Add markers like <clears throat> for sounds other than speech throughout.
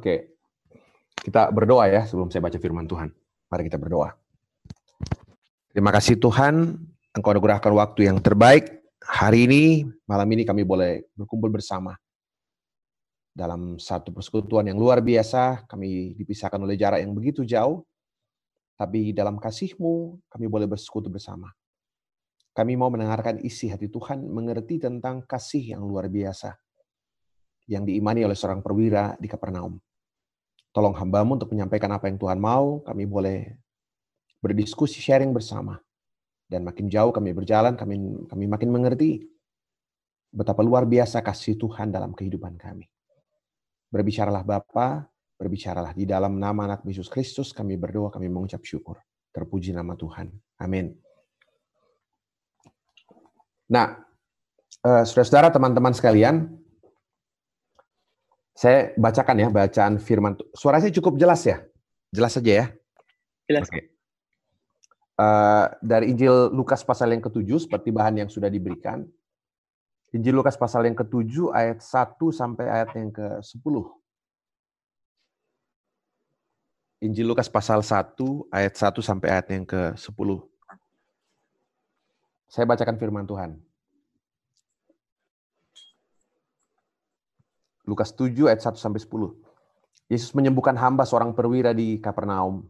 Oke, kita berdoa ya sebelum saya baca firman Tuhan. Mari kita berdoa. Terima kasih Tuhan, Engkau anugerahkan waktu yang terbaik. Hari ini, malam ini kami boleh berkumpul bersama. Dalam satu persekutuan yang luar biasa, kami dipisahkan oleh jarak yang begitu jauh. Tapi dalam kasih-Mu, kami boleh bersekutu bersama. Kami mau mendengarkan isi hati Tuhan, mengerti tentang kasih yang luar biasa yang diimani oleh seorang perwira di Kapernaum. Tolong hambamu untuk menyampaikan apa yang Tuhan mau, kami boleh berdiskusi, sharing bersama. Dan makin jauh kami berjalan, kami, kami makin mengerti betapa luar biasa kasih Tuhan dalam kehidupan kami. Berbicaralah Bapa, berbicaralah di dalam nama anak Yesus Kristus, kami berdoa, kami mengucap syukur. Terpuji nama Tuhan. Amin. Nah, eh, saudara-saudara, teman-teman sekalian, saya bacakan ya bacaan firman. Suaranya cukup jelas ya? Jelas saja ya? Jelas. Okay. Uh, eh, dari Injil Lukas pasal yang ketujuh seperti bahan yang sudah diberikan. Injil Lukas pasal yang ketujuh ayat 1 sampai ayat yang ke-10. Injil Lukas pasal 1 ayat 1 sampai ayat yang ke-10. Saya bacakan firman Tuhan. Lukas 7 ayat 1 sampai 10. Yesus menyembuhkan hamba seorang perwira di Kapernaum.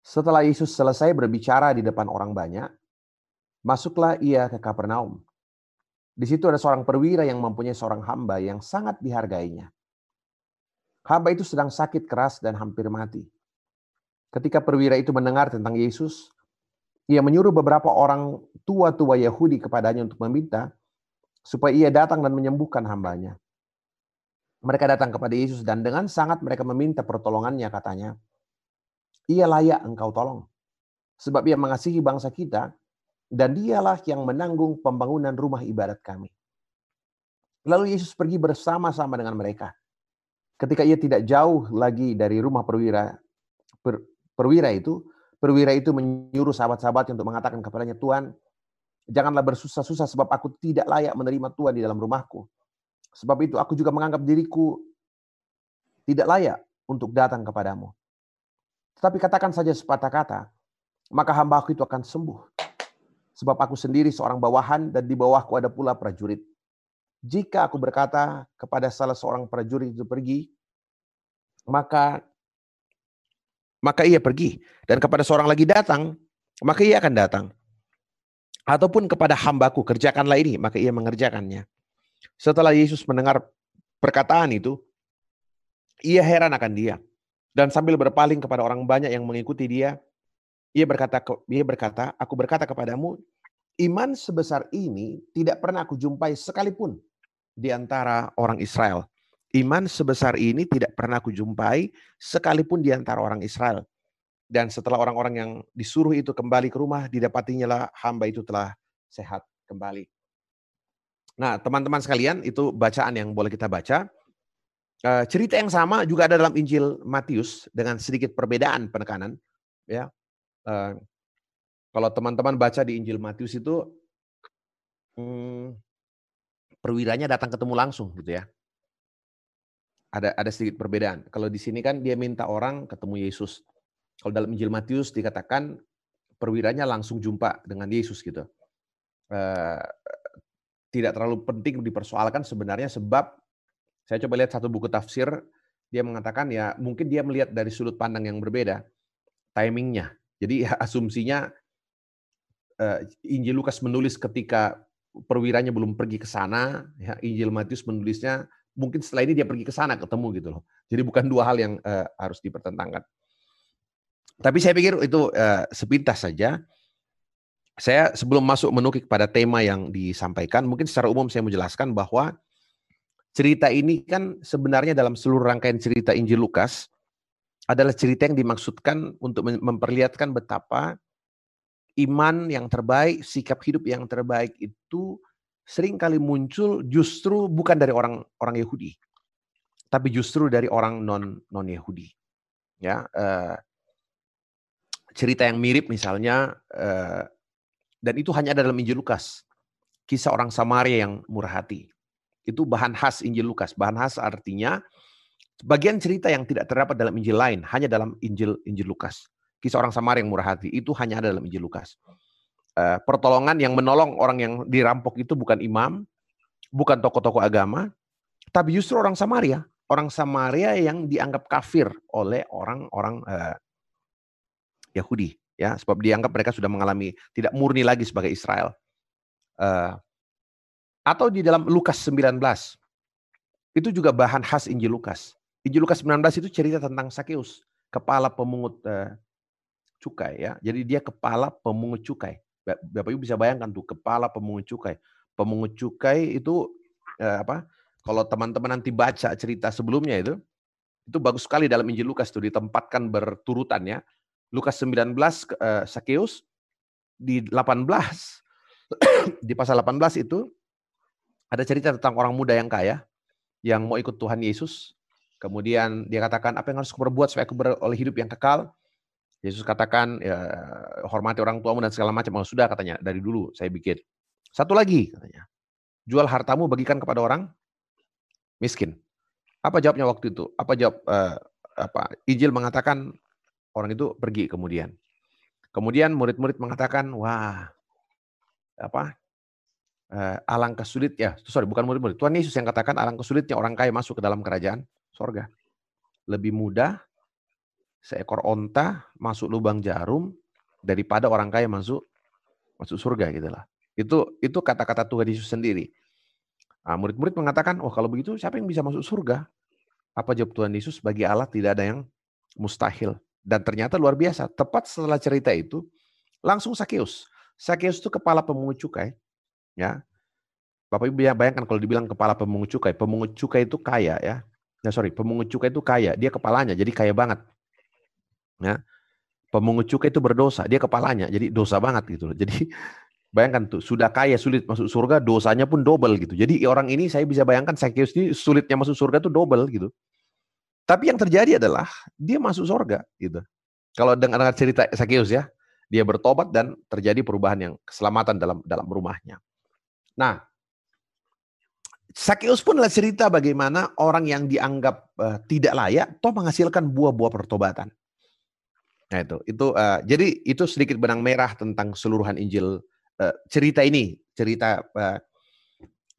Setelah Yesus selesai berbicara di depan orang banyak, masuklah ia ke Kapernaum. Di situ ada seorang perwira yang mempunyai seorang hamba yang sangat dihargainya. Hamba itu sedang sakit keras dan hampir mati. Ketika perwira itu mendengar tentang Yesus, ia menyuruh beberapa orang tua-tua Yahudi kepadanya untuk meminta supaya ia datang dan menyembuhkan hambanya. Mereka datang kepada Yesus dan dengan sangat mereka meminta pertolongannya katanya. Ia layak engkau tolong. Sebab ia mengasihi bangsa kita dan dialah yang menanggung pembangunan rumah ibadat kami. Lalu Yesus pergi bersama-sama dengan mereka. Ketika ia tidak jauh lagi dari rumah perwira per, perwira itu, perwira itu menyuruh sahabat-sahabatnya untuk mengatakan kepadanya, Tuhan, janganlah bersusah-susah sebab aku tidak layak menerima Tuhan di dalam rumahku. Sebab itu aku juga menganggap diriku tidak layak untuk datang kepadamu. Tetapi katakan saja sepatah kata, maka hamba aku itu akan sembuh. Sebab aku sendiri seorang bawahan dan di bawahku ada pula prajurit. Jika aku berkata kepada salah seorang prajurit itu pergi, maka maka ia pergi. Dan kepada seorang lagi datang, maka ia akan datang. Ataupun kepada hambaku, kerjakanlah ini, maka ia mengerjakannya. Setelah Yesus mendengar perkataan itu, ia heran akan dia. Dan sambil berpaling kepada orang banyak yang mengikuti dia, ia berkata, ia berkata, aku berkata kepadamu, iman sebesar ini tidak pernah aku jumpai sekalipun di antara orang Israel. Iman sebesar ini tidak pernah aku jumpai sekalipun di antara orang Israel. Dan setelah orang-orang yang disuruh itu kembali ke rumah, didapatinya lah hamba itu telah sehat kembali. Nah, teman-teman sekalian, itu bacaan yang boleh kita baca. Eh, cerita yang sama juga ada dalam Injil Matius dengan sedikit perbedaan penekanan. Ya, eh, kalau teman-teman baca di Injil Matius itu hmm, perwiranya datang ketemu langsung gitu ya. Ada ada sedikit perbedaan. Kalau di sini kan dia minta orang ketemu Yesus. Kalau dalam Injil Matius dikatakan perwiranya langsung jumpa dengan Yesus gitu. Eh, tidak terlalu penting dipersoalkan sebenarnya sebab saya coba lihat satu buku tafsir dia mengatakan ya mungkin dia melihat dari sudut pandang yang berbeda timingnya. Jadi ya, <laughs> asumsinya uh, Injil Lukas menulis ketika perwiranya belum pergi ke sana ya Injil Matius menulisnya mungkin setelah ini dia pergi ke sana ketemu gitu loh. Jadi bukan dua hal yang uh, harus dipertentangkan. Tapi saya pikir itu uh, sepintas saja saya sebelum masuk menukik pada tema yang disampaikan, mungkin secara umum saya menjelaskan bahwa cerita ini kan sebenarnya dalam seluruh rangkaian cerita Injil Lukas adalah cerita yang dimaksudkan untuk memperlihatkan betapa iman yang terbaik, sikap hidup yang terbaik itu sering kali muncul justru bukan dari orang orang Yahudi, tapi justru dari orang non non Yahudi. Ya, uh, cerita yang mirip misalnya uh, dan itu hanya ada dalam Injil Lukas. Kisah orang Samaria yang murah hati. Itu bahan khas Injil Lukas. Bahan khas artinya Bagian cerita yang tidak terdapat dalam Injil lain, hanya dalam Injil Injil Lukas. Kisah orang Samaria yang murah hati itu hanya ada dalam Injil Lukas. Uh, pertolongan yang menolong orang yang dirampok itu bukan imam, bukan tokoh-tokoh agama, tapi justru orang Samaria. Orang Samaria yang dianggap kafir oleh orang-orang uh, Yahudi, ya, sebab dianggap mereka sudah mengalami tidak murni lagi sebagai Israel. Uh, atau di dalam Lukas 19, itu juga bahan khas Injil Lukas. Injil Lukas 19 itu cerita tentang Sakeus, kepala pemungut uh, cukai ya. Jadi dia kepala pemungut cukai. Bapak Ibu bisa bayangkan tuh kepala pemungut cukai. Pemungut cukai itu uh, apa? Kalau teman-teman nanti baca cerita sebelumnya itu, itu bagus sekali dalam Injil Lukas itu ditempatkan berturutan ya. Lukas 19 uh, Sakeus di 18 <coughs> di pasal 18 itu ada cerita tentang orang muda yang kaya yang mau ikut Tuhan Yesus. Kemudian dia katakan apa yang harus aku perbuat supaya aku beroleh hidup yang kekal. Yesus katakan ya, hormati orang tuamu dan segala macam. Oh, sudah katanya dari dulu saya bikin. Satu lagi katanya. Jual hartamu bagikan kepada orang miskin. Apa jawabnya waktu itu? Apa jawab uh, apa? Ijil mengatakan orang itu pergi kemudian. Kemudian murid-murid mengatakan, wah, apa? Uh, alangkah sulit ya, sorry bukan murid-murid. Tuhan Yesus yang katakan alangkah sulitnya orang kaya masuk ke dalam kerajaan sorga. Lebih mudah seekor onta masuk lubang jarum daripada orang kaya masuk masuk surga gitu lah. Itu itu kata-kata Tuhan Yesus sendiri. Nah, murid-murid mengatakan, "Oh, kalau begitu siapa yang bisa masuk surga?" Apa jawab Tuhan Yesus? Bagi Allah tidak ada yang mustahil. Dan ternyata luar biasa. Tepat setelah cerita itu, langsung Sakeus. Sakeus itu kepala pemungut cukai. Ya, Bapak Ibu bayangkan kalau dibilang kepala pemungut cukai, pemungut cukai itu kaya ya. Nah, sorry, pemungut cukai itu kaya, dia kepalanya, jadi kaya banget. Ya, pemungut cukai itu berdosa, dia kepalanya, jadi dosa banget gitu. Jadi <laughs> Bayangkan tuh, sudah kaya sulit masuk surga, dosanya pun double gitu. Jadi orang ini saya bisa bayangkan Zacchaeus ini sulitnya masuk surga itu double gitu. Tapi yang terjadi adalah dia masuk surga gitu. Kalau dengar cerita Zacchaeus ya, dia bertobat dan terjadi perubahan yang keselamatan dalam dalam rumahnya. Nah, Zacchaeus pun adalah cerita bagaimana orang yang dianggap uh, tidak layak toh menghasilkan buah-buah pertobatan. Nah itu, itu uh, jadi itu sedikit benang merah tentang seluruhan Injil uh, cerita ini, cerita uh,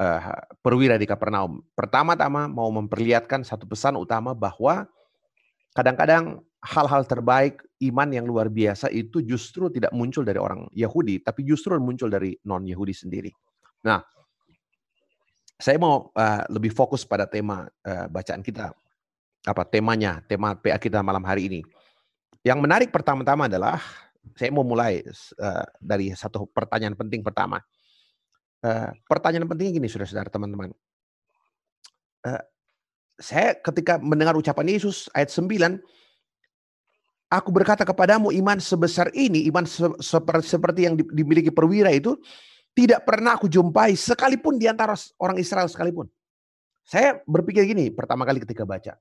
uh, perwira di Kapernaum. Pertama-tama mau memperlihatkan satu pesan utama bahwa kadang-kadang hal-hal terbaik iman yang luar biasa itu justru tidak muncul dari orang Yahudi, tapi justru muncul dari non-Yahudi sendiri. Nah, saya mau uh, lebih fokus pada tema uh, bacaan kita, apa temanya, tema PA kita malam hari ini. Yang menarik pertama-tama adalah saya mau mulai uh, dari satu pertanyaan penting pertama. Uh, pertanyaan penting gini, saudara-saudara, teman-teman. Uh, saya ketika mendengar ucapan Yesus ayat 9, aku berkata kepadamu iman sebesar ini, iman se seperti yang dimiliki perwira itu, tidak pernah aku jumpai sekalipun di antara orang Israel sekalipun. Saya berpikir gini pertama kali ketika baca.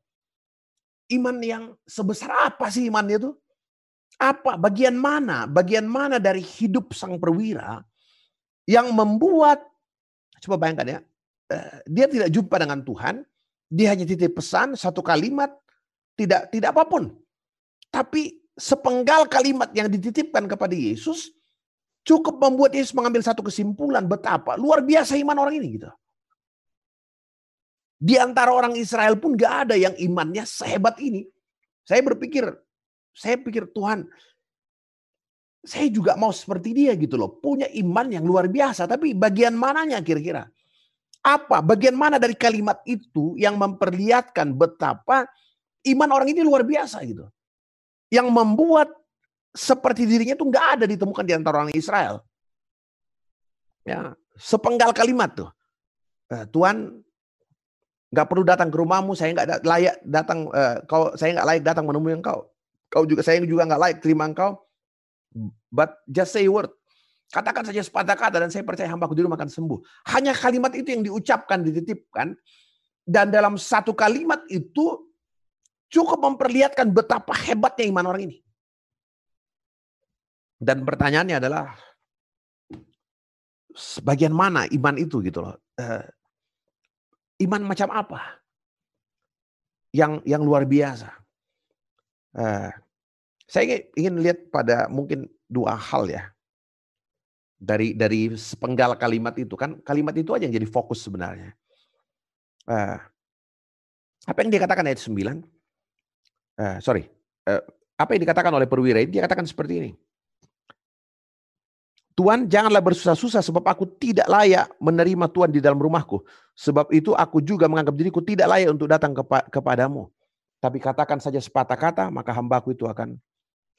Iman yang sebesar apa sih imannya itu? Apa bagian mana? Bagian mana dari hidup sang perwira yang membuat coba bayangkan ya, eh, dia tidak jumpa dengan Tuhan, dia hanya titip pesan satu kalimat, tidak tidak apa pun. Tapi sepenggal kalimat yang dititipkan kepada Yesus cukup membuat Yesus mengambil satu kesimpulan betapa luar biasa iman orang ini gitu. Di antara orang Israel pun gak ada yang imannya sehebat ini. Saya berpikir saya pikir Tuhan, saya juga mau seperti dia gitu loh. Punya iman yang luar biasa. Tapi bagian mananya kira-kira? Apa? Bagian mana dari kalimat itu yang memperlihatkan betapa iman orang ini luar biasa gitu. Yang membuat seperti dirinya itu nggak ada ditemukan di antara orang Israel. Ya, sepenggal kalimat tuh. Eh, Tuhan nggak perlu datang ke rumahmu, saya nggak layak datang. Uh, kau saya nggak layak datang menemui engkau. Kau juga saya juga nggak like terima engkau. But just say word. Katakan saja sepatah kata dan saya percaya hambaku di rumah akan sembuh. Hanya kalimat itu yang diucapkan, dititipkan. Dan dalam satu kalimat itu cukup memperlihatkan betapa hebatnya iman orang ini. Dan pertanyaannya adalah sebagian mana iman itu gitu loh. Uh, iman macam apa? yang yang luar biasa. Uh, saya ingin, lihat pada mungkin dua hal ya dari dari sepenggal kalimat itu kan kalimat itu aja yang jadi fokus sebenarnya. Uh, apa yang dikatakan ayat 9? Uh, sorry, uh, apa yang dikatakan oleh perwira ini? Dia katakan seperti ini. Tuhan janganlah bersusah-susah sebab aku tidak layak menerima Tuhan di dalam rumahku. Sebab itu aku juga menganggap diriku tidak layak untuk datang kepa kepadamu. Tapi katakan saja sepatah kata, maka hambaku itu akan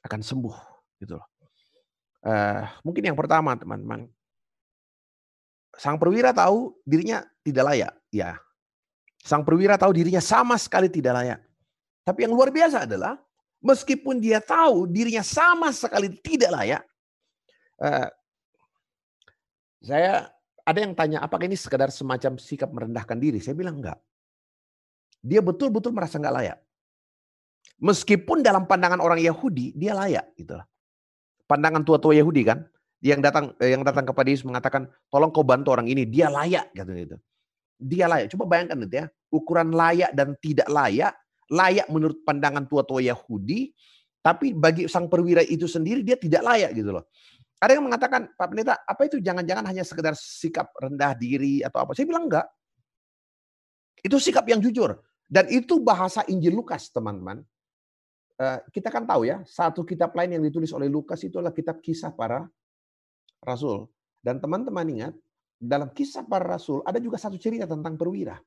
akan sembuh. Gitu loh. Uh, mungkin yang pertama teman-teman. Sang perwira tahu dirinya tidak layak. Ya. Sang perwira tahu dirinya sama sekali tidak layak. Tapi yang luar biasa adalah meskipun dia tahu dirinya sama sekali tidak layak, uh, saya ada yang tanya, apakah ini sekedar semacam sikap merendahkan diri? Saya bilang enggak. Dia betul-betul merasa enggak layak. Meskipun dalam pandangan orang Yahudi, dia layak. Gitu. Pandangan tua-tua Yahudi kan, yang datang eh, yang datang kepada Yesus mengatakan, tolong kau bantu orang ini, dia layak. Gitu, gitu. Dia layak. Coba bayangkan itu ya, ukuran layak dan tidak layak, layak menurut pandangan tua-tua Yahudi, tapi bagi sang perwira itu sendiri dia tidak layak gitu loh. Ada yang mengatakan, Pak Pendeta, apa itu jangan-jangan hanya sekedar sikap rendah diri atau apa? Saya bilang enggak. Itu sikap yang jujur. Dan itu bahasa Injil Lukas, teman-teman. Eh, kita kan tahu ya, satu kitab lain yang ditulis oleh Lukas itu adalah kitab kisah para rasul. Dan teman-teman ingat, dalam kisah para rasul ada juga satu cerita tentang perwira.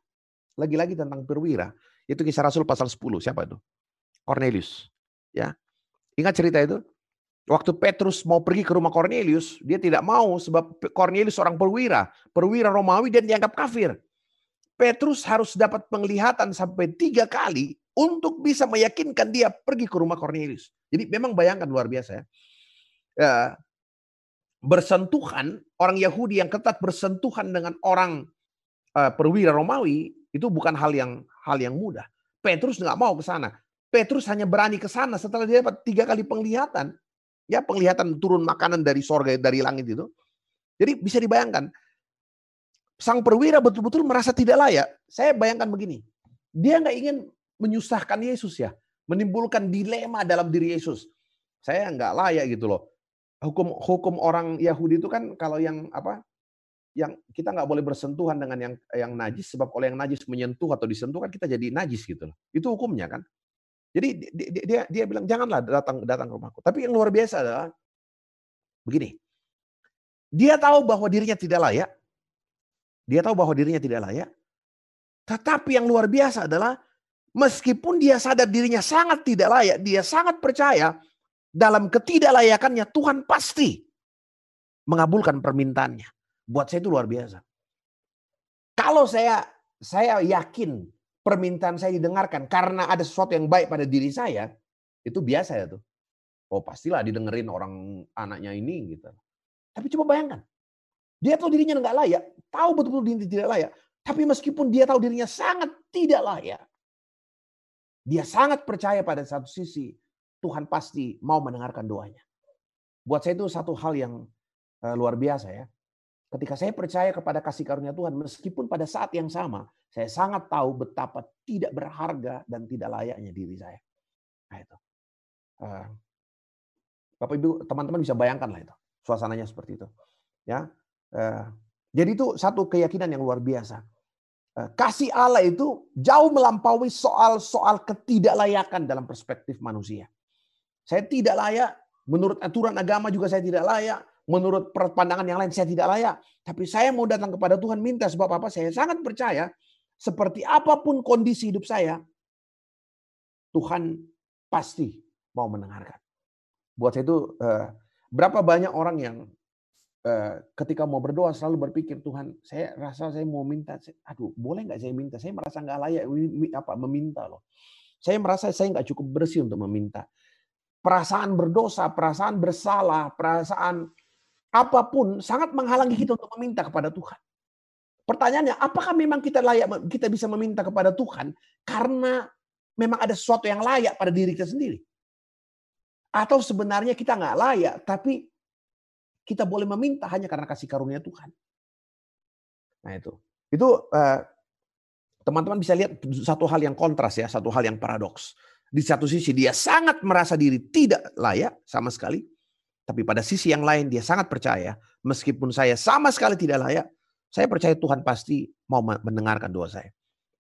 Lagi-lagi tentang perwira. Itu kisah rasul pasal 10. Siapa itu? Cornelius. Ya, Ingat cerita itu? Waktu Petrus mau pergi ke rumah Cornelius, dia tidak mau sebab Cornelius seorang perwira, perwira Romawi dan dianggap kafir. Petrus harus dapat penglihatan sampai tiga kali untuk bisa meyakinkan dia pergi ke rumah Cornelius. Jadi memang bayangkan luar biasa ya. ya bersentuhan orang Yahudi yang ketat bersentuhan dengan orang uh, perwira Romawi itu bukan hal yang hal yang mudah. Petrus nggak mau ke sana. Petrus hanya berani ke sana setelah dia dapat tiga kali penglihatan. Ya penglihatan turun makanan dari sorga, dari langit itu. Jadi bisa dibayangkan. Sang perwira betul-betul merasa tidak layak. Saya bayangkan begini. Dia nggak ingin menyusahkan Yesus ya. Menimbulkan dilema dalam diri Yesus. Saya nggak layak gitu loh. Hukum hukum orang Yahudi itu kan kalau yang apa yang kita nggak boleh bersentuhan dengan yang yang najis sebab kalau yang najis menyentuh atau disentuh kan kita jadi najis gitu loh. Itu hukumnya kan. Jadi dia, dia, dia bilang janganlah datang datang ke rumahku. Tapi yang luar biasa adalah begini. Dia tahu bahwa dirinya tidak layak. Dia tahu bahwa dirinya tidak layak. Tetapi yang luar biasa adalah meskipun dia sadar dirinya sangat tidak layak, dia sangat percaya dalam ketidaklayakannya Tuhan pasti mengabulkan permintaannya. Buat saya itu luar biasa. Kalau saya saya yakin permintaan saya didengarkan karena ada sesuatu yang baik pada diri saya, itu biasa ya tuh. Oh pastilah didengerin orang anaknya ini gitu. Tapi coba bayangkan, dia tahu dirinya nggak layak, tahu betul-betul dirinya tidak layak. Tapi meskipun dia tahu dirinya sangat tidak layak, dia sangat percaya pada satu sisi Tuhan pasti mau mendengarkan doanya. Buat saya itu satu hal yang eh, luar biasa ya. Ketika saya percaya kepada kasih karunia Tuhan, meskipun pada saat yang sama, saya sangat tahu betapa tidak berharga dan tidak layaknya diri saya. Nah itu. Uh, Bapak Ibu, teman-teman bisa bayangkan lah itu. Suasananya seperti itu. Ya. Uh, jadi itu satu keyakinan yang luar biasa. Uh, kasih Allah itu jauh melampaui soal-soal ketidaklayakan dalam perspektif manusia. Saya tidak layak, menurut aturan agama juga saya tidak layak, menurut pandangan yang lain saya tidak layak. Tapi saya mau datang kepada Tuhan minta sebab apa? Saya sangat percaya seperti apa pun kondisi hidup saya, Tuhan pasti mau mendengarkan. Buat saya itu eh, berapa banyak orang yang eh, ketika mau berdoa selalu berpikir Tuhan, saya rasa saya mau minta, aduh boleh nggak saya minta? Saya merasa nggak layak apa meminta loh. Saya merasa saya nggak cukup bersih untuk meminta. Perasaan berdosa, perasaan bersalah, perasaan apa pun sangat menghalangi kita untuk meminta kepada Tuhan. Pertanyaannya, apakah memang kita layak kita bisa meminta kepada Tuhan karena memang ada sesuatu yang layak pada diri kita sendiri? Atau sebenarnya kita nggak layak, tapi kita boleh meminta hanya karena kasih karunia Tuhan. Nah itu, itu uh, teman-teman bisa lihat satu hal yang kontras ya, satu hal yang paradoks. Di satu sisi dia sangat merasa diri tidak layak sama sekali, tapi pada sisi yang lain dia sangat percaya, meskipun saya sama sekali tidak layak, saya percaya Tuhan pasti mau mendengarkan doa saya.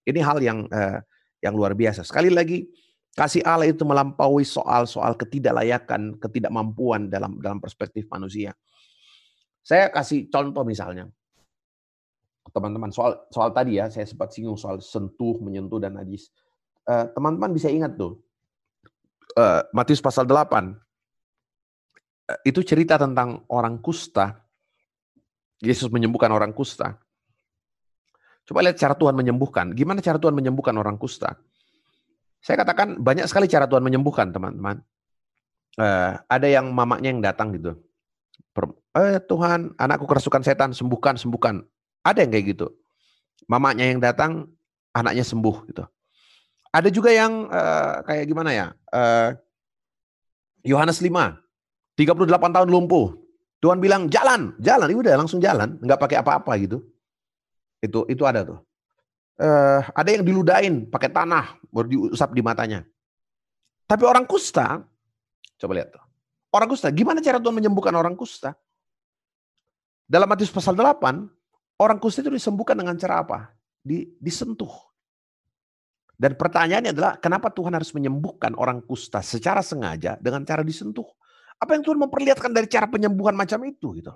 Ini hal yang uh, yang luar biasa. Sekali lagi, kasih Allah itu melampaui soal-soal ketidaklayakan, ketidakmampuan dalam dalam perspektif manusia. Saya kasih contoh misalnya, teman-teman soal soal tadi ya, saya sempat singgung soal sentuh, menyentuh dan najis. Eh, teman-teman bisa ingat tuh, uh, Matius pasal 8, eh, itu cerita tentang orang kusta. Yesus menyembuhkan orang kusta. Coba lihat cara Tuhan menyembuhkan. Gimana cara Tuhan menyembuhkan orang kusta? Saya katakan banyak sekali cara Tuhan menyembuhkan, teman-teman. Uh, ada yang mamanya yang datang gitu. Eh, Tuhan, anakku kerasukan setan, sembuhkan, sembuhkan. Ada yang kayak gitu. Mamanya yang datang, anaknya sembuh gitu. Ada juga yang uh, kayak gimana ya? Uh, Yohanes 5, 38 tahun lumpuh. Tuhan bilang jalan, jalan, itu udah langsung jalan, nggak pakai apa-apa gitu. Itu itu ada tuh. Uh, ada yang diludain pakai tanah, baru diusap di matanya. Tapi orang kusta, coba lihat tuh. Orang kusta, gimana cara Tuhan menyembuhkan orang kusta? Dalam Matius pasal 8, orang kusta itu disembuhkan dengan cara apa? Di, disentuh. Dan pertanyaannya adalah kenapa Tuhan harus menyembuhkan orang kusta secara sengaja dengan cara disentuh? Apa yang Tuhan memperlihatkan dari cara penyembuhan macam itu gitu.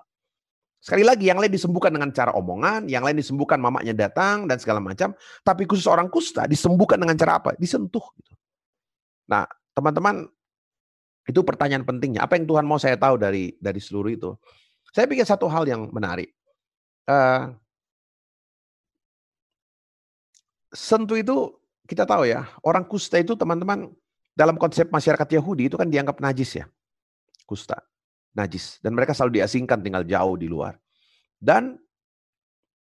Sekali lagi yang lain disembuhkan dengan cara omongan, yang lain disembuhkan mamanya datang dan segala macam, tapi khusus orang kusta disembuhkan dengan cara apa? Disentuh gitu. Nah, teman-teman itu pertanyaan pentingnya. Apa yang Tuhan mau saya tahu dari dari seluruh itu? Saya pikir satu hal yang menarik. Uh, sentuh itu kita tahu ya, orang kusta itu teman-teman dalam konsep masyarakat Yahudi itu kan dianggap najis ya. Kusta, najis. Dan mereka selalu diasingkan tinggal jauh di luar. Dan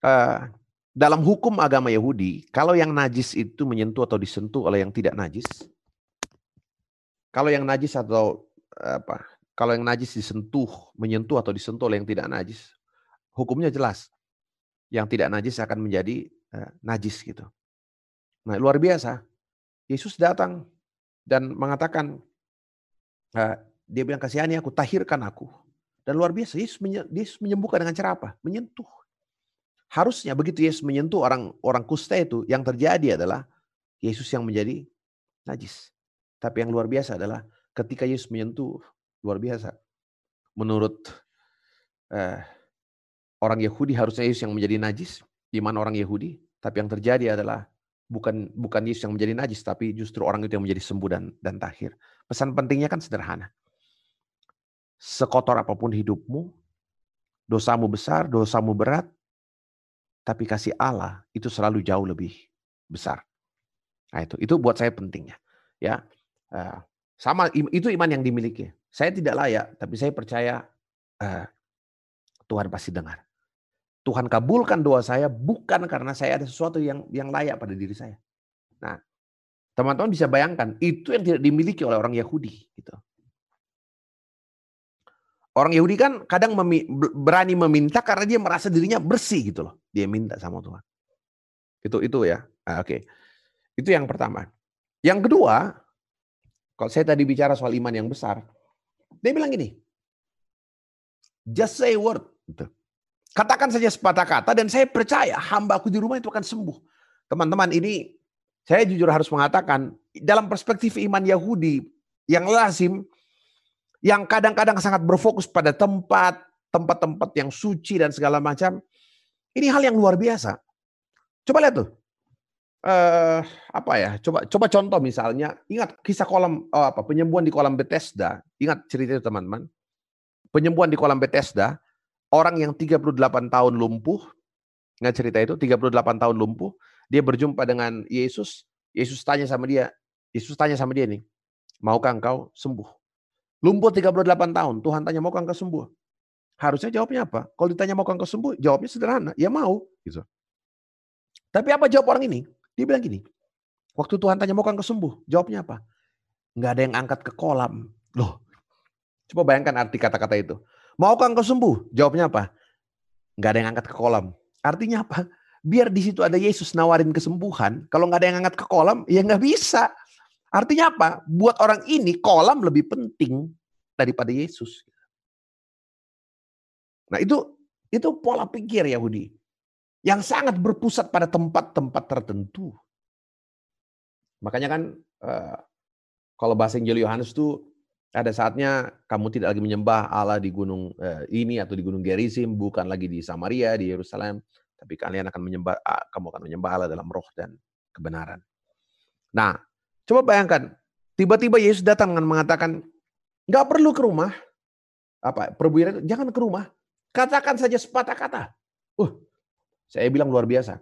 uh, dalam hukum agama Yahudi, kalau yang najis itu menyentuh atau disentuh oleh yang tidak najis, kalau yang najis atau apa, kalau yang najis disentuh, menyentuh atau disentuh oleh yang tidak najis, hukumnya jelas. Yang tidak najis akan menjadi uh, najis gitu. Nah, luar biasa. Yesus datang dan mengatakan, dia bilang kasihani aku, tahirkan aku. Dan luar biasa, Yesus, menyembuhkan dengan cara apa? Menyentuh. Harusnya begitu Yesus menyentuh orang orang kusta itu, yang terjadi adalah Yesus yang menjadi najis. Tapi yang luar biasa adalah ketika Yesus menyentuh, luar biasa. Menurut eh, orang Yahudi harusnya Yesus yang menjadi najis, di mana orang Yahudi, tapi yang terjadi adalah bukan bukan Yesus yang menjadi najis, tapi justru orang itu yang menjadi sembuh dan dan tahir. Pesan pentingnya kan sederhana. Sekotor apa pun hidupmu, dosamu besar, dosamu berat, tapi kasih Allah itu selalu jauh lebih besar. Nah itu, itu buat saya pentingnya. Ya, uh, sama itu iman yang dimiliki. Saya tidak layak, tapi saya percaya uh, Tuhan pasti dengar. Tuhan kabulkan doa saya bukan karena saya ada sesuatu yang yang layak pada diri saya. Nah, teman-teman bisa bayangkan itu yang tidak dimiliki oleh orang Yahudi gitu. Orang Yahudi kan kadang memi, berani meminta karena dia merasa dirinya bersih gitu loh. Dia minta sama Tuhan. Itu itu ya. Nah, Oke. Okay. Itu yang pertama. Yang kedua, kalau saya tadi bicara soal iman yang besar, dia bilang gini, just say word. Gitu. Katakan saja sepatah kata dan saya percaya hamba aku di rumah itu akan sembuh. Teman-teman ini saya jujur harus mengatakan dalam perspektif iman Yahudi yang lazim yang kadang-kadang sangat berfokus pada tempat, tempat-tempat yang suci dan segala macam. Ini hal yang luar biasa. Coba lihat tuh. Uh, apa ya? Coba coba contoh misalnya, ingat kisah kolam oh apa penyembuhan di kolam Bethesda. Ingat cerita itu teman-teman. Penyembuhan di kolam Bethesda orang yang 38 tahun lumpuh, nggak cerita itu, 38 tahun lumpuh, dia berjumpa dengan Yesus, Yesus tanya sama dia, Yesus tanya sama dia nih, maukah engkau sembuh? Lumpuh 38 tahun, Tuhan tanya maukah engkau sembuh? Harusnya jawabnya apa? Kalau ditanya maukah engkau sembuh, jawabnya sederhana, ya mau. Gitu. Tapi apa jawab orang ini? Dia bilang gini, waktu Tuhan tanya maukah engkau sembuh, jawabnya apa? Nggak ada yang angkat ke kolam. Loh, coba bayangkan arti kata-kata itu. Maukah engkau sembuh? Jawabnya apa? Enggak ada yang angkat ke kolam. Artinya apa? biar di situ ada Yesus nawarin kesembuhan. Kalau nggak ada yang angkat ke kolam, ya nggak bisa. Artinya apa? Buat orang ini kolam lebih penting daripada Yesus. Nah itu itu pola pikir Yahudi yang sangat berpusat pada tempat-tempat tertentu. Makanya kan eh, kalau bahasa Injil Yohanes itu ada saatnya kamu tidak lagi menyembah Allah di gunung eh, ini atau di gunung Gerizim, bukan lagi di Samaria, di Yerusalem, tapi kalian akan menyembah kamu akan menyembah Allah dalam roh dan kebenaran. Nah, coba bayangkan, tiba-tiba Yesus datang dengan mengatakan, nggak perlu ke rumah, apa perwira jangan ke rumah, katakan saja sepatah kata. Saya bilang luar biasa.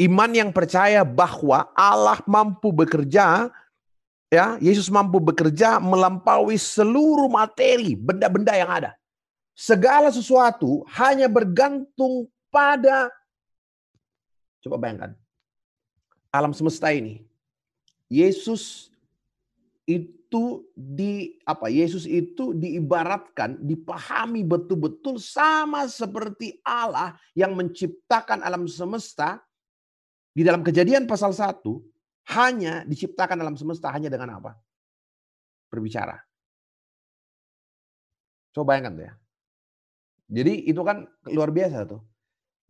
Iman yang percaya bahwa Allah mampu bekerja ya Yesus mampu bekerja melampaui seluruh materi benda-benda yang ada. Segala sesuatu hanya bergantung pada coba bayangkan alam semesta ini. Yesus itu di apa? Yesus itu diibaratkan, dipahami betul-betul sama seperti Allah yang menciptakan alam semesta di dalam Kejadian pasal 1 hanya diciptakan dalam semesta hanya dengan apa? Berbicara. Coba bayangkan tuh ya. Jadi itu kan luar biasa tuh.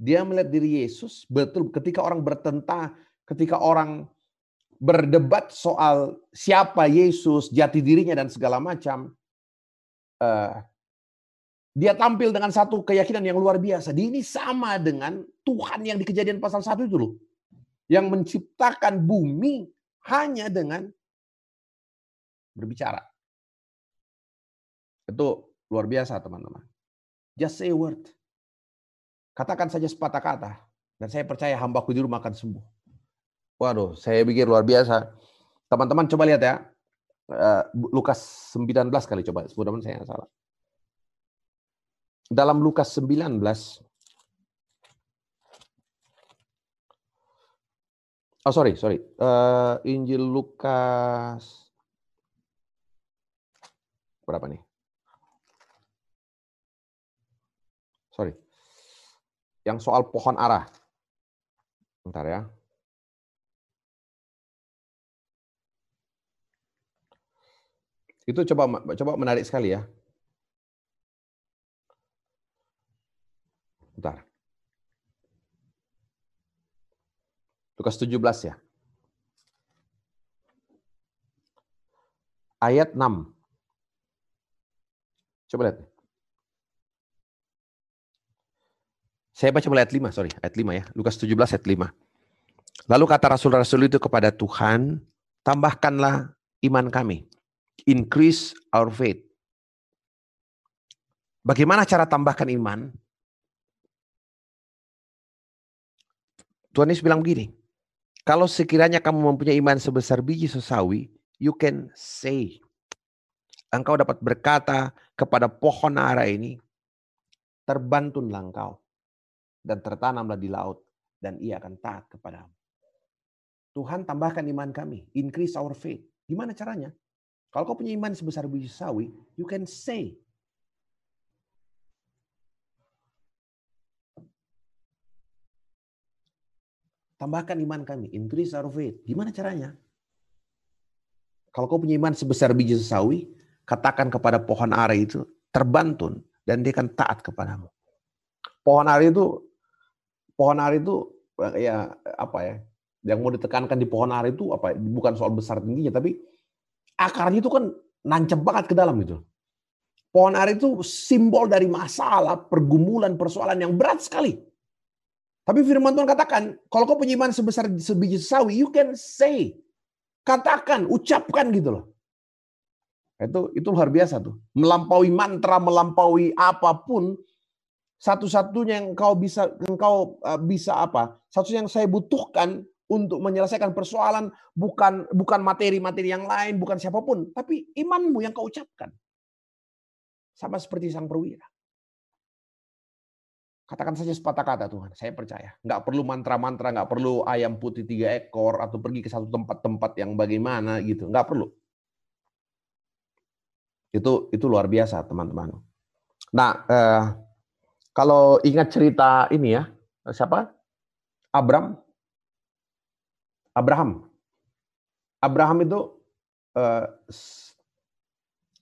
Dia melihat diri Yesus betul ketika orang bertentang, ketika orang berdebat soal siapa Yesus, jati dirinya dan segala macam. Uh, dia tampil dengan satu keyakinan yang luar biasa. Dia ini sama dengan Tuhan yang di kejadian pasal 1 itu loh yang menciptakan bumi hanya dengan berbicara. Itu luar biasa teman-teman. Just say a word. Katakan saja sepatah kata. Dan saya percaya hambaku di rumah akan sembuh. Waduh, saya pikir luar biasa. Teman-teman coba lihat ya. Eh, Lukas 19 kali coba. Mudah-mudahan saya salah. Dalam Lukas 19 Oh sorry, sorry. Uh, Injil Lukas berapa nih? Sorry. Yang soal pohon arah. Bentar ya. Itu coba coba menarik sekali ya. Bentar. Lukas 17 ya. Ayat 6. Coba lihat. Saya baca mulai ayat 5, sorry, ayat 5 ya. Lukas 17 ayat 5. Lalu kata rasul-rasul itu kepada Tuhan, tambahkanlah iman kami. Increase our faith. Bagaimana cara tambahkan iman? Tuhan Yesus bilang begini, kalau sekiranya kamu mempunyai iman sebesar biji sesawi, you can say. Engkau dapat berkata kepada pohon ara ini, terbantunlah engkau dan tertanamlah di laut dan ia akan taat kepadamu. Tuhan tambahkan iman kami, increase our faith. Gimana caranya? Kalau kau punya iman sebesar biji sawi, you can say Tambahkan iman kami. Increase our faith. Gimana caranya? Kalau kau punya iman sebesar biji sesawi, katakan kepada pohon ara itu, terbantun, dan dia akan taat kepadamu. Pohon ara itu, pohon ara itu, ya apa ya, yang mau ditekankan di pohon ara itu apa bukan soal besar tingginya, tapi akarnya itu kan nancep banget ke dalam itu. Pohon ara itu simbol dari masalah, pergumulan, persoalan yang berat sekali. Tapi firman Tuhan katakan, kalau kau punya iman sebesar sebiji sawi, you can say. Katakan, ucapkan gitu loh. Itu itu luar biasa tuh. Melampaui mantra, melampaui apa pun, satu-satunya yang kau bisa engkau eh, bisa apa? Satu yang saya butuhkan untuk menyelesaikan persoalan bukan bukan materi-materi yang lain, bukan siapa pun, tapi imanmu yang kau ucapkan. Sama seperti sang perwira. Katakan saja sepatah kata Tuhan, saya percaya. Nggak perlu mantra-mantra, nggak perlu ayam putih tiga ekor, atau pergi ke satu tempat-tempat yang bagaimana gitu. Nggak perlu. Itu itu luar biasa teman-teman. Nah, eh, kalau ingat cerita ini ya, siapa? Abram. Abraham. Abraham itu uh,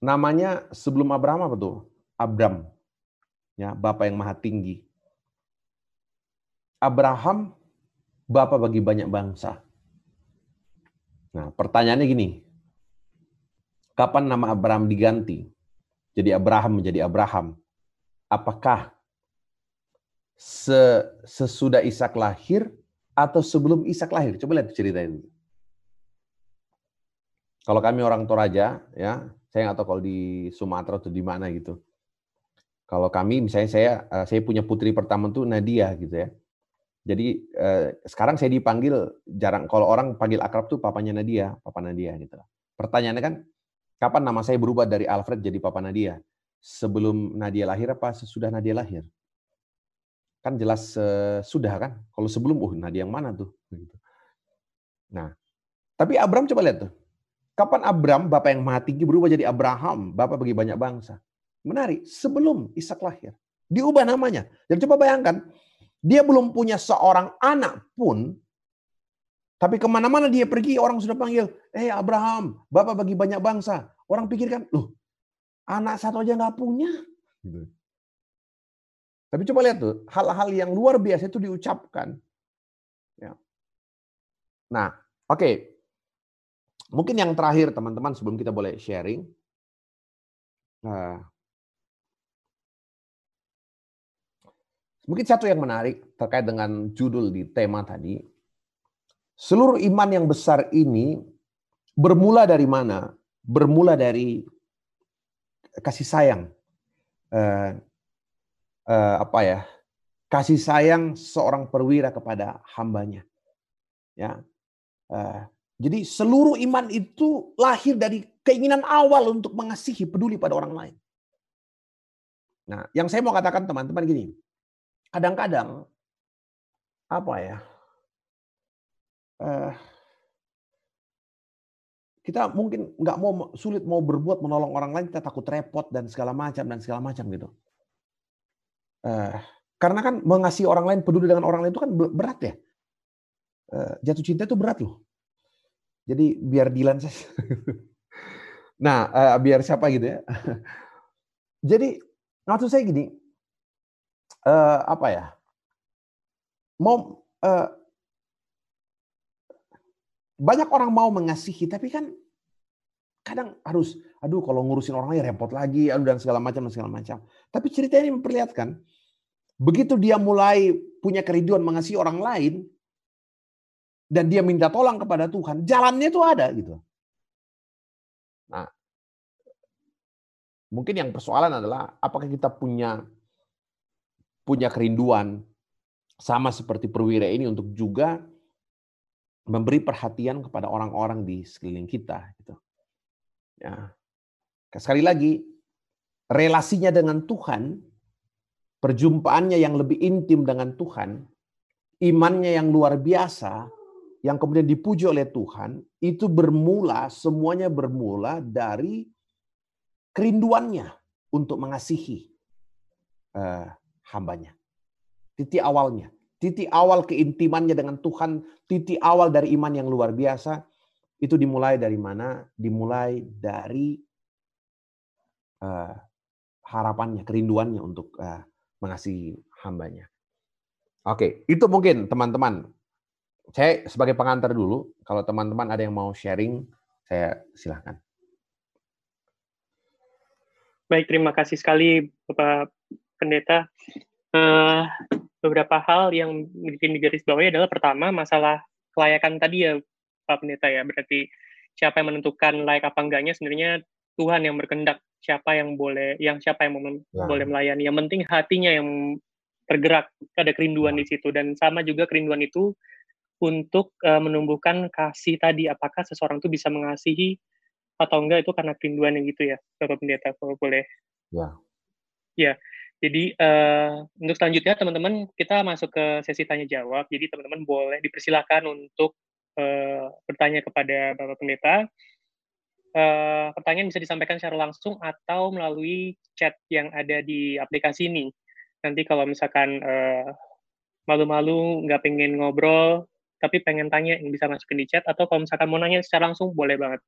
namanya sebelum Abraham apa tuh? Abram. Ya, Bapak yang Maha Tinggi. Abraham Bapak bagi banyak bangsa. Nah, pertanyaannya gini. Kapan nama Abraham diganti? Jadi Abraham menjadi Abraham. Apakah sesudah Ishak lahir atau sebelum Ishak lahir? Coba lihat cerita ini. Kalau kami orang Toraja, ya, saya nggak tahu kalau di Sumatera atau di mana gitu. Kalau kami, misalnya saya, eh, saya punya putri pertama tuh Nadia gitu ya. Jadi eh, sekarang saya dipanggil jarang. Kalau orang panggil akrab tuh papanya Nadia, papa Nadia gitu. Pertanyaannya kan, kapan nama saya berubah dari Alfred jadi papa Nadia? Sebelum Nadia lahir apa sesudah Nadia lahir? Kan jelas uh, sudah kan. Kalau sebelum, uh Nadia yang mana tuh? Nah, tapi Abram coba lihat tuh. Kapan Abram, Bapak yang tinggi, berubah jadi Abraham, Bapak bagi banyak bangsa? Menarik, sebelum Ishak lahir. Diubah namanya. Dan coba bayangkan, dia belum punya seorang anak pun, tapi ke mana-mana dia pergi, orang sudah panggil, eh hey, Abraham, Bapak bagi banyak bangsa. Orang pikirkan, loh, anak satu aja nggak punya. Gitu. Tapi coba lihat tuh, hal-hal yang luar biasa itu diucapkan. Ya. Nah, oke. Okay. Mungkin yang terakhir teman-teman sebelum kita boleh sharing. Nah, mungkin satu yang menarik terkait dengan judul di tema tadi. Seluruh iman yang besar ini bermula dari mana? Bermula dari kasih sayang. Uh, apa ya? Kasih sayang seorang perwira kepada hambanya. Ya. Uh, jadi seluruh iman itu lahir dari keinginan awal untuk mengasihi, peduli pada orang lain. Nah, yang saya mau katakan teman-teman gini, kadang-kadang apa ya? Uh, kita mungkin nggak mau sulit mau berbuat menolong orang lain, kita takut repot dan segala macam dan segala macam gitu. Uh, karena kan mengasihi orang lain, peduli dengan orang lain itu kan berat ya. Uh, jatuh cinta itu berat loh. Jadi biar Dilan saja. <laughs> nah, uh, biar siapa gitu ya. <laughs> Jadi maksud saya gini, apa ya? Mau banyak orang mau mengasihi, tapi kan kadang harus, aduh kalau ngurusin orang lain repot lagi, aduh dan segala macam dan segala macam. Tapi cerita ini memperlihatkan, begitu dia mulai punya kerinduan mengasihi orang lain, dan dia minta tolong kepada Tuhan, jalannya itu ada gitu. Nah, mungkin yang persoalan adalah apakah kita punya punya kerinduan sama seperti perwira ini untuk juga memberi perhatian kepada orang-orang di sekeliling kita gitu. Ya. Sekali lagi, relasinya dengan Tuhan, perjumpaannya yang lebih intim dengan Tuhan, imannya yang luar biasa, yang kemudian dipuji oleh Tuhan itu bermula semuanya bermula dari kerinduannya untuk mengasihi uh, hambanya. Titik awalnya, titik awal keintimannya dengan Tuhan, titik awal dari iman yang luar biasa itu dimulai dari mana? Dimulai dari uh, harapannya, kerinduannya untuk uh, mengasihi hambanya. Oke, itu mungkin teman-teman saya sebagai pengantar dulu. Kalau teman-teman ada yang mau sharing, saya silahkan. Baik, terima kasih sekali Bapak Pendeta. Uh, beberapa hal yang mungkin digarisbawahi adalah pertama masalah kelayakan tadi ya Pak Pendeta ya. Berarti siapa yang menentukan layak apa enggaknya sebenarnya Tuhan yang berkendak siapa yang boleh yang siapa yang ya. boleh melayani. Yang penting hatinya yang tergerak, ada kerinduan ya. di situ dan sama juga kerinduan itu untuk uh, menumbuhkan kasih tadi apakah seseorang itu bisa mengasihi atau enggak itu karena kerinduan yang gitu ya Bapak Pendeta kalau boleh ya ya jadi uh, untuk selanjutnya teman-teman kita masuk ke sesi tanya jawab jadi teman-teman boleh dipersilakan untuk uh, bertanya kepada Bapak Pendeta uh, pertanyaan bisa disampaikan secara langsung atau melalui chat yang ada di aplikasi ini nanti kalau misalkan uh, malu-malu, nggak pengen ngobrol, tapi pengen tanya yang bisa masukin di chat, atau kalau misalkan mau nanya secara langsung, boleh banget.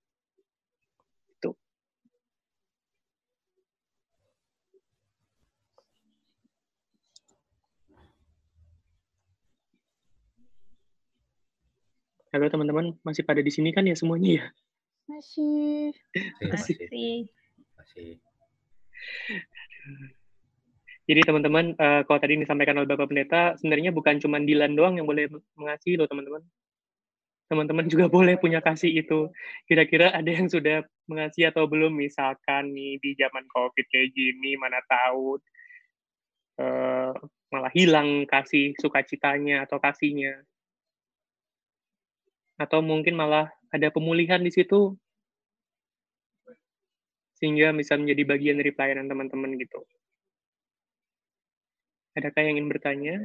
Halo teman-teman, masih pada di sini kan ya semuanya ya? Masih. Masih. Masih. Masih. Jadi teman-teman, uh, kalau tadi disampaikan oleh Bapak Pendeta, sebenarnya bukan cuma Dilan doang yang boleh mengasihi loh teman-teman. Teman-teman juga <laughs> boleh punya kasih itu. Kira-kira ada yang sudah mengasihi atau belum? Misalkan nih di zaman COVID kayak gini, mana tahu uh, malah hilang kasih sukacitanya atau kasihnya. Atau mungkin malah ada pemulihan di situ, sehingga bisa menjadi bagian dari pelayanan teman-teman gitu. Adakah yang ingin bertanya?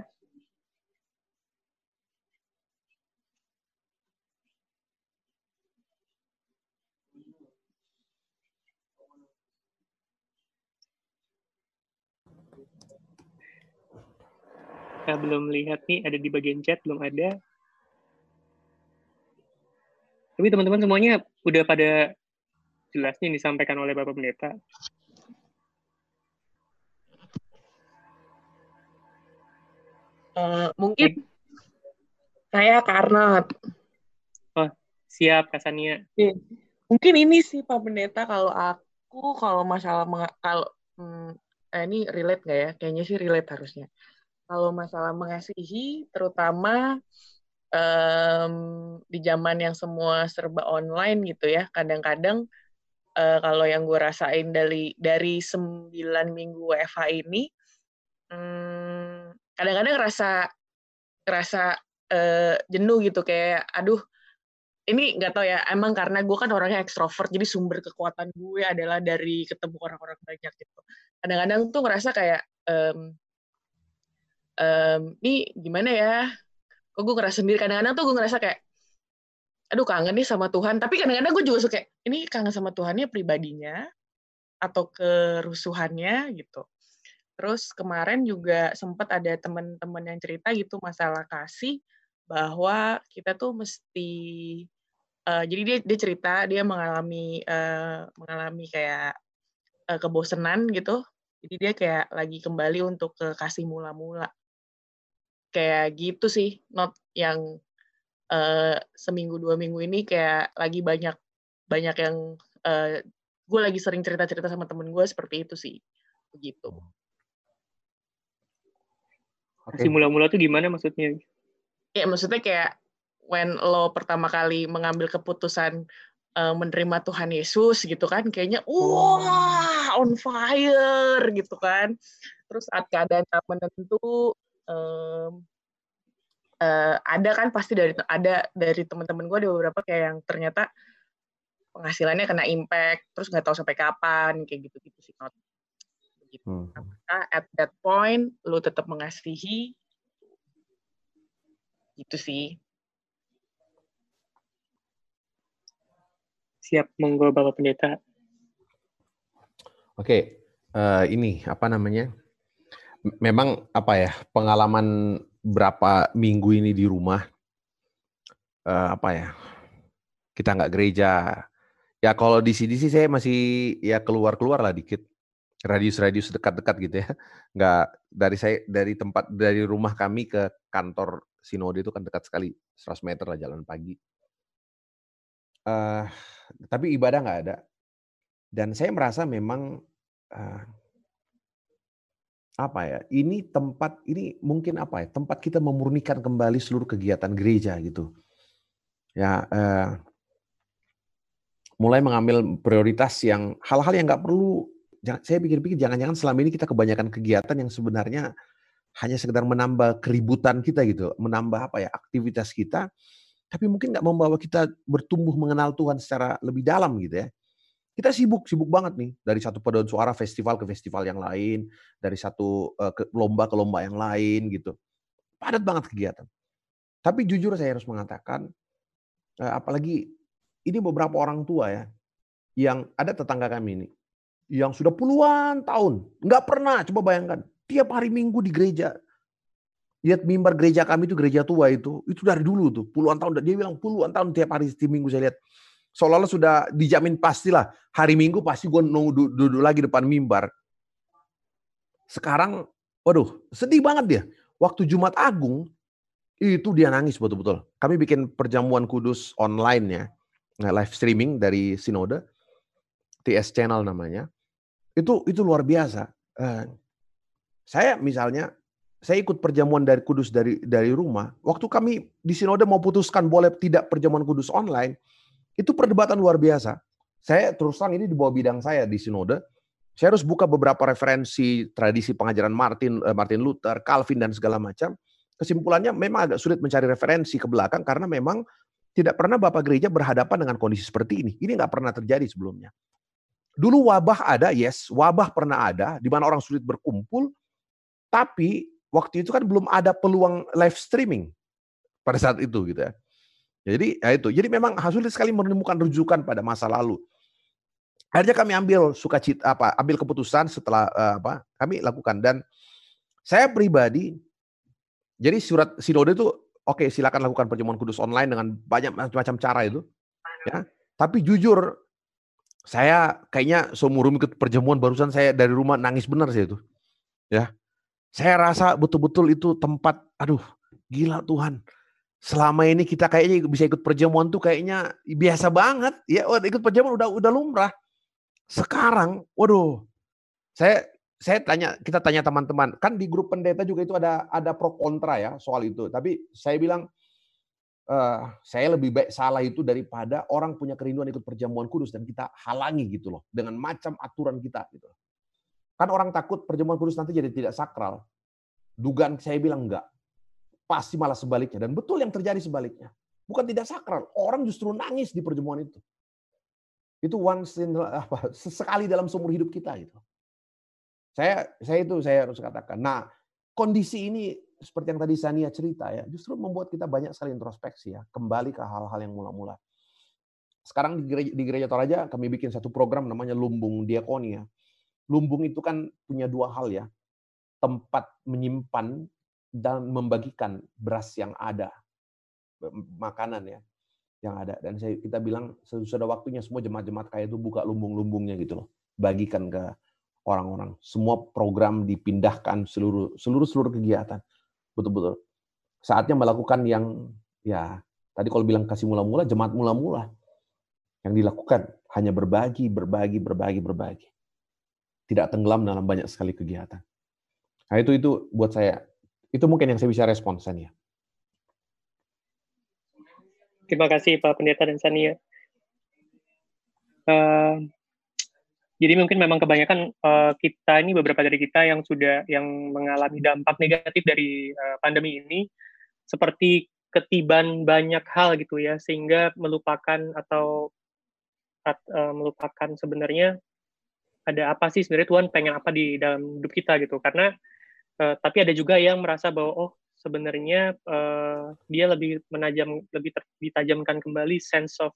Saya belum lihat nih, ada di bagian chat, belum ada. Tapi teman-teman semuanya udah pada jelas nih disampaikan oleh Bapak Pendeta. Uh, mungkin saya karena oh, siap Kasania. Iya. Mungkin ini sih Pak Pendeta kalau aku kalau masalah kalau hmm, eh, ini relate nggak ya? Kayaknya sih relate harusnya. Kalau masalah mengasihi, terutama um, di zaman yang semua serba online gitu ya, kadang-kadang uh, kalau yang gue rasain dari dari sembilan minggu WFH ini, hmm, kadang-kadang rasa rasa uh, jenuh gitu kayak aduh ini nggak tahu ya emang karena gue kan orangnya ekstrovert jadi sumber kekuatan gue adalah dari ketemu orang-orang banyak gitu. Kadang-kadang tuh ngerasa kayak um, um, ini gimana ya kok gue ngerasa sendiri kadang-kadang tuh gue ngerasa kayak aduh kangen nih sama Tuhan tapi kadang-kadang gue juga suka ini kangen sama Tuhannya pribadinya atau kerusuhannya gitu Terus kemarin juga sempat ada teman-teman yang cerita gitu masalah kasih bahwa kita tuh mesti uh, jadi dia dia cerita dia mengalami uh, mengalami kayak uh, kebosanan gitu. Jadi dia kayak lagi kembali untuk ke kasih mula-mula. Kayak gitu sih, not yang uh, seminggu dua minggu ini kayak lagi banyak banyak yang uh, gue lagi sering cerita-cerita sama temen gue seperti itu sih begitu. Okay. mula-mula tuh gimana maksudnya? Ya maksudnya kayak when lo pertama kali mengambil keputusan uh, menerima Tuhan Yesus gitu kan, kayaknya wah on fire gitu kan. Terus saat keadaan tak menentu um, uh, ada kan pasti dari ada dari teman-teman gue ada beberapa kayak yang ternyata penghasilannya kena impact, terus nggak tahu sampai kapan kayak gitu-gitu sih gitu. Hmm. At that point lu tetap mengasihi? Gitu sih. Siap, monggo Bapak Pendeta. Oke, uh, ini apa namanya? Memang apa ya pengalaman berapa minggu ini di rumah uh, apa ya? Kita nggak gereja. Ya kalau di sini sih saya masih ya keluar-keluar lah dikit radius-radius dekat-dekat gitu ya. Nggak dari saya dari tempat dari rumah kami ke kantor sinode itu kan dekat sekali, 100 meter lah jalan pagi. Uh, tapi ibadah nggak ada. Dan saya merasa memang uh, apa ya? Ini tempat ini mungkin apa ya? Tempat kita memurnikan kembali seluruh kegiatan gereja gitu. Ya, uh, mulai mengambil prioritas yang hal-hal yang nggak perlu saya pikir-pikir jangan-jangan selama ini kita kebanyakan kegiatan yang sebenarnya hanya sekedar menambah keributan kita gitu, menambah apa ya aktivitas kita, tapi mungkin nggak membawa kita bertumbuh mengenal Tuhan secara lebih dalam gitu ya. Kita sibuk, sibuk banget nih dari satu paduan suara festival ke festival yang lain, dari satu uh, ke lomba ke lomba yang lain gitu. Padat banget kegiatan. Tapi jujur saya harus mengatakan, uh, apalagi ini beberapa orang tua ya, yang ada tetangga kami ini, yang sudah puluhan tahun nggak pernah coba bayangkan tiap hari minggu di gereja lihat mimbar gereja kami itu gereja tua itu, itu dari dulu tuh, puluhan tahun. Dia bilang puluhan tahun tiap hari setiap minggu saya lihat. Seolah-olah sudah dijamin pastilah hari minggu pasti gue nunggu duduk lagi depan mimbar. Sekarang, waduh, sedih banget dia. Waktu Jumat Agung, itu dia nangis betul-betul. Kami bikin perjamuan kudus online ya, nah, live streaming dari Sinode, TS Channel namanya. Itu itu luar biasa. Eh, saya misalnya saya ikut perjamuan dari kudus dari dari rumah. Waktu kami di sinode mau putuskan boleh tidak perjamuan kudus online, itu perdebatan luar biasa. Saya terus ini di bawah bidang saya di sinode. Saya harus buka beberapa referensi tradisi pengajaran Martin eh, Martin Luther, Calvin dan segala macam. Kesimpulannya memang agak sulit mencari referensi ke belakang karena memang tidak pernah Bapak Gereja berhadapan dengan kondisi seperti ini. Ini nggak pernah terjadi sebelumnya. Dulu wabah ada, yes, wabah pernah ada, di mana orang sulit berkumpul, tapi waktu itu kan belum ada peluang live streaming pada saat itu gitu ya. Jadi ya itu. Jadi memang sulit sekali menemukan rujukan pada masa lalu. Akhirnya kami ambil sukacita apa ambil keputusan setelah uh, apa kami lakukan dan saya pribadi jadi surat sinode itu oke okay, silakan lakukan perjamuan kudus online dengan banyak macam-macam cara itu ya. Tapi jujur saya kayaknya seumur ikut perjamuan barusan saya dari rumah nangis benar sih itu. Ya. Saya rasa betul-betul itu tempat, aduh, gila Tuhan. Selama ini kita kayaknya bisa ikut perjamuan tuh kayaknya biasa banget. Ya, ikut perjamuan udah udah lumrah. Sekarang, waduh, saya saya tanya, kita tanya teman-teman, kan di grup pendeta juga itu ada ada pro kontra ya soal itu. Tapi saya bilang, uh, saya lebih baik salah itu daripada orang punya kerinduan ikut perjamuan kudus dan kita halangi gitu loh dengan macam aturan kita gitu. Kan orang takut perjamuan kudus nanti jadi tidak sakral. Dugaan saya bilang enggak. Pasti malah sebaliknya. Dan betul yang terjadi sebaliknya. Bukan tidak sakral. Orang justru nangis di perjamuan itu. Itu once in, apa, sesekali dalam seumur hidup kita gitu. Saya saya itu saya harus katakan. Nah, kondisi ini seperti yang tadi Sania cerita ya, justru membuat kita banyak sekali introspeksi ya, kembali ke hal-hal yang mula-mula. Sekarang di gereja, di gereja Toraja kami bikin satu program namanya Lumbung Diakonia lumbung itu kan punya dua hal ya. Tempat menyimpan dan membagikan beras yang ada. Makanan ya yang ada. Dan saya kita bilang sudah waktunya semua jemaat-jemaat kaya itu buka lumbung-lumbungnya gitu loh. Bagikan ke orang-orang. Semua program dipindahkan seluruh seluruh seluruh kegiatan. Betul-betul. Saatnya melakukan yang ya tadi kalau bilang kasih mula-mula jemaat mula-mula. Yang dilakukan hanya berbagi berbagi berbagi berbagi. Tidak tenggelam dalam banyak sekali kegiatan. Nah itu itu buat saya itu mungkin yang saya bisa respon Sania. Terima kasih Pak Pendeta dan Sania. Uh, jadi mungkin memang kebanyakan uh, kita ini beberapa dari kita yang sudah yang mengalami dampak negatif dari uh, pandemi ini seperti ketiban banyak hal gitu ya sehingga melupakan atau uh, melupakan sebenarnya ada apa sih sebenarnya Tuhan pengen apa di dalam hidup kita gitu karena uh, tapi ada juga yang merasa bahwa oh sebenarnya uh, dia lebih menajam lebih ter, ditajamkan kembali sense of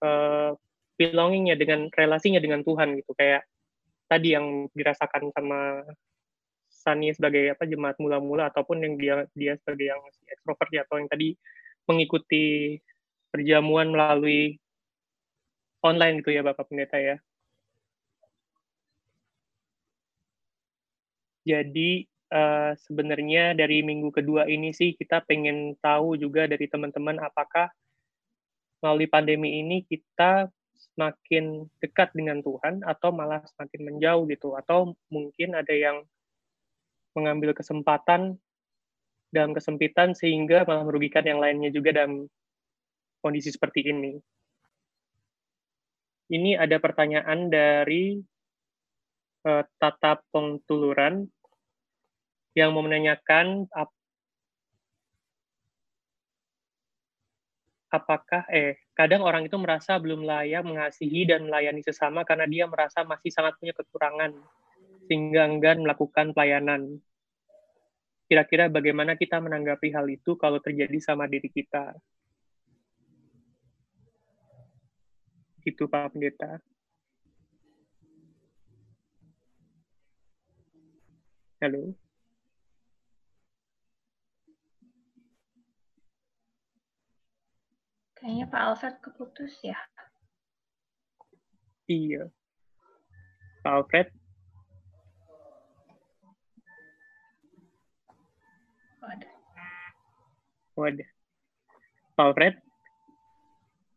uh, belongingnya dengan relasinya dengan Tuhan gitu kayak tadi yang dirasakan sama Sani sebagai apa jemaat mula-mula ataupun yang dia dia sebagai yang ekstrovert ya atau yang tadi mengikuti perjamuan melalui online gitu ya Bapak Pendeta ya. Jadi uh, sebenarnya dari minggu kedua ini sih kita pengen tahu juga dari teman-teman apakah melalui pandemi ini kita semakin dekat dengan Tuhan atau malah semakin menjauh gitu atau mungkin ada yang mengambil kesempatan dalam kesempitan sehingga malah merugikan yang lainnya juga dalam kondisi seperti ini. Ini ada pertanyaan dari uh, Tata Pengtuluran yang mau menanyakan ap apakah eh kadang orang itu merasa belum layak mengasihi dan melayani sesama karena dia merasa masih sangat punya kekurangan sehingga enggan melakukan pelayanan. Kira-kira bagaimana kita menanggapi hal itu kalau terjadi sama diri kita? Itu Pak Pendeta. Halo. Kayaknya Pak Alfred keputus ya. Iya. Pak Alfred. Waduh. Wadah. Pak Alfred.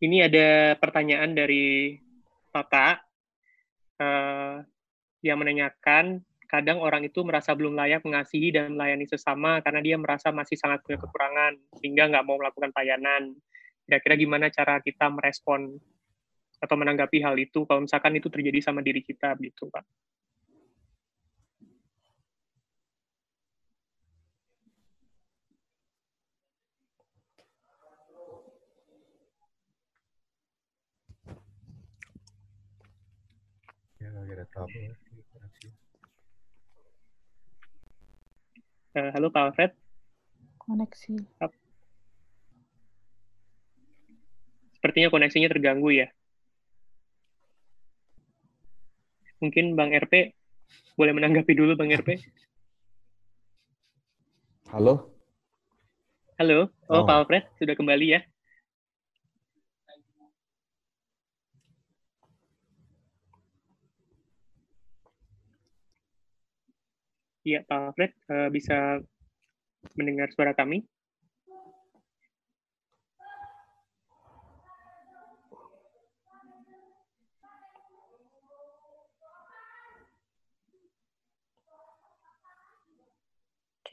Ini ada pertanyaan dari Tata uh, yang menanyakan kadang orang itu merasa belum layak mengasihi dan melayani sesama karena dia merasa masih sangat punya kekurangan sehingga nggak mau melakukan pelayanan. Kira-kira gimana cara kita merespon atau menanggapi hal itu kalau misalkan itu terjadi sama diri kita gitu, Pak? Uh, halo Pak Alfred. Koneksi. Sepertinya koneksinya terganggu ya. Mungkin Bang RP boleh menanggapi dulu Bang RP. Halo. Halo. Oh, Oh. Pak Alfred sudah kembali ya. Iya, Pak Alfred eh, bisa mendengar suara kami?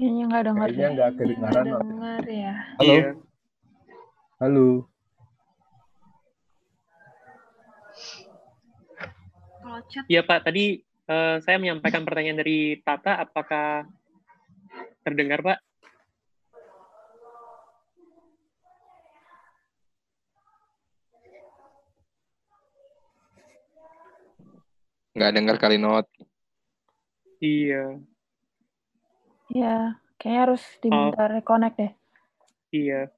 Kayaknya nggak dengar Kayaknya nggak kedengaran. Nggak Not. dengar ya. Halo. Iya. Halo. Kalau chat Iya Pak, tadi eh, saya menyampaikan pertanyaan dari Tata, apakah terdengar Pak? Nggak dengar kali not. Iya, Ya, kayaknya harus diminta reconnect deh. iya.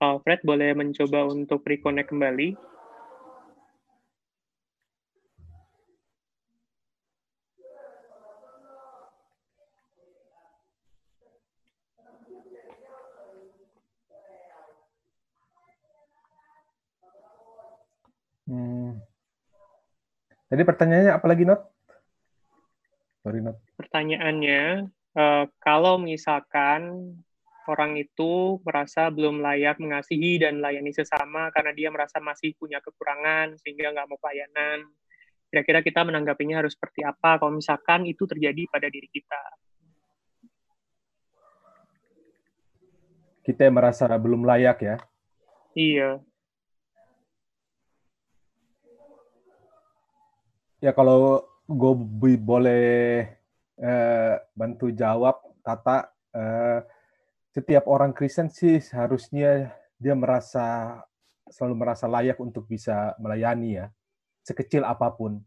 Alfred boleh mencoba untuk reconnect kembali. Hmm. Tadi pertanyaannya apa lagi, Not? Sorry, Not. Pertanyaannya, eh, kalau misalkan orang itu merasa belum layak mengasihi dan melayani sesama karena dia merasa masih punya kekurangan sehingga nggak mau pelayanan, kira-kira kita menanggapinya harus seperti apa kalau misalkan itu terjadi pada diri kita? Kita yang merasa belum layak ya. Iya, Ya kalau gue boleh eh, bantu jawab, Tata, eh, setiap orang Kristen sih seharusnya dia merasa selalu merasa layak untuk bisa melayani ya, sekecil apa pun.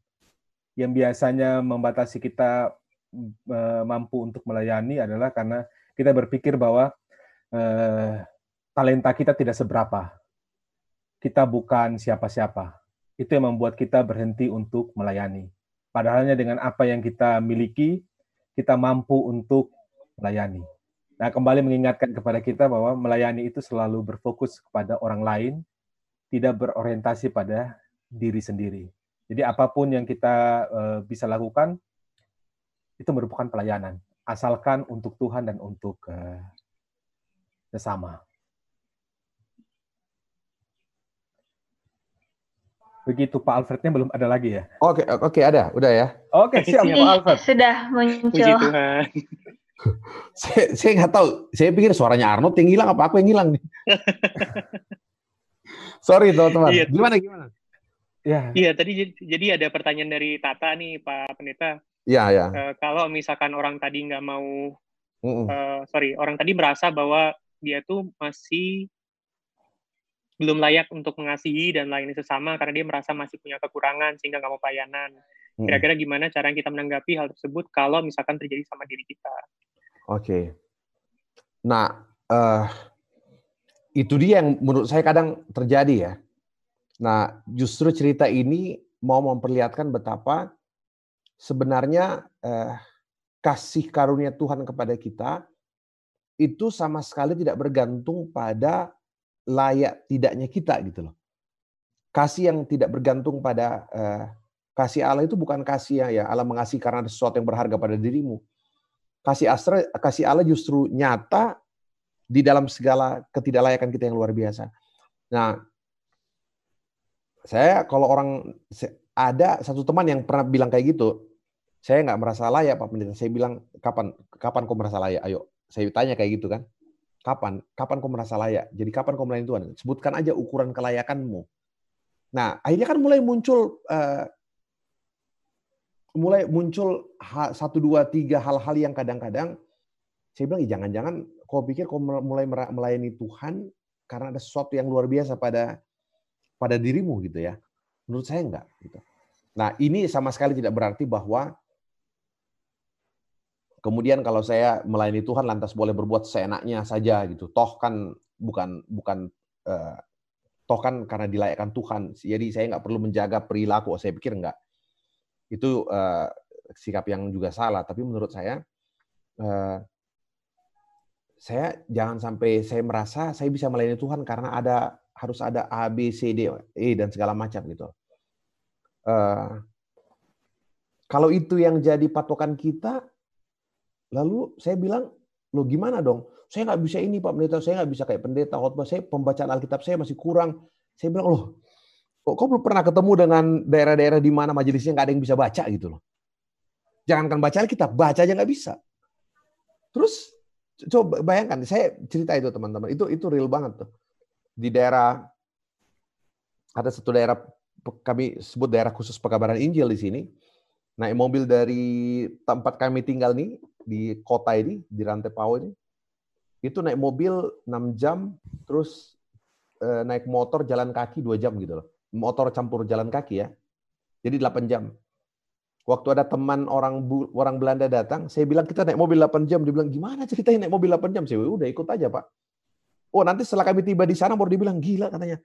Yang biasanya membatasi kita eh, mampu untuk melayani adalah karena kita berpikir bahwa eh, talenta kita tidak seberapa. Kita bukan siapa-siapa itu yang membuat kita berhenti untuk melayani. Padahalnya dengan apa yang kita miliki, kita mampu untuk melayani. Nah, kembali mengingatkan kepada kita bahwa melayani itu selalu berfokus kepada orang lain, tidak berorientasi pada diri sendiri. Jadi apa pun yang kita eh, bisa lakukan, itu merupakan pelayanan. Asalkan untuk Tuhan dan untuk eh, sesama. Begitu Pak Alfrednya belum ada lagi ya? Oke, oke ada, udah ya. Oke, siap Iya. Pak Alfred. sudah muncul. puji Tuhan. <laughs> Saya, saya nggak tahu. Saya pikir suaranya Arnold yang hilang apa aku yang hilang nih. <laughs> Sorry teman-teman. Iya. Gimana gimana? Ya, Iya, tadi jadi ada pertanyaan dari Tata nih, Pak Pendeta. Iya ya. Eh, kalau misalkan orang tadi nggak mau, Mm-mm. eh, sorry, orang tadi merasa bahwa dia tuh masih belum layak untuk mengasihi dan melayani sesama karena dia merasa masih punya kekurangan sehingga nggak mau pelayanan. Kira-kira gimana cara kita menanggapi hal tersebut kalau misalkan terjadi sama diri kita? Oke. Nah, eh, itu dia yang menurut saya kadang terjadi ya. Nah, justru cerita ini mau memperlihatkan betapa sebenarnya eh, kasih karunia Tuhan kepada kita itu sama sekali tidak bergantung pada layak tidaknya kita gitu loh. Kasih yang tidak bergantung pada uh, kasih Allah itu bukan kasih yang ya Allah mengasihi karena ada sesuatu yang berharga pada dirimu. Kasih asra, kasih Allah justru nyata di dalam segala ketidaklayakan kita yang luar biasa. Nah, saya kalau orang ada satu teman yang pernah bilang kayak gitu, saya nggak merasa layak Pak Pendeta. Saya bilang kapan kapan kau merasa layak? Ayo, saya tanya kayak gitu kan. Kapan? Kapan kau merasa layak? Jadi kapan kau melayani Tuhan? Sebutkan aja ukuran kelayakanmu. Nah, akhirnya kan mulai muncul uh, mulai muncul satu dua tiga hal-hal yang kadang-kadang saya bilang, jangan-jangan kau pikir kau mulai melayani Tuhan karena ada sesuatu yang luar biasa pada pada dirimu gitu ya. Menurut saya enggak. Gitu. Nah ini sama sekali tidak berarti bahwa kemudian kalau saya melayani Tuhan lantas boleh berbuat seenaknya saja gitu. Toh kan bukan bukan uh, toh kan karena dilayakkan Tuhan. Jadi saya nggak perlu menjaga perilaku. Saya pikir enggak. Itu uh, sikap yang juga salah. Tapi menurut saya uh, saya jangan sampai saya merasa saya bisa melayani Tuhan karena ada harus ada A, B, C, D, E dan segala macam gitu. Uh, kalau itu yang jadi patokan kita, lalu saya bilang, lo gimana dong? Saya nggak bisa ini Pak Pendeta, saya nggak bisa kayak pendeta khotbah, saya pembacaan Alkitab saya masih kurang. Saya bilang, loh, kok belum pernah ketemu dengan daerah-daerah di mana majelisnya nggak ada yang bisa baca gitu loh. Jangankan baca Alkitab, baca aja nggak bisa. Terus coba bayangkan, saya cerita itu teman-teman, itu itu real banget tuh. Di daerah ada satu daerah kami sebut daerah khusus pekabaran Injil di sini. Naik mobil dari tempat kami tinggal nih di kota ini di Rantai Pau ini. Itu naik mobil 6 jam terus eh, naik motor jalan kaki 2 jam gitu loh. Motor campur jalan kaki ya. Jadi 8 jam. Waktu ada teman orang orang Belanda datang, saya bilang kita naik mobil 8 jam. Dia bilang, gimana ceritanya naik mobil 8 jam? Saya udah ikut aja Pak. Oh nanti setelah kami tiba di sana baru dibilang gila katanya.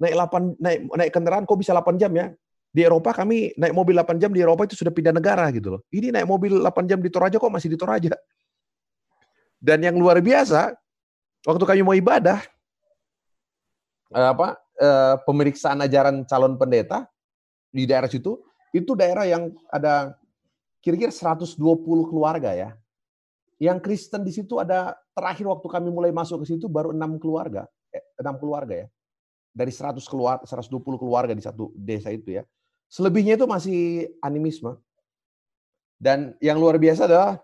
Naik 8 naik naik kendaraan kok bisa 8 jam ya? Di Eropa kami naik mobil 8 jam di Eropa itu sudah pindah negara gitu loh. Ini naik mobil 8 jam di Toraja kok masih di Toraja. Dan yang luar biasa, waktu kami mau ibadah, eh, apa eh, pemeriksaan ajaran calon pendeta di daerah situ, itu daerah yang ada kira-kira 120 keluarga ya. Yang Kristen di situ ada terakhir waktu kami mulai masuk ke situ baru enam keluarga, eh, enam keluarga ya. Dari 100 keluarga, 120 keluarga di satu desa itu ya. Selebihnya itu masih animisme. Dan yang luar biasa adalah,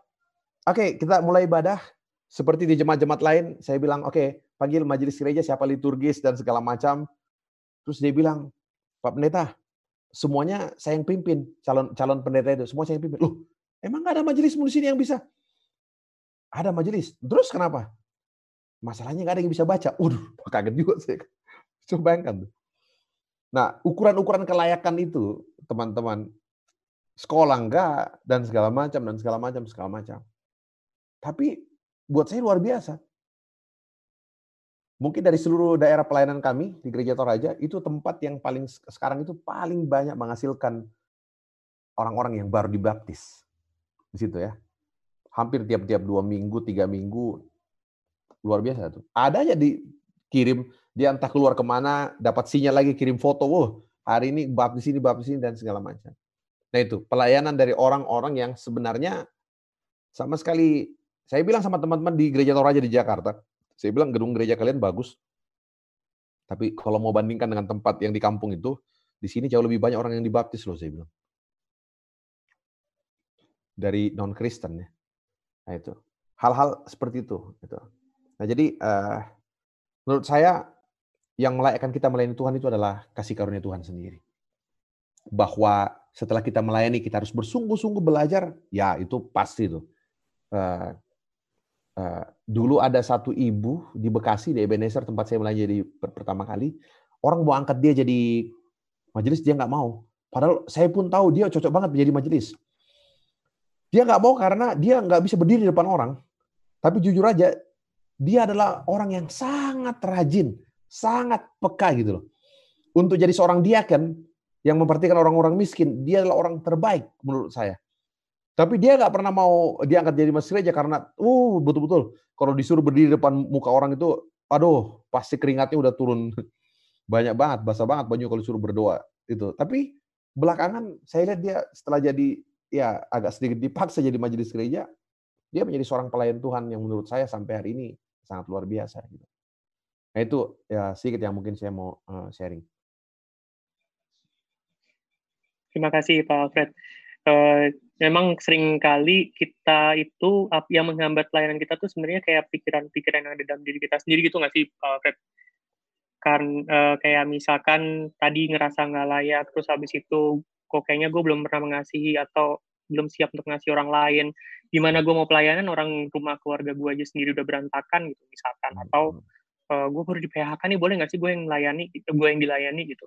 oke okay, kita mulai ibadah seperti di jemaat-jemaat lain. Saya bilang, oke okay, panggil majelis gereja siapa liturgis dan segala macam. Terus dia bilang, Pak Pendeta, semuanya saya yang pimpin calon calon pendeta itu semua saya yang pimpin. Loh emang nggak ada majelis di sini yang bisa? Ada majelis. Terus kenapa? Masalahnya nggak ada yang bisa baca. Waduh, <laughs> kaget juga saya. Coba bayangkan tuh nah ukuran-ukuran kelayakan itu teman-teman sekolah enggak dan segala macam dan segala macam segala macam tapi buat saya luar biasa Mungkin dari seluruh daerah pelayanan kami di Gereja Toraja, itu tempat yang paling sekarang itu paling banyak menghasilkan orang-orang yang baru dibaptis. Di situ ya. Hampir tiap-tiap dua minggu, tiga minggu. Luar biasa tuh. Ada aja dikirim, dia entah keluar ke mana, dapat sinyal lagi, kirim foto. Wah, hari ini baptis ini, baptis ini, dan segala macam. Nah itu, pelayanan dari orang-orang yang sebenarnya sama sekali, saya bilang sama teman-teman di Gereja Toraja di Jakarta, saya bilang gedung gereja kalian bagus. Tapi kalau mau bandingkan dengan tempat yang di kampung itu, di sini jauh lebih banyak orang yang dibaptis loh saya bilang. Dari non Kristen ya. Nah itu. Hal-hal seperti itu gitu. Nah, jadi uh, menurut saya yang melayakkan kita melayani Tuhan itu adalah kasih karunia Tuhan sendiri. Bahwa setelah kita melayani kita harus bersungguh-sungguh belajar, ya itu pasti tuh. Uh, Eh, dulu ada satu ibu di Bekasi di Ebenezer tempat saya melayani jadi pertama kali orang mau angkat dia jadi majelis dia nggak mau padahal saya pun tahu dia cocok banget menjadi majelis dia nggak mau karena dia nggak bisa berdiri di depan orang tapi jujur aja dia adalah orang yang sangat rajin sangat peka gitu loh. Untuk jadi seorang diaken yang memperhatikan orang-orang miskin dia adalah orang terbaik menurut saya. Tapi dia nggak pernah mau diangkat jadi mas gereja karena uh betul-betul. Kalau disuruh berdiri depan muka orang itu aduh pasti keringatnya udah turun. <laughs> Banyak banget, basah banget baju kalau suruh berdoa itu. Tapi belakangan saya lihat dia setelah jadi ya agak sedikit dipaksa jadi majelis gereja, dia menjadi seorang pelayan Tuhan yang menurut saya sampai hari ini sangat luar biasa gitu. Nah itu ya sedikit yang mungkin saya mau uh, sharing. Terima kasih Pak Alfred. Uh, memang sering kali kita itu yang menghambat pelayanan kita tuh sebenarnya kayak pikiran-pikiran yang ada dalam diri kita sendiri gitu nggak sih Pak Alfred? Kan uh, kayak misalkan tadi ngerasa nggak layak, terus habis itu kok kayaknya gue belum pernah mengasihi atau belum siap untuk ngasih orang lain. Gimana gue mau pelayanan orang rumah keluarga gue aja sendiri udah berantakan gitu misalkan atau uh, hmm. gue baru di PHK nih boleh nggak sih gue yang melayani, gue yang dilayani gitu.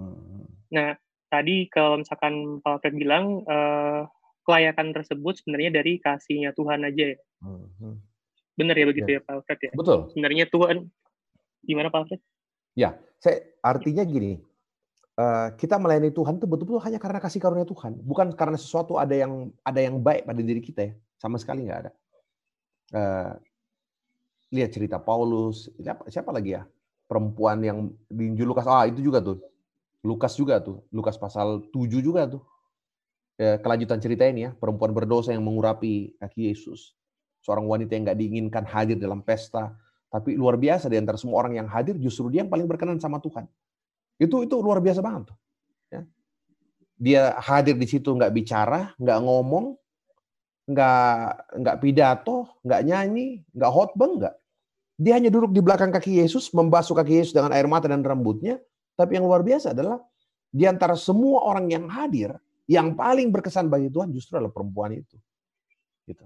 Hmm. Nah tadi kalau misalkan Pak Alfred bilang uh, kelayakan tersebut sebenarnya dari kasihnya Tuhan aja ya. Hmm. Benar ya begitu ya, ya Pak Alfred ya? Betul. Sebenarnya Tuhan gimana Pak Alfred? Ya, saya artinya gini. Uh, kita melayani Tuhan itu betul-betul hanya karena kasih karunia Tuhan, bukan karena sesuatu ada yang ada yang baik pada diri kita ya, sama sekali nggak ada. Uh, lihat cerita Paulus, siapa, siapa lagi ya? Perempuan yang di Injil Lukas, ah itu juga tuh Lukas juga tuh, Lukas pasal 7 juga tuh. Ya, kelanjutan cerita ini ya, perempuan berdosa yang mengurapi kaki Yesus. Seorang wanita yang nggak diinginkan hadir dalam pesta, tapi luar biasa di antara semua orang yang hadir, justru dia yang paling berkenan sama Tuhan. Itu itu luar biasa banget tuh. Ya. Dia hadir di situ nggak bicara, nggak ngomong, nggak nggak pidato, nggak nyanyi, nggak hotbah, nggak. Dia hanya duduk di belakang kaki Yesus, membasuh kaki Yesus dengan air mata dan rambutnya, tapi yang luar biasa adalah di antara semua orang yang hadir, yang paling berkesan bagi Tuhan justru adalah perempuan itu. Gitu.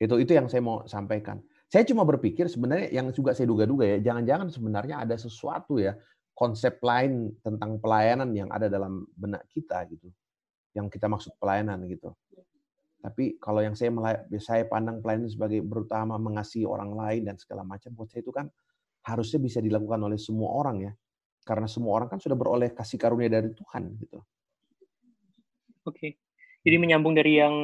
Itu itu yang saya mau sampaikan. Saya cuma berpikir sebenarnya yang juga saya duga-duga ya, jangan-jangan sebenarnya ada sesuatu ya konsep lain tentang pelayanan yang ada dalam benak kita gitu. Yang kita maksud pelayanan gitu. Tapi kalau yang saya saya pandang pelayanan sebagai berutama mengasihi orang lain dan segala macam, buat saya itu kan harusnya bisa dilakukan oleh semua orang ya. Karena semua orang kan sudah beroleh kasih karunia dari Tuhan gitu. Oke. Jadi menyambung dari yang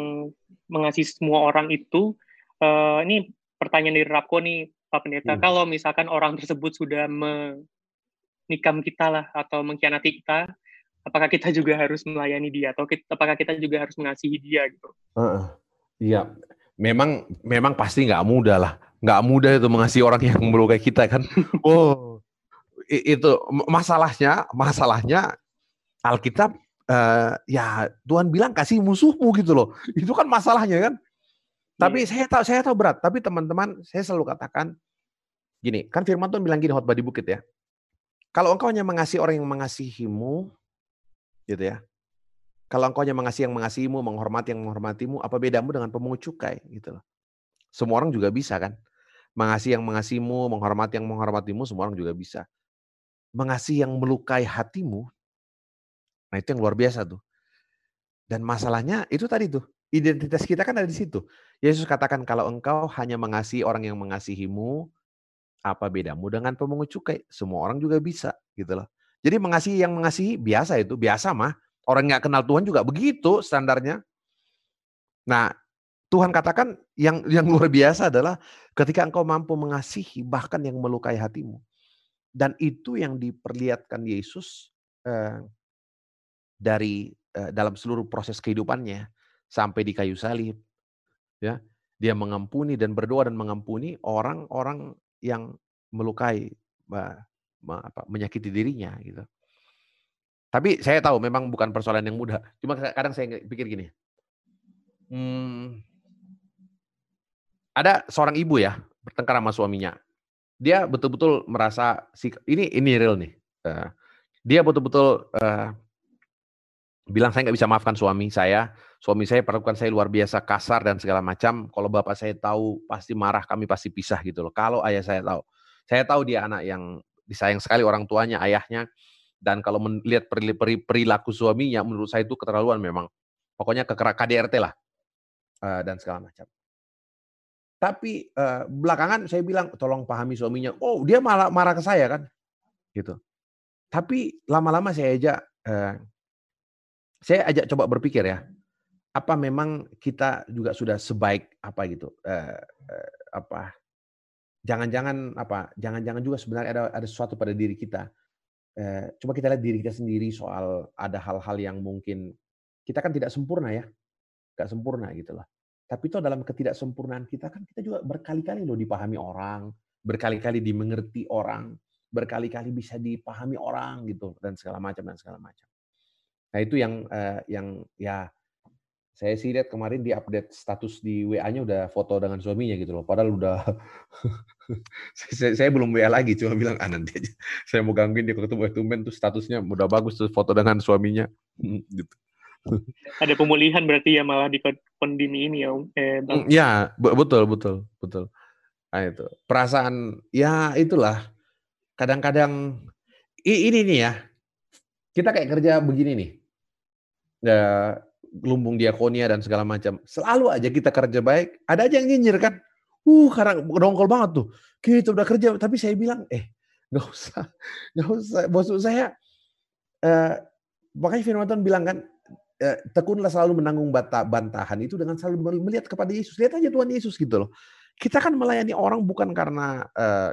mengasihi semua orang itu, uh, ini pertanyaan dari Rako nih Pak Pendeta. Hmm. Kalau misalkan orang tersebut sudah menikam kita lah atau mengkhianati kita, apakah kita juga harus melayani dia atau kita, apakah kita juga harus mengasihi dia gitu? Iya, uh, memang memang pasti nggak mudah lah nggak mudah itu mengasihi orang yang melukai kita kan. <laughs> Oh, itu masalahnya, masalahnya Alkitab uh, ya Tuhan bilang kasih musuhmu gitu loh. Itu kan masalahnya kan. Tapi yeah. saya tahu saya tahu berat, tapi teman-teman saya selalu katakan gini, kan firman Tuhan bilang gini khotbah di bukit ya. Kalau engkau hanya mengasihi orang yang mengasihimu gitu ya. Kalau engkau hanya mengasihi yang mengasihimu, menghormati yang menghormatimu, apa bedamu dengan pemungut cukai gitu loh. Semua orang juga bisa kan mengasihi yang mengasihimu, menghormati yang menghormatimu, semua orang juga bisa. Mengasihi yang melukai hatimu, nah itu yang luar biasa tuh. Dan masalahnya itu tadi tuh, identitas kita kan ada di situ. Yesus katakan kalau engkau hanya mengasihi orang yang mengasihimu, apa bedamu dengan pemungut cukai? Semua orang juga bisa gitu loh. Jadi mengasihi yang mengasihi biasa itu, biasa mah. Orang nggak kenal Tuhan juga begitu standarnya. Nah, Tuhan katakan yang <laughs> yang luar biasa adalah ketika engkau mampu mengasihi bahkan yang melukai hatimu. Dan itu yang diperlihatkan Yesus eh, dari eh, dalam seluruh proses kehidupannya sampai di kayu salib. Ya, dia mengampuni dan berdoa dan mengampuni orang-orang yang melukai, apa, menyakiti dirinya gitu. Tapi saya tahu memang bukan persoalan yang mudah. Cuma kadang saya pikir gini, hmm, ada seorang ibu ya bertengkar sama suaminya. Dia betul-betul merasa ini ini real nih. Uh, dia betul-betul uh, bilang saya nggak bisa maafkan suami saya. Suami saya perlakukan saya luar biasa kasar dan segala macam. Kalau bapak saya tahu pasti marah, kami pasti pisah gitu loh. Kalau ayah saya tahu, saya tahu dia anak yang disayang sekali orang tuanya, ayahnya. Dan kalau melihat perilaku suaminya, menurut saya itu keterlaluan memang. Pokoknya kekerak KDRT lah. Uh, dan segala macam. Tapi uh, belakangan saya bilang tolong pahami suaminya. Oh dia malah marah ke saya kan, gitu. Tapi lama-lama saya ajak, uh, saya ajak coba berpikir ya, apa memang kita juga sudah sebaik apa gitu, uh, uh, apa jangan-jangan apa? Jangan-jangan juga sebenarnya ada ada sesuatu pada diri kita. Eh, coba kita lihat diri kita sendiri soal ada hal-hal yang mungkin kita kan tidak sempurna ya, nggak sempurna gitu loh. Tapi itu dalam ketidaksempurnaan kita kan kita juga berkali-kali loh dipahami orang, berkali-kali dimengerti orang, berkali-kali bisa dipahami orang gitu dan segala macam dan segala macam. Nah itu yang uh, yang ya saya sih lihat kemarin di update status di WA-nya udah foto dengan suaminya gitu loh. Padahal udah <laughs> saya, saya belum WA lagi, cuma bilang ah nanti aja. <laughs> Saya mau gangguin dia ketemu tumben tuh statusnya udah bagus tuh foto dengan suaminya <laughs> gitu. Ada pemulihan berarti ya malah di pandemi ini ya, eh, Bang. Ya, betul betul betul. Nah, itu perasaan ya itulah kadang-kadang ini nih ya kita kayak kerja begini nih ya lumbung diakonia dan segala macam. Selalu aja kita kerja baik, ada aja yang nyinyir kan. Uh, karena dongkol banget tuh. Kita udah kerja, tapi saya bilang, eh, nggak usah, <laughs> nggak usah. Bos saya, eh, makanya Firman Tuhan bilang kan, eh, tekunlah selalu menanggung bantahan itu dengan selalu melihat kepada Yesus. Lihat aja Tuhan Yesus gitu loh. Kita kan melayani orang bukan karena eh,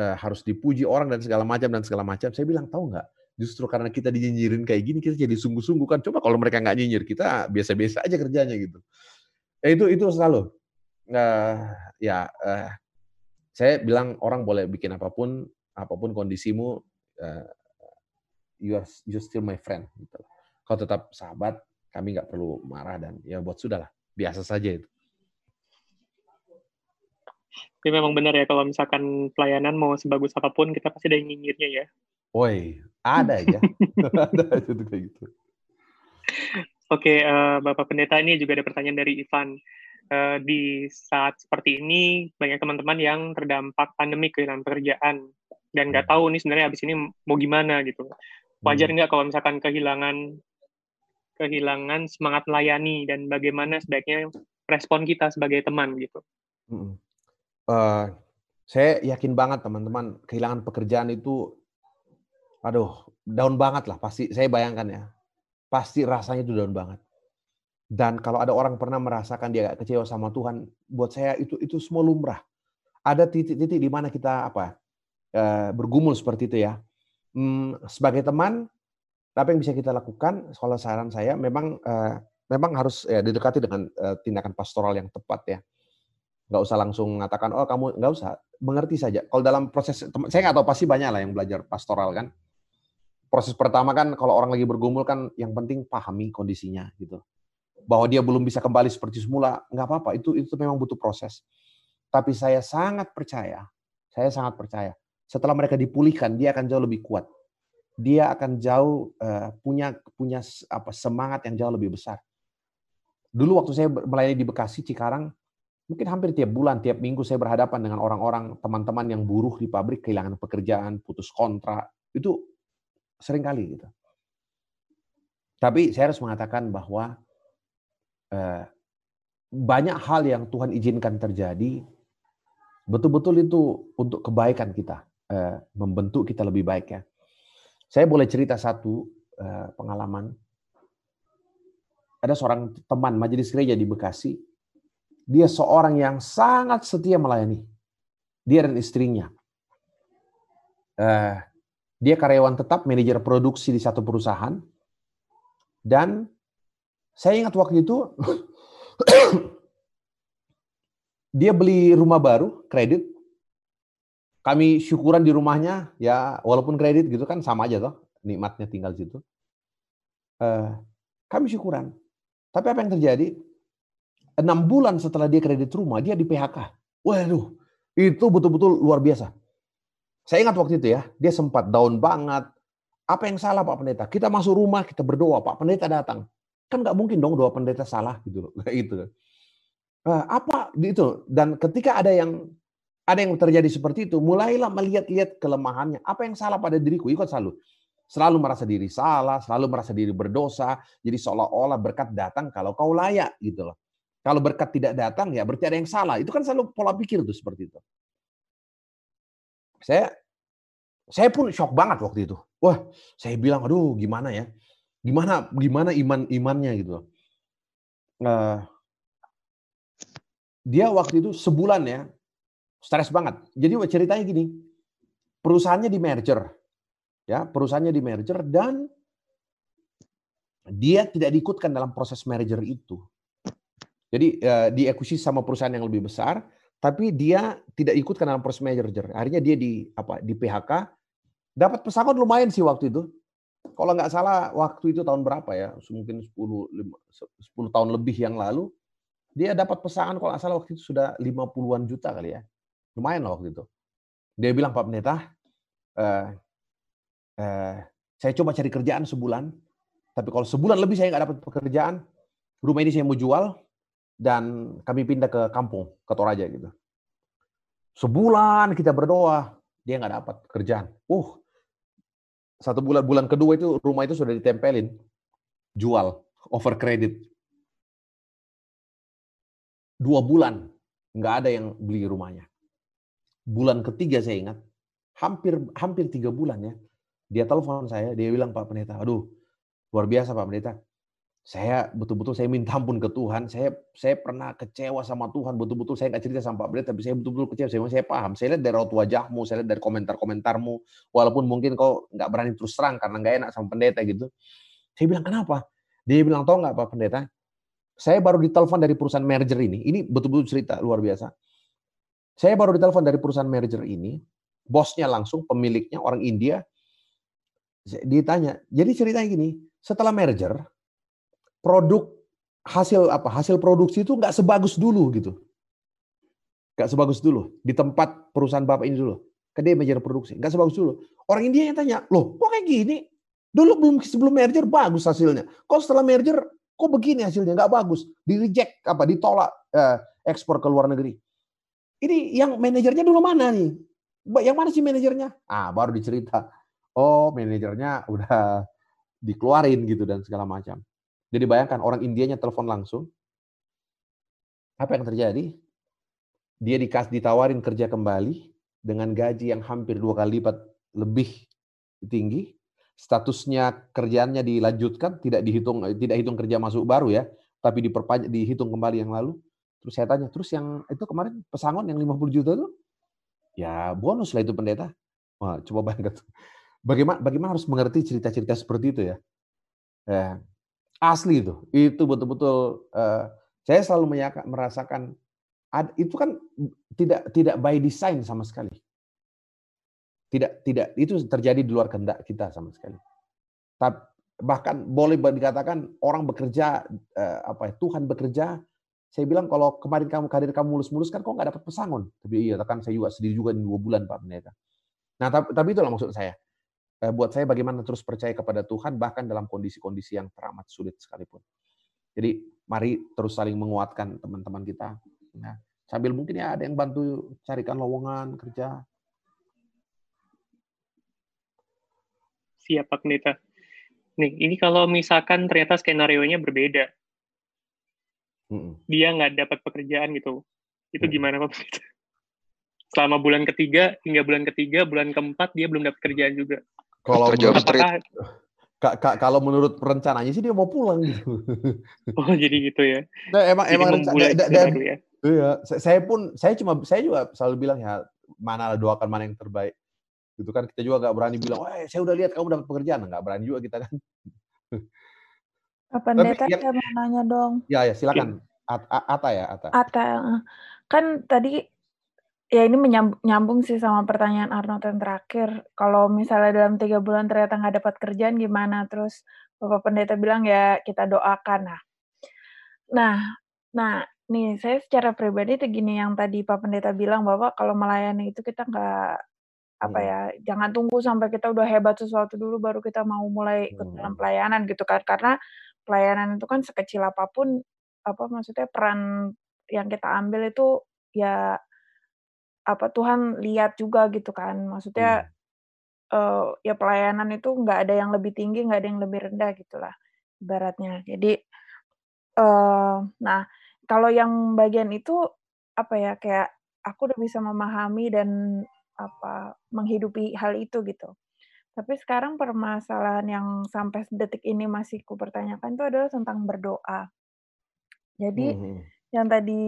eh, harus dipuji orang dan segala macam dan segala macam. Saya bilang tahu nggak? Justru karena kita dinyinyirin kayak gini kita jadi sungguh-sungguh kan. Coba kalau mereka nggak nyinyir kita biasa-biasa aja kerjanya gitu. Eh, itu itu selalu uh, ya uh, saya bilang orang boleh bikin apa pun apa pun kondisimu uh, you are you still my friend gitu. Kau tetap sahabat kami nggak perlu marah dan ya buat sudahlah biasa saja itu tapi memang benar ya kalau misalkan pelayanan mau sebagus apa pun kita pasti ada yang nyinyirnya ya Woi, ada aja. <laughs> ada aja tuh kayak gitu. Oke, uh, Bapak Pendeta ini juga ada pertanyaan dari Ivan. Uh, di saat seperti ini banyak teman-teman yang terdampak pandemi kehilangan pekerjaan dan nggak hmm. tahu nih sebenarnya habis ini mau gimana gitu. Wajar hmm. nggak kalau misalkan kehilangan kehilangan semangat melayani dan bagaimana sebaiknya respon kita sebagai teman gitu. Uh, saya yakin banget teman-teman kehilangan pekerjaan itu aduh down banget lah pasti saya bayangkan ya. Pasti rasanya itu down banget. Dan kalau ada orang pernah merasakan dia kecewa sama Tuhan buat saya itu itu semua lumrah. Ada titik-titik di mana kita apa uh, bergumul seperti itu ya. Hmm, sebagai teman apa yang bisa kita lakukan? Kalau saran saya memang uh, memang harus ya, didekati dengan uh, tindakan pastoral yang tepat ya nggak usah langsung mengatakan oh kamu nggak usah mengerti saja kalau dalam proses saya nggak tahu pasti banyak lah yang belajar pastoral kan proses pertama kan kalau orang lagi bergumul kan yang penting pahami kondisinya gitu. Bahwa dia belum bisa kembali seperti semula, nggak apa-apa. Itu itu memang butuh proses. Tapi saya sangat percaya, saya sangat percaya. Setelah mereka dipulihkan, dia akan jauh lebih kuat. Dia akan jauh uh, punya punya apa semangat yang jauh lebih besar. Dulu waktu saya melayani di Bekasi, Cikarang, mungkin hampir tiap bulan, tiap minggu saya berhadapan dengan orang-orang, teman-teman yang buruh di pabrik, kehilangan pekerjaan, putus kontrak. Itu sering kali gitu. Tapi saya harus mengatakan bahwa eh, banyak hal yang Tuhan izinkan terjadi, betul-betul itu untuk kebaikan kita, eh, membentuk kita lebih baik ya. Saya boleh cerita satu eh, pengalaman. Ada seorang teman majelis gereja di Bekasi, dia seorang yang sangat setia melayani. Dia dan istrinya. Eh, dia karyawan tetap, manajer produksi di satu perusahaan. Dan saya ingat waktu itu <coughs> dia beli rumah baru, kredit. Kami syukuran di rumahnya, ya walaupun kredit gitu kan sama aja toh, nikmatnya tinggal situ. Uh, kami syukuran. Tapi apa yang terjadi? Enam bulan setelah dia kredit rumah, dia di PHK. Waduh, itu betul-betul luar biasa. Saya ingat waktu itu ya, dia sempat down banget. Apa yang salah Pak Pendeta? Kita masuk rumah, kita berdoa, Pak Pendeta datang. Kan nggak mungkin dong doa pendeta salah gitu loh. <laughs> Gitu. Apa itu? Dan ketika ada yang ada yang terjadi seperti itu, mulailah melihat-lihat kelemahannya. Apa yang salah pada diriku? Ikut selalu. Selalu merasa diri salah, selalu merasa diri berdosa. Jadi seolah-olah berkat datang kalau kau layak gitu loh. Kalau berkat tidak datang ya berarti ada yang salah. Itu kan selalu pola pikir tuh seperti itu. Saya saya pun shock banget waktu itu. Wah, saya bilang, aduh gimana ya? Gimana gimana iman imannya gitu. Uh, dia waktu itu sebulan ya, Stres banget. Jadi ceritanya gini, perusahaannya di merger, ya perusahaannya di merger dan dia tidak diikutkan dalam proses merger itu. Jadi uh, diakuisisi sama perusahaan yang lebih besar, tapi dia tidak ikutkan dalam proses merger. Akhirnya dia di apa di PHK, dapat pesangon lumayan sih waktu itu. Kalau nggak salah waktu itu tahun berapa ya? Mungkin 10 10 tahun lebih yang lalu dia dapat pesangon kalau nggak salah waktu itu sudah 50-an juta kali ya. Lumayan lah waktu itu. Dia bilang Pak Pendeta, eh, eh, saya coba cari kerjaan sebulan, tapi kalau sebulan lebih saya nggak dapat pekerjaan, rumah ini saya mau jual, dan kami pindah ke kampung, ke Toraja gitu. Sebulan kita berdoa, dia nggak dapat kerjaan. Uh, satu bulan bulan kedua itu rumah itu sudah ditempelin, jual, over credit. Dua bulan nggak ada yang beli rumahnya. Bulan ketiga saya ingat, hampir hampir tiga bulan ya, dia telepon saya, dia bilang Pak Pendeta, aduh luar biasa Pak Pendeta, saya betul-betul saya minta ampun ke Tuhan. Saya saya pernah kecewa sama Tuhan. Betul-betul saya nggak cerita sama Pak tapi saya betul-betul kecewa. Saya, saya paham. Saya lihat dari raut wajahmu, saya lihat dari komentar-komentarmu. Walaupun mungkin kau nggak berani terus terang karena nggak enak sama pendeta gitu. Saya bilang kenapa? Dia bilang tahu nggak Pak Pendeta? Saya baru ditelepon dari perusahaan merger ini. Ini betul-betul cerita luar biasa. Saya baru ditelepon dari perusahaan merger ini. Bosnya langsung, pemiliknya orang India. Ditanya, jadi ceritanya gini, setelah merger, produk hasil apa hasil produksi itu nggak sebagus dulu gitu. Nggak sebagus dulu di tempat perusahaan bapak ini dulu. Ke dia merger produksi nggak sebagus dulu. Orang India yang tanya loh kok kayak gini? Dulu belum sebelum merger bagus hasilnya. Kok setelah merger kok begini hasilnya? Nggak bagus. Di reject apa ditolak eh, ekspor ke luar negeri. Ini yang manajernya dulu mana nih? Yang mana sih manajernya? Ah baru dicerita. Oh manajernya udah dikeluarin gitu dan segala macam jadi bayangkan orang Indianya telepon langsung. Apa yang terjadi? Dia dikas ditawarin kerja kembali dengan gaji yang hampir dua kali lipat lebih tinggi. Statusnya kerjaannya dilanjutkan, tidak dihitung tidak hitung kerja masuk baru ya, tapi diperpanjang dihitung kembali yang lalu. Terus saya tanya, terus yang itu kemarin pesangon yang 50 juta itu? Ya bonus lah itu pendeta. Wah, coba bayangkan. Bagaimana bagaimana harus mengerti cerita-cerita seperti itu ya? Eh, Asli itu. Itu betul-betul uh, saya selalu merasakan ad, itu kan tidak tidak by design sama sekali. Tidak tidak itu terjadi di luar kehendak kita sama sekali. Tapi bahkan boleh dikatakan orang bekerja uh, apa ya Tuhan bekerja saya bilang kalau kemarin kamu karir kamu mulus-mulus kan kok nggak dapat pesangon tapi iya kan saya juga sedih juga dua bulan pak pendeta nah tapi, tapi itulah maksud saya buat saya bagaimana terus percaya kepada Tuhan bahkan dalam kondisi-kondisi yang teramat sulit sekalipun. Jadi mari terus saling menguatkan teman-teman kita. Ya. Sambil mungkin ya ada yang bantu carikan lowongan kerja. Siap Pak Nita. Nih, ini kalau misalkan ternyata skenario-nya berbeda. Dia nggak dapat pekerjaan gitu. Itu mm gimana Pak? <laughs> Selama bulan ketiga hingga bulan ketiga, bulan keempat dia belum dapat kerjaan juga. Kalau menurut, street. Kak, kak, kalau menurut rencananya sih dia mau pulang gitu. <laughs> Oh jadi gitu ya. Nah, emang jadi emang rencana dan, dan ya. iya, saya pun saya cuma saya juga selalu bilang ya mana doakan mana yang terbaik. Gitu kan kita juga nggak berani bilang, "Eh, saya udah lihat kamu dapat pekerjaan." Nggak berani juga kita kan. <laughs> Apa Pendeta ya, saya mau nanya dong. Ya ya silakan. Ata ya, Ata. Ata. Kan tadi Ya ini menyambung sih sama pertanyaan Arnold yang terakhir. Kalau misalnya dalam tiga bulan ternyata nggak dapat kerjaan gimana? Terus Bapak Pendeta bilang ya kita doakan. Nah, nah, nah nih saya secara pribadi itu gini yang tadi Pak Pendeta bilang bahwa kalau melayani itu kita nggak apa hmm. ya jangan tunggu sampai kita udah hebat sesuatu dulu baru kita mau mulai ikut dalam hmm. pelayanan gitu kan karena pelayanan itu kan sekecil apa pun apa maksudnya peran yang kita ambil itu ya apa Tuhan lihat juga gitu kan maksudnya hmm. uh, ya pelayanan itu nggak ada yang lebih tinggi nggak ada yang lebih rendah gitulah ibaratnya jadi uh, nah kalau yang bagian itu apa ya kayak aku udah bisa memahami dan apa menghidupi hal itu gitu tapi sekarang permasalahan yang sampai detik ini masih ku pertanyakan itu adalah tentang berdoa jadi hmm. yang tadi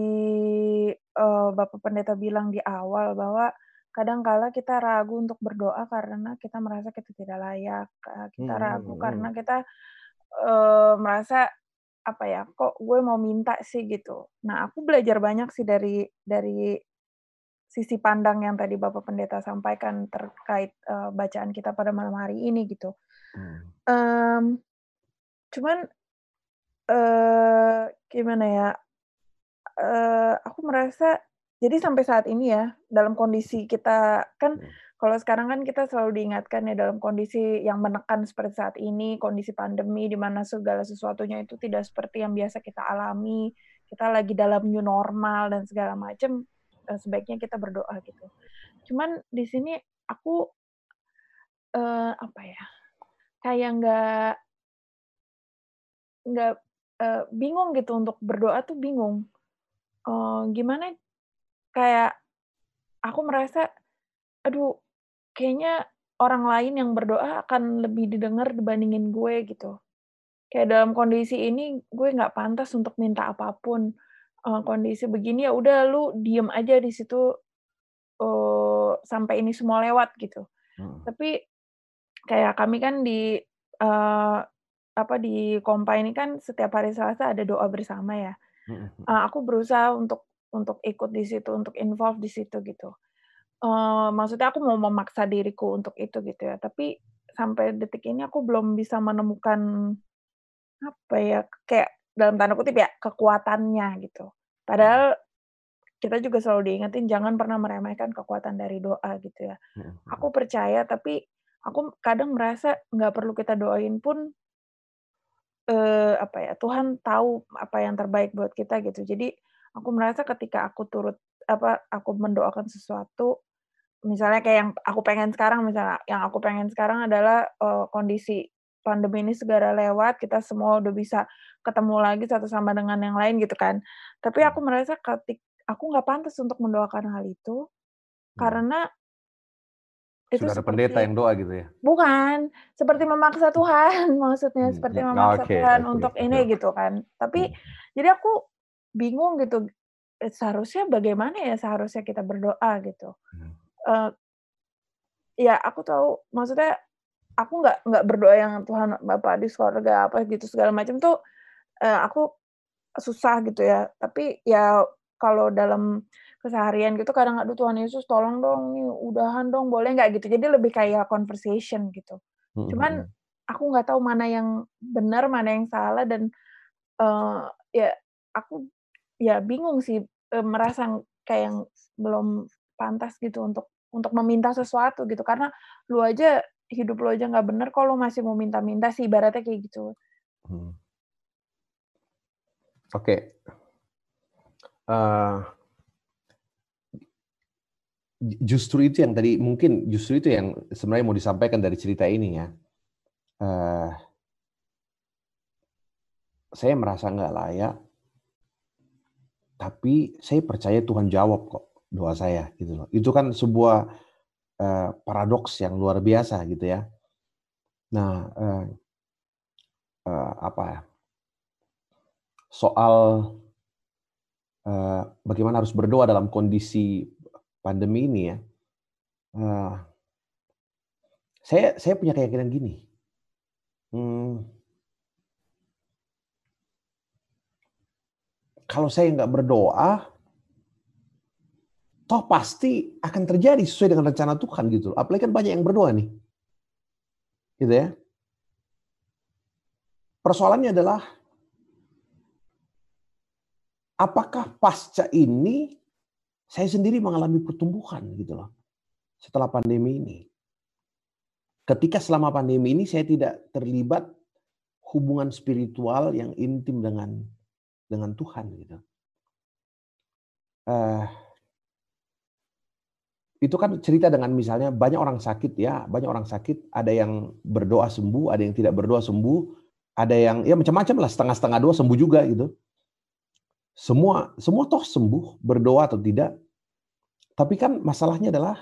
uh, Bapak Pendeta bilang di awal bahwa kadang-kala kita ragu untuk berdoa karena kita merasa kita tidak layak, kita ragu karena kita uh, merasa apa ya, kok gue mau minta sih gitu. Nah, aku belajar banyak sih dari dari sisi pandang yang tadi Bapak Pendeta sampaikan terkait uh, bacaan kita pada malam hari ini gitu. Hmm. Um, cuman uh, gimana ya? Uh, aku merasa jadi sampai saat ini ya dalam kondisi kita kan hmm. kalau sekarang kan kita selalu diingatkan ya dalam kondisi yang menekan seperti saat ini kondisi pandemi di mana segala sesuatunya itu tidak seperti yang biasa kita alami kita lagi dalam new normal dan segala macam uh, sebaiknya kita berdoa gitu. Cuman di sini aku uh, apa ya kayak nggak nggak uh, bingung gitu untuk berdoa tuh bingung. Uh, gimana kayak aku merasa aduh kayaknya orang lain yang berdoa akan lebih didengar dibandingin gue gitu. Kayak dalam kondisi ini gue nggak pantas untuk minta apa pun uh, kondisi begini ya udah lu diem aja di situ uh, sampai ini semua lewat gitu. Hmm. Tapi kayak kami kan di uh, apa di kompa ini kan setiap hari Selasa ada doa bersama ya. Uh, aku berusaha untuk untuk ikut di situ, untuk involve di situ gitu. Uh, maksudnya aku mau memaksa diriku untuk itu gitu ya. Tapi sampai detik ini aku belum bisa menemukan apa ya kayak dalam tanda kutip ya kekuatannya gitu. Padahal kita juga selalu diingetin jangan pernah meremehkan kekuatan dari doa gitu ya. Aku percaya tapi aku kadang merasa nggak perlu kita doain pun eh, apa ya Tuhan tahu apa yang terbaik buat kita gitu. Jadi aku merasa ketika aku turut apa aku mendoakan sesuatu misalnya kayak yang aku pengen sekarang misalnya yang aku pengen sekarang adalah uh, kondisi pandemi ini segera lewat, kita semua udah bisa ketemu lagi satu sama dengan yang lain gitu kan. Tapi aku merasa ketik aku nggak pantas untuk mendoakan hal itu hmm. karena itu Sudah ada pendeta yang doa gitu ya? Bukan, seperti memaksa Tuhan <laughs> maksudnya, hmm. seperti memaksa okay, Tuhan okay, untuk okay. ini gitu kan. Tapi hmm. jadi aku bingung gitu, eh, seharusnya bagaimana ya seharusnya kita berdoa gitu. Hmm. Uh, ya aku tahu, maksudnya aku nggak nggak berdoa yang Tuhan Bapak di surga apa gitu segala macam tuh uh, aku susah gitu ya tapi ya kalau dalam keseharian gitu kadang aduh Tuhan Yesus tolong dong nih udahan dong boleh nggak gitu jadi lebih kayak conversation gitu cuman aku nggak tahu mana yang benar mana yang salah dan uh, ya aku ya bingung sih uh, merasa kayak yang belum pantas gitu untuk untuk meminta sesuatu gitu karena lu aja hidup lo aja nggak bener lo masih mau minta-minta sih ibaratnya kayak gitu. Hmm. Oke. Okay. Uh, eh, justru itu yang tadi mungkin justru itu yang sebenarnya mau disampaikan dari cerita ini ya. Uh, saya merasa nggak layak, tapi saya percaya Tuhan jawab kok doa saya gitu loh. Itu kan sebuah Eh, paradoks yang luar biasa gitu ya. Nah, uh, uh, apa ya? Soal uh, bagaimana harus berdoa dalam kondisi pandemi ini ya. Uh, saya saya punya keyakinan gini. Hmm, kalau saya nggak berdoa, toh pasti akan terjadi sesuai dengan rencana Tuhan gitu. Apalagi kan banyak yang berdoa nih. Gitu ya. Persoalannya adalah apakah pasca ini saya sendiri mengalami pertumbuhan gitu loh. Setelah pandemi ini. Ketika selama pandemi ini saya tidak terlibat hubungan spiritual yang intim dengan dengan Tuhan gitu. Uh, itu kan cerita dengan misalnya banyak orang sakit ya, banyak orang sakit, ada yang berdoa sembuh, ada yang tidak berdoa sembuh, ada yang ya macam-macam lah setengah-setengah doa sembuh juga gitu. Semua semua toh sembuh berdoa atau tidak. Tapi kan masalahnya adalah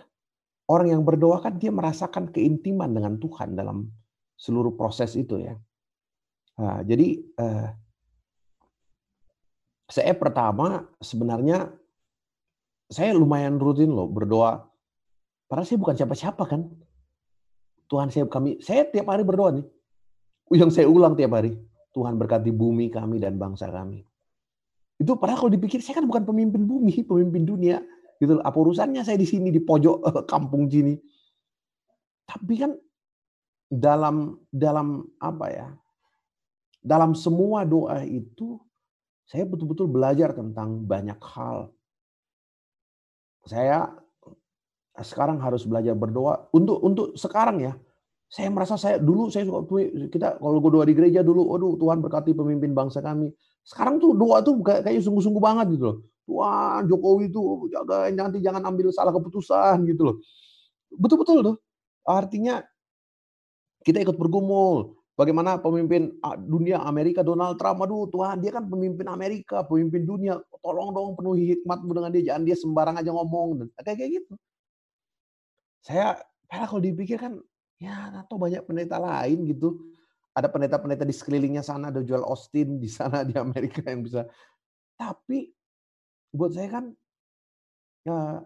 orang yang berdoa kan dia merasakan keintiman dengan Tuhan dalam seluruh proses itu ya. Nah, jadi eh, saya pertama sebenarnya saya lumayan rutin loh berdoa. Padahal saya bukan siapa-siapa kan. Tuhan saya kami saya tiap hari berdoa nih. Yang saya ulang tiap hari. Tuhan berkati bumi kami dan bangsa kami. Itu padahal kalau dipikir saya kan bukan pemimpin bumi, pemimpin dunia. Gitu. Apa urusannya saya di sini di pojok <laughs> kampung sini? Tapi kan dalam dalam apa ya? Dalam semua doa itu saya betul-betul belajar tentang banyak hal. Saya sekarang harus belajar berdoa untuk untuk sekarang ya. Saya merasa saya dulu saya suka kita kalau gue doa di gereja dulu, aduh Tuhan berkati pemimpin bangsa kami. Sekarang tuh doa tuh kayak sungguh-sungguh banget gitu loh. Tuhan Jokowi itu jaga nanti jangan ambil salah keputusan gitu loh. Betul-betul tuh. Artinya kita ikut bergumul. Bagaimana pemimpin dunia Amerika Donald Trump, aduh Tuhan dia kan pemimpin Amerika, pemimpin dunia, tolong dong penuhi hikmatmu dengan dia, jangan dia sembarang aja ngomong, kayak kayak gitu. Saya, kalau dipikir kan, ya atau banyak pendeta lain gitu. Ada pendeta-pendeta di sekelilingnya sana, ada Joel Austin di sana di Amerika yang bisa. Tapi buat saya kan, ya,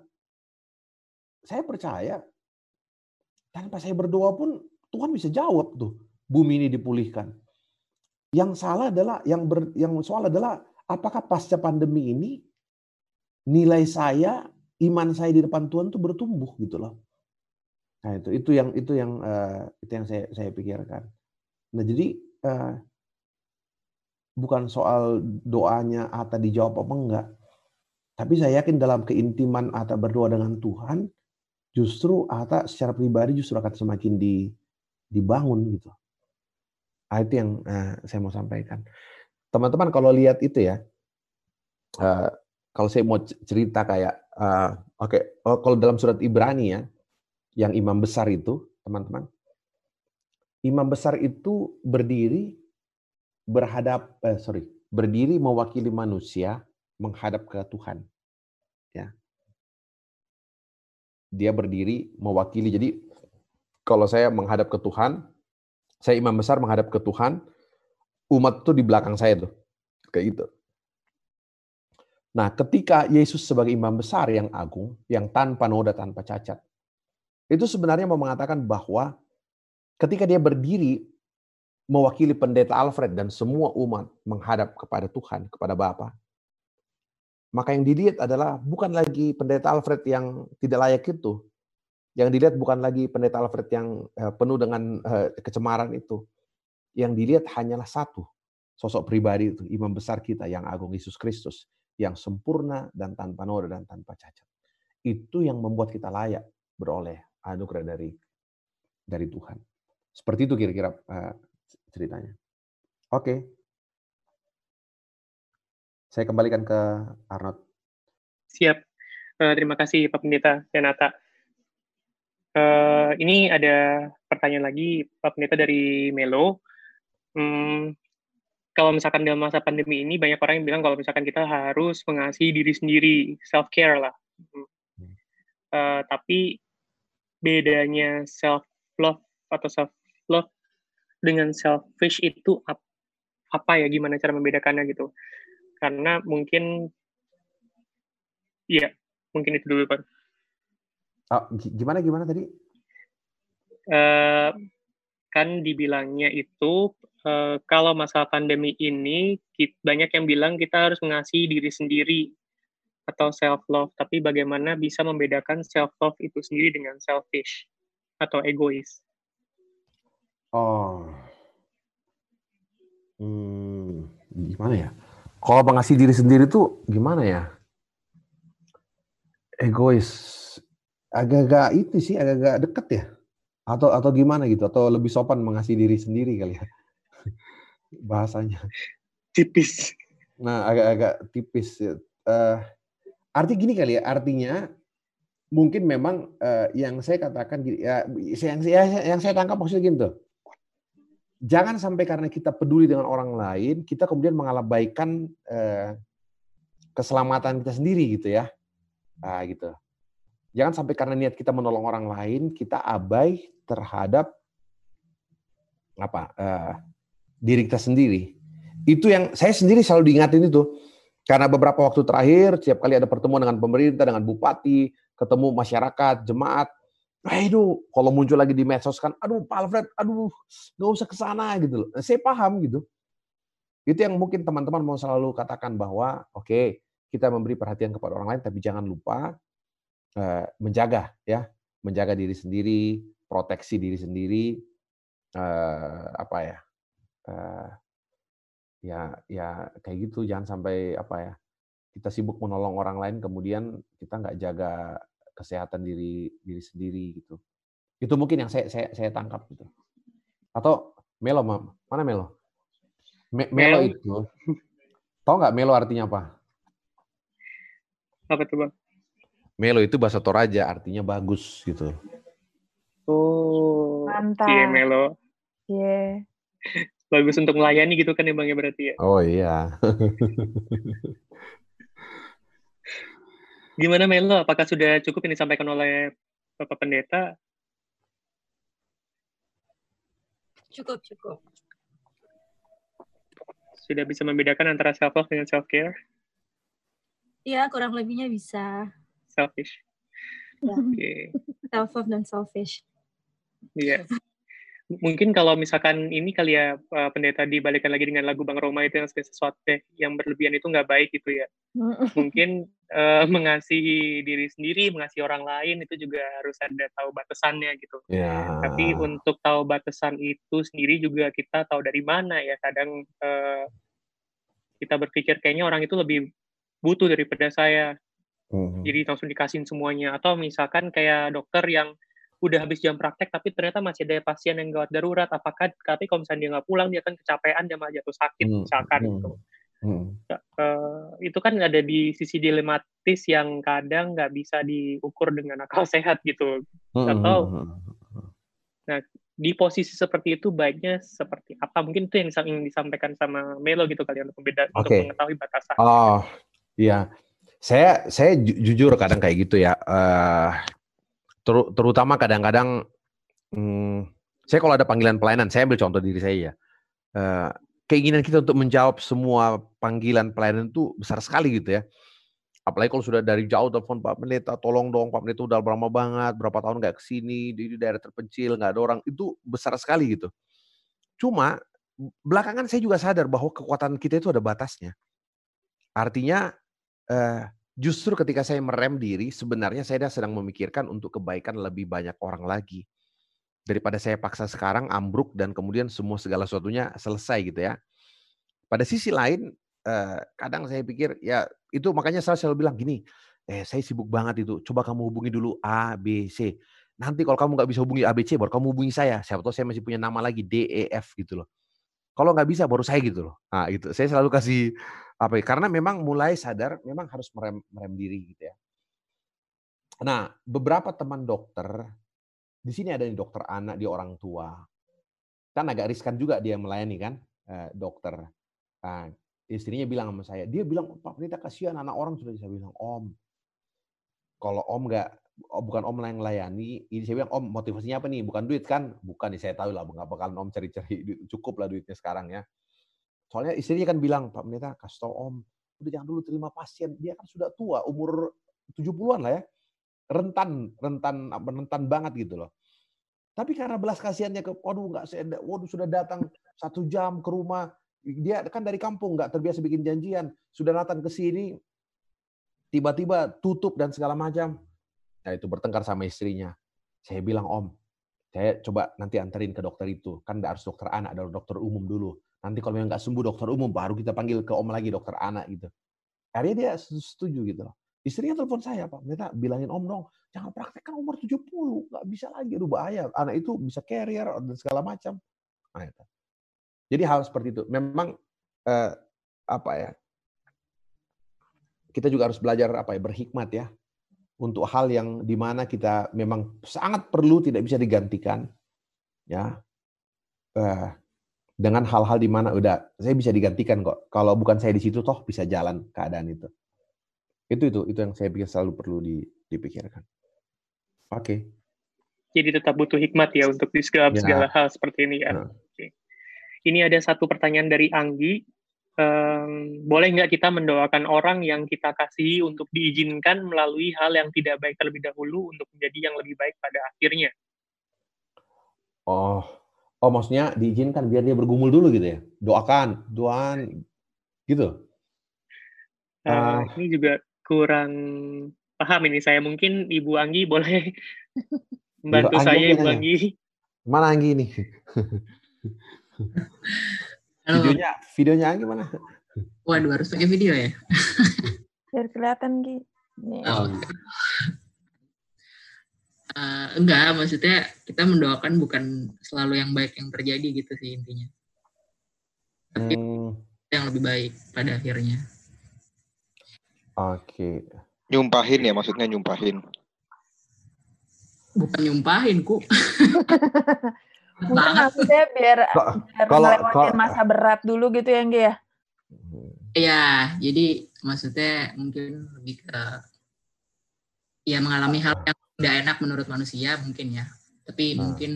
saya percaya tanpa saya berdoa pun Tuhan bisa jawab tuh bumi ini dipulihkan. Yang salah adalah yang ber, yang soal adalah apakah pasca pandemi ini nilai saya, iman saya di depan Tuhan tuh bertumbuh gitu loh. Nah itu itu yang itu yang uh, itu yang saya saya pikirkan. Nah jadi uh, bukan soal doanya Ata dijawab apa enggak, tapi saya yakin dalam keintiman Ata berdoa dengan Tuhan, justru Ata secara pribadi justru akan semakin di, dibangun gitu. Nah, itu yang uh, saya mau sampaikan. Teman-teman kalau lihat itu ya, uh, kalau saya mau cerita kayak, uh, oke, okay, oh, kalau dalam surat Ibrani ya, yang imam besar itu, teman-teman, imam besar itu berdiri berhadap, eh, sorry, berdiri mewakili manusia menghadap ke Tuhan. Ya, dia berdiri mewakili. Jadi kalau saya menghadap ke Tuhan, saya imam besar menghadap ke Tuhan, umat itu di belakang saya tuh. Kayak gitu. Nah, ketika Yesus sebagai imam besar yang agung, yang tanpa noda, tanpa cacat, itu sebenarnya mau mengatakan bahwa ketika dia berdiri mewakili pendeta Alfred dan semua umat menghadap kepada Tuhan, kepada Bapa, maka yang dilihat adalah bukan lagi pendeta Alfred yang tidak layak itu, yang dilihat bukan lagi pendeta Alfred yang eh, penuh dengan eh, kecemaran itu. Yang dilihat hanyalah satu, sosok pribadi itu, imam besar kita yang agung Yesus Kristus, yang sempurna dan tanpa noda dan tanpa cacat. Itu yang membuat kita layak beroleh anugerah dari dari Tuhan. Seperti itu kira-kira uh, ceritanya. Oke. Saya kembalikan ke Arnold. Siap. Uh, terima kasih Pak Pendeta Renata. Uh, ini ada pertanyaan lagi, Pak Pendeta dari Melo. Hmm, kalau misalkan dalam masa pandemi ini banyak orang yang bilang kalau misalkan kita harus mengasihi diri sendiri, self care lah. Uh, tapi bedanya self love atau self love dengan selfish itu apa ya? Gimana cara membedakannya gitu? Karena mungkin, ya mungkin itu dulu Pak. Oh, gimana gimana tadi? Uh, kan dibilangnya itu uh, kalau masalah pandemi ini banyak yang bilang kita harus mengasihi diri sendiri atau self love, tapi bagaimana bisa membedakan self love itu sendiri dengan selfish atau egois? Oh, hmm, gimana ya? Kalau mengasihi diri sendiri tuh gimana ya? Egois. Agak-agak itu sih agak-agak deket ya? Atau atau gimana gitu? Atau lebih sopan mengasihi diri sendiri kali ya? <laughs> Bahasanya. Tipis. Nah agak-agak tipis. Ya. uh, arti gini kali ya artinya mungkin memang uh, yang saya katakan ya yang saya yang saya tangkap maksudnya gitu jangan sampai karena kita peduli dengan orang lain kita kemudian mengabaikan uh, keselamatan kita sendiri gitu ya nah, gitu Jangan sampai karena niat kita menolong orang lain, kita abai terhadap apa uh, diri kita sendiri. Itu yang saya sendiri selalu diingatin itu. Karena beberapa waktu terakhir, setiap kali ada pertemuan dengan pemerintah, dengan bupati, ketemu masyarakat, jemaat, nah itu kalau muncul lagi di medsos kan, aduh Pak Alfred, aduh nggak usah ke sana gitu loh. Saya paham gitu. Itu yang mungkin teman-teman mau selalu katakan bahwa, oke, okay, kita memberi perhatian kepada orang lain, tapi jangan lupa uh, menjaga ya, menjaga diri sendiri, proteksi diri sendiri, uh, apa ya, uh, ya ya kayak gitu jangan sampai apa ya kita sibuk menolong orang lain kemudian kita nggak jaga kesehatan diri diri sendiri gitu. Itu mungkin yang saya saya, saya tangkap gitu. Atau melo mana melo? Me, melo itu tau nggak melo artinya apa? Apa tuh bang? Melo itu bahasa toraja artinya bagus gitu. Oh mantap. iya melo. Iya. Yeah <laughs> bagus untuk melayani gitu kan ya bang ya berarti ya. Oh iya. <laughs> Gimana Melo? Apakah sudah cukup yang disampaikan oleh Bapak Pendeta? Cukup, cukup. Sudah bisa membedakan antara self love dengan self care? Iya, kurang lebihnya bisa. Selfish. Ya. Oke. Okay. Self love dan selfish. Iya. Yeah mungkin kalau misalkan ini kali ya uh, pendeta dibalikan lagi dengan lagu Bang Roma itu yang sesuatu yang berlebihan itu nggak baik gitu ya. mungkin uh, mengasihi diri sendiri, mengasihi orang lain itu juga harus ada tahu batasannya gitu. Yeah. Tapi untuk tahu batasan itu sendiri juga kita tahu dari mana ya. Kadang uh, kita berpikir kayaknya orang itu lebih butuh daripada saya. Mm. Jadi langsung dikasihin semuanya. Atau misalkan kayak dokter yang udah habis jam praktek tapi ternyata masih ada pasien yang gawat darurat apakah tapi kalau misalnya dia nggak pulang dia akan kecapean dia malah jatuh sakit hmm. misalkan hmm. gitu hmm. Uh, itu kan ada di sisi dilematis yang kadang nggak bisa diukur dengan akal <laughs> sehat gitu hmm. atau hmm, hmm. nah di posisi seperti itu baiknya seperti apa mungkin itu yang ingin disampaikan sama Melo gitu kalian untuk membeda okay. untuk mengetahui batasan oh iya saya saya jujur kadang kayak gitu ya uh, ter, terutama kadang-kadang hmm, saya kalau ada panggilan pelayanan, saya ambil contoh diri saya ya. Uh, keinginan kita untuk menjawab semua panggilan pelayanan itu besar sekali gitu ya. Apalagi kalau sudah dari jauh telepon Pak Pendeta, tolong dong Pak Pendeta udah lama banget, berapa tahun nggak ke sini, di, di daerah terpencil, nggak ada orang, itu besar sekali gitu. Cuma belakangan saya juga sadar bahwa kekuatan kita itu ada batasnya. Artinya eh, Justru ketika saya merem diri, sebenarnya saya sedang memikirkan untuk kebaikan lebih banyak orang lagi. Daripada saya paksa sekarang ambruk dan kemudian semua segala sesuatunya selesai gitu ya. Pada sisi lain, eh, kadang saya pikir ya itu makanya saya selalu bilang gini, eh saya sibuk banget itu, coba kamu hubungi dulu A, B, C. Nanti kalau kamu nggak bisa hubungi A, B, C, baru kamu hubungi saya. Siapa tahu saya masih punya nama lagi D, E, F gitu loh. Kalau nggak bisa baru saya gitu loh. Nah itu saya selalu kasih apa ya, karena memang mulai sadar memang harus merem, merem diri gitu ya. Nah, beberapa teman dokter di sini ada nih dokter anak, dia orang tua. Kan agak riskan juga dia melayani kan, eh, dokter. Nah, istrinya bilang sama saya, dia bilang, Pak Pendeta kasihan anak orang sudah bisa bilang, Om, kalau Om nggak, oh, bukan Om yang melayani, ini saya bilang, Om motivasinya apa nih? Bukan duit kan? Bukan, nih saya tahu lah, nggak bakalan Om cari-cari, cukup lah duitnya sekarang ya. Soalnya istrinya kan bilang, Pak Pendeta, kasih tau Om, udah jangan dulu terima pasien. Dia kan sudah tua, umur 70-an lah ya. Rentan, rentan, rentan banget gitu loh. Tapi karena belas kasihannya ke, waduh nggak saya, waduh sudah datang satu jam ke rumah, dia kan dari kampung nggak terbiasa bikin janjian, sudah datang ke sini, tiba-tiba tutup dan segala macam. Nah itu bertengkar sama istrinya. Saya bilang Om, saya coba nanti anterin ke dokter itu, kan nggak harus dokter anak, ada dokter umum dulu. Nanti kalau memang nggak sembuh dokter umum, baru kita panggil ke om lagi dokter anak gitu. Akhirnya dia setuju gitu loh. Istrinya telepon saya, Pak. Mereka bilangin om dong, jangan praktekkan umur 70, nggak bisa lagi, aduh bahaya. Anak itu bisa carrier dan segala macam. Nah. Jadi hal seperti itu. Memang eh, apa ya? Kita juga harus belajar apa ya berhikmat ya untuk hal yang di mana kita memang sangat perlu tidak bisa digantikan ya eh, dengan hal-hal di mana udah saya bisa digantikan kok. Kalau bukan saya di situ toh bisa jalan keadaan itu. Itu itu itu yang saya pikir selalu perlu dipikirkan. Oke. Okay. Jadi tetap butuh hikmat ya untuk di segala, ya. segala hal seperti ini ya. Nah. Oke. Ini ada satu pertanyaan dari Anggi. um, boleh nggak kita mendoakan orang yang kita kasihi untuk diizinkan melalui hal yang tidak baik terlebih dahulu untuk menjadi yang lebih baik pada akhirnya? Oh, oh maksudnya diizinkan biar dia bergumul dulu gitu ya? Doakan, doan, gitu. Uh, uh, ini juga kurang paham ini saya. Mungkin Ibu Anggi boleh <laughs> membantu Ibu saya, Ibu Anggi. Mana Anggi ini? <laughs> videonya, videonya Anggi mana? Waduh, harus pakai video ya? Biar kelihatan, Gi. Oh. Uh, enggak, maksudnya kita mendoakan bukan selalu yang baik yang terjadi gitu sih intinya. Tapi hmm. yang lebih baik pada akhirnya. Oke. Okay. Nyumpahin ya maksudnya nyumpahin. Bukan nyumpahin, ku. <laughs> Mungkin maksudnya biar, biar kalau, kalau, masa berat dulu gitu ya, Nggi ya? Iya, jadi maksudnya mungkin lebih ke ya mengalami hal yang tidak enak menurut manusia mungkin ya. Tapi nah. mungkin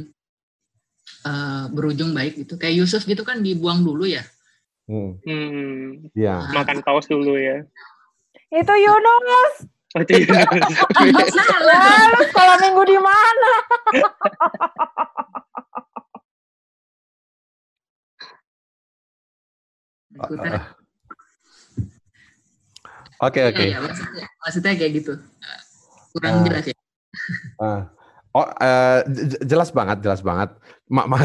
uh, berujung baik gitu. Kayak Yusuf gitu kan dibuang dulu ya. Hmm. hmm. Ya. Makan kaos dulu ya. Itu Yunus. Oh, itu Yunus. <laughs> Lalu sekolah minggu di mana? Oke oke. Ya, maksudnya, maksudnya kayak gitu. Kurang uh, jelas ya. Uh, oh uh, jelas banget jelas banget. Ma ma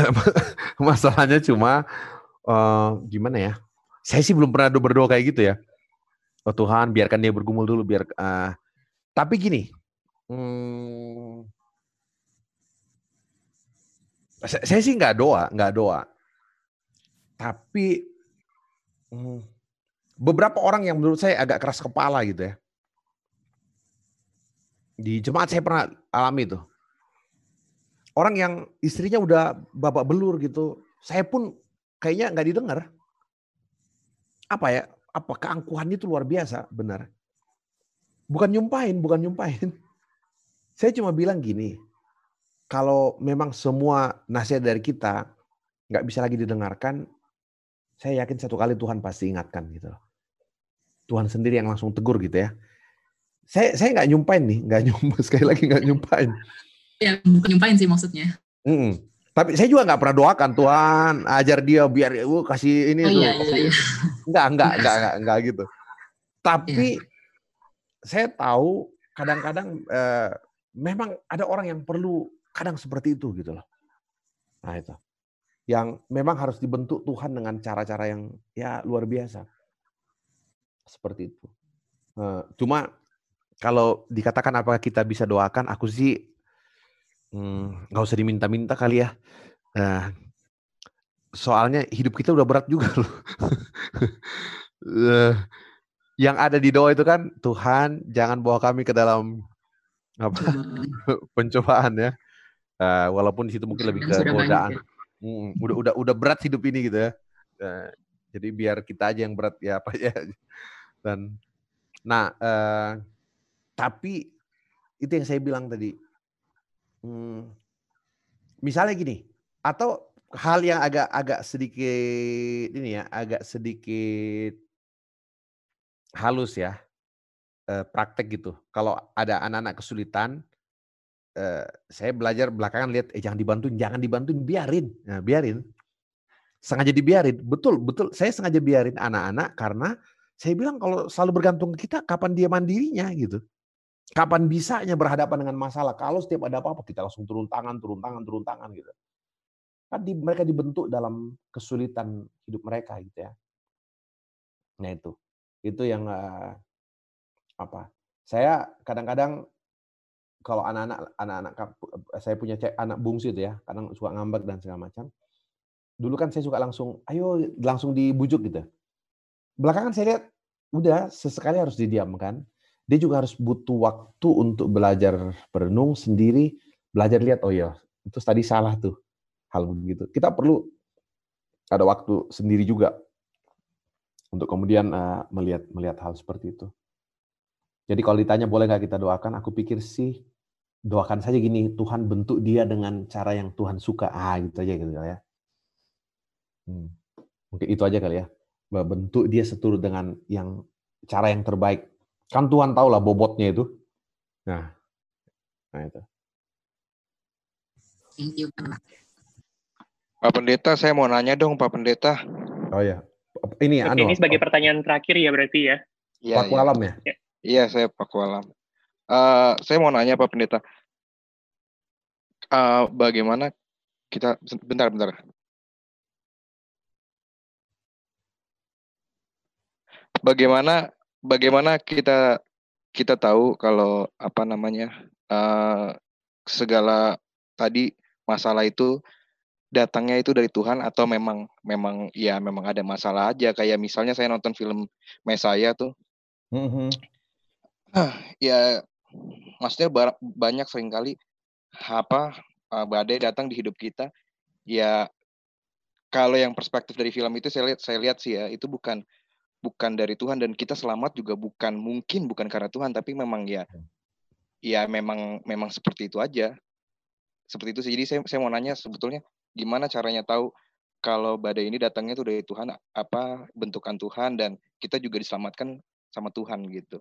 <laughs> masalahnya cuma uh, gimana ya? Saya sih belum pernah berdoa kayak gitu ya. Oh Tuhan biarkan dia bergumul dulu biar. Uh, tapi gini. Hmm, saya, saya sih nggak doa nggak doa. Tapi Hmm. Beberapa orang yang menurut saya agak keras kepala gitu ya. Di jemaat saya pernah alami itu. Orang yang istrinya udah babak belur gitu. Saya pun kayaknya nggak didengar. Apa ya? Apa keangkuhan itu luar biasa, benar. Bukan nyumpahin, bukan nyumpahin. <laughs> Saya cuma bilang gini, kalau memang semua nasihat dari kita nggak bisa lagi didengarkan, saya yakin satu kali Tuhan pasti ingatkan gitu. Tuhan sendiri yang langsung tegur gitu ya. Saya saya nggak nyumpain nih, nggak nyumpain <laughs> sekali lagi nggak nyumpain. Ya bukan nyumpain sih maksudnya. Mm -mm. Tapi saya juga nggak pernah doakan Tuhan ajar dia biar uh, kasih ini oh, tuh. Iya, iya, iya. Enggak, enggak, enggak, enggak, enggak gitu. Tapi iya. saya tahu kadang-kadang eh, memang ada orang yang perlu kadang seperti itu gitu loh. Nah itu yang memang harus dibentuk Tuhan dengan cara-cara yang ya luar biasa. Seperti itu. Cuma kalau dikatakan apakah kita bisa doakan, aku sih hmm, nggak usah diminta-minta kali ya. Nah, soalnya hidup kita udah berat juga <laughs> loh. Eh, yang ada di doa itu kan Tuhan jangan bawa kami ke dalam apa pencobaan <laughs> ya. Uh, walaupun di situ mungkin lebih ke godaan. Hmm, udah udah udah berat hidup ini gitu ya. Uh, jadi biar kita aja yang berat ya apa ya. Dan nah uh, tapi itu yang saya bilang tadi. Hmm, misalnya gini, atau hal yang agak agak sedikit ini ya, agak sedikit halus ya, uh, praktek gitu. Kalau ada anak-anak kesulitan, Eh, saya belajar belakangan lihat eh jangan dibantuin, jangan dibantuin, biarin. Nah, biarin. Sengaja dibiarin. Betul, betul. Saya sengaja biarin anak-anak karena saya bilang kalau selalu bergantung ke kita, kapan dia mandirinya gitu. Kapan bisanya berhadapan dengan masalah? Kalau setiap ada apa-apa kita langsung turun tangan, turun tangan, turun tangan gitu. Kan di, mereka dibentuk dalam kesulitan hidup mereka gitu ya. Nah itu, itu yang uh, apa? Saya kadang-kadang kalau anak-anak anak-anak saya punya cek, anak bungsu itu ya, kadang suka ngambek dan segala macam. Dulu kan saya suka langsung, ayo langsung dibujuk gitu. Belakangan saya lihat, udah sesekali harus didiamkan. Dia juga harus butuh waktu untuk belajar berenung sendiri, belajar lihat, oh iya, itu tadi salah tuh hal begitu. Kita perlu ada waktu sendiri juga untuk kemudian uh, melihat melihat hal seperti itu. Jadi kalau ditanya boleh nggak kita doakan, aku pikir sih doakan saja gini, Tuhan bentuk dia dengan cara yang Tuhan suka. Ah, gitu aja gitu ya. Hmm. Mungkin itu aja kali ya. bentuk dia seturut dengan yang cara yang terbaik. Kan Tuhan tahu lah bobotnya itu. Nah, nah itu. Thank you, Pak. Pak Pendeta, saya mau nanya dong, Pak Pendeta. Oh ya, ini Oke, anu. ini sebagai pertanyaan terakhir ya berarti ya. Iya, Paku iya. alam ya. Iya, saya Pak Walam. Eh, saya mau nanya Pak Pendeta, Eh, bagaimana kita bentar bentar. Bagaimana bagaimana kita kita tahu kalau apa namanya eh, segala tadi masalah itu datangnya itu dari Tuhan atau memang memang ya memang ada masalah aja? Kayak misalnya saya nonton film Mesaya tuh. Mhm. <clears throat> ya maksudnya ba- banyak sering kali apa uh, badai datang di hidup kita. Ya kalau yang perspektif dari film itu saya lihat saya lihat sih ya itu bukan bukan dari Tuhan dan kita selamat juga bukan mungkin bukan karena Tuhan tapi memang ya ya memang memang seperti itu aja seperti itu sih jadi saya saya mau nanya sebetulnya gimana caranya tahu kalau badai ini datangnya itu dari Tuhan apa bentukan Tuhan dan kita juga diselamatkan sama Tuhan gitu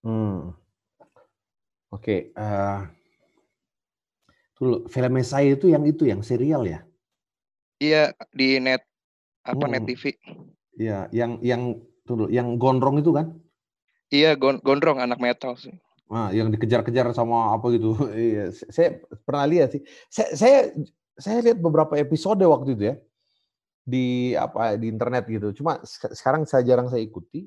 Hmm. Oke, eh dulu film saya itu yang itu yang serial ya. Iya di net apa net Hmm. TV. Iya, yang yang dulu yang gondrong itu kan. Iya gon- gondrong anak metal sih. Nah, yang dikejar-kejar sama apa gitu. <laughs> Iya, saya pernah lihat sih. Saya saya saya lihat beberapa episode waktu itu ya di apa di internet gitu. Cuma sek- sekarang saya jarang saya ikuti.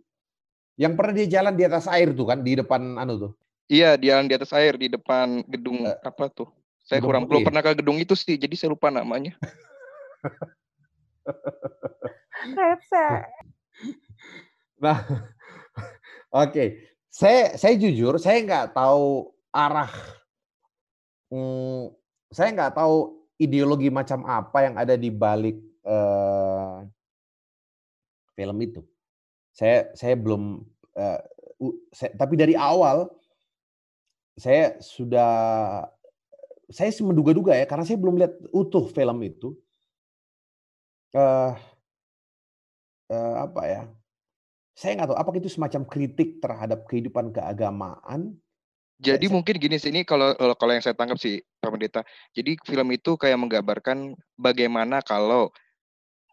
Yang pernah dia jalan di atas air tuh kan di depan anu tuh. Iya di jalan di atas air di depan gedung Eh, apa tuh? Saya Gedung kurang belum Putih. pernah ke gedung itu sih, jadi saya lupa namanya. <laughs> Rese. Nah, <laughs> oke. Saya saya jujur saya nggak tahu arah. Hmm, saya nggak tahu ideologi macam apa yang ada di balik eh, film itu. Saya saya belum. eh, u- saya- tapi dari awal saya sudah saya menduga-duga ya karena saya belum lihat utuh film itu. Eh, eh, apa ya? Saya nggak tahu apakah itu semacam kritik terhadap kehidupan keagamaan. Jadi saya- mungkin gini sih ini kalau kalau yang saya tangkap sih Pak Pendeta. Jadi film itu kayak menggambarkan bagaimana kalau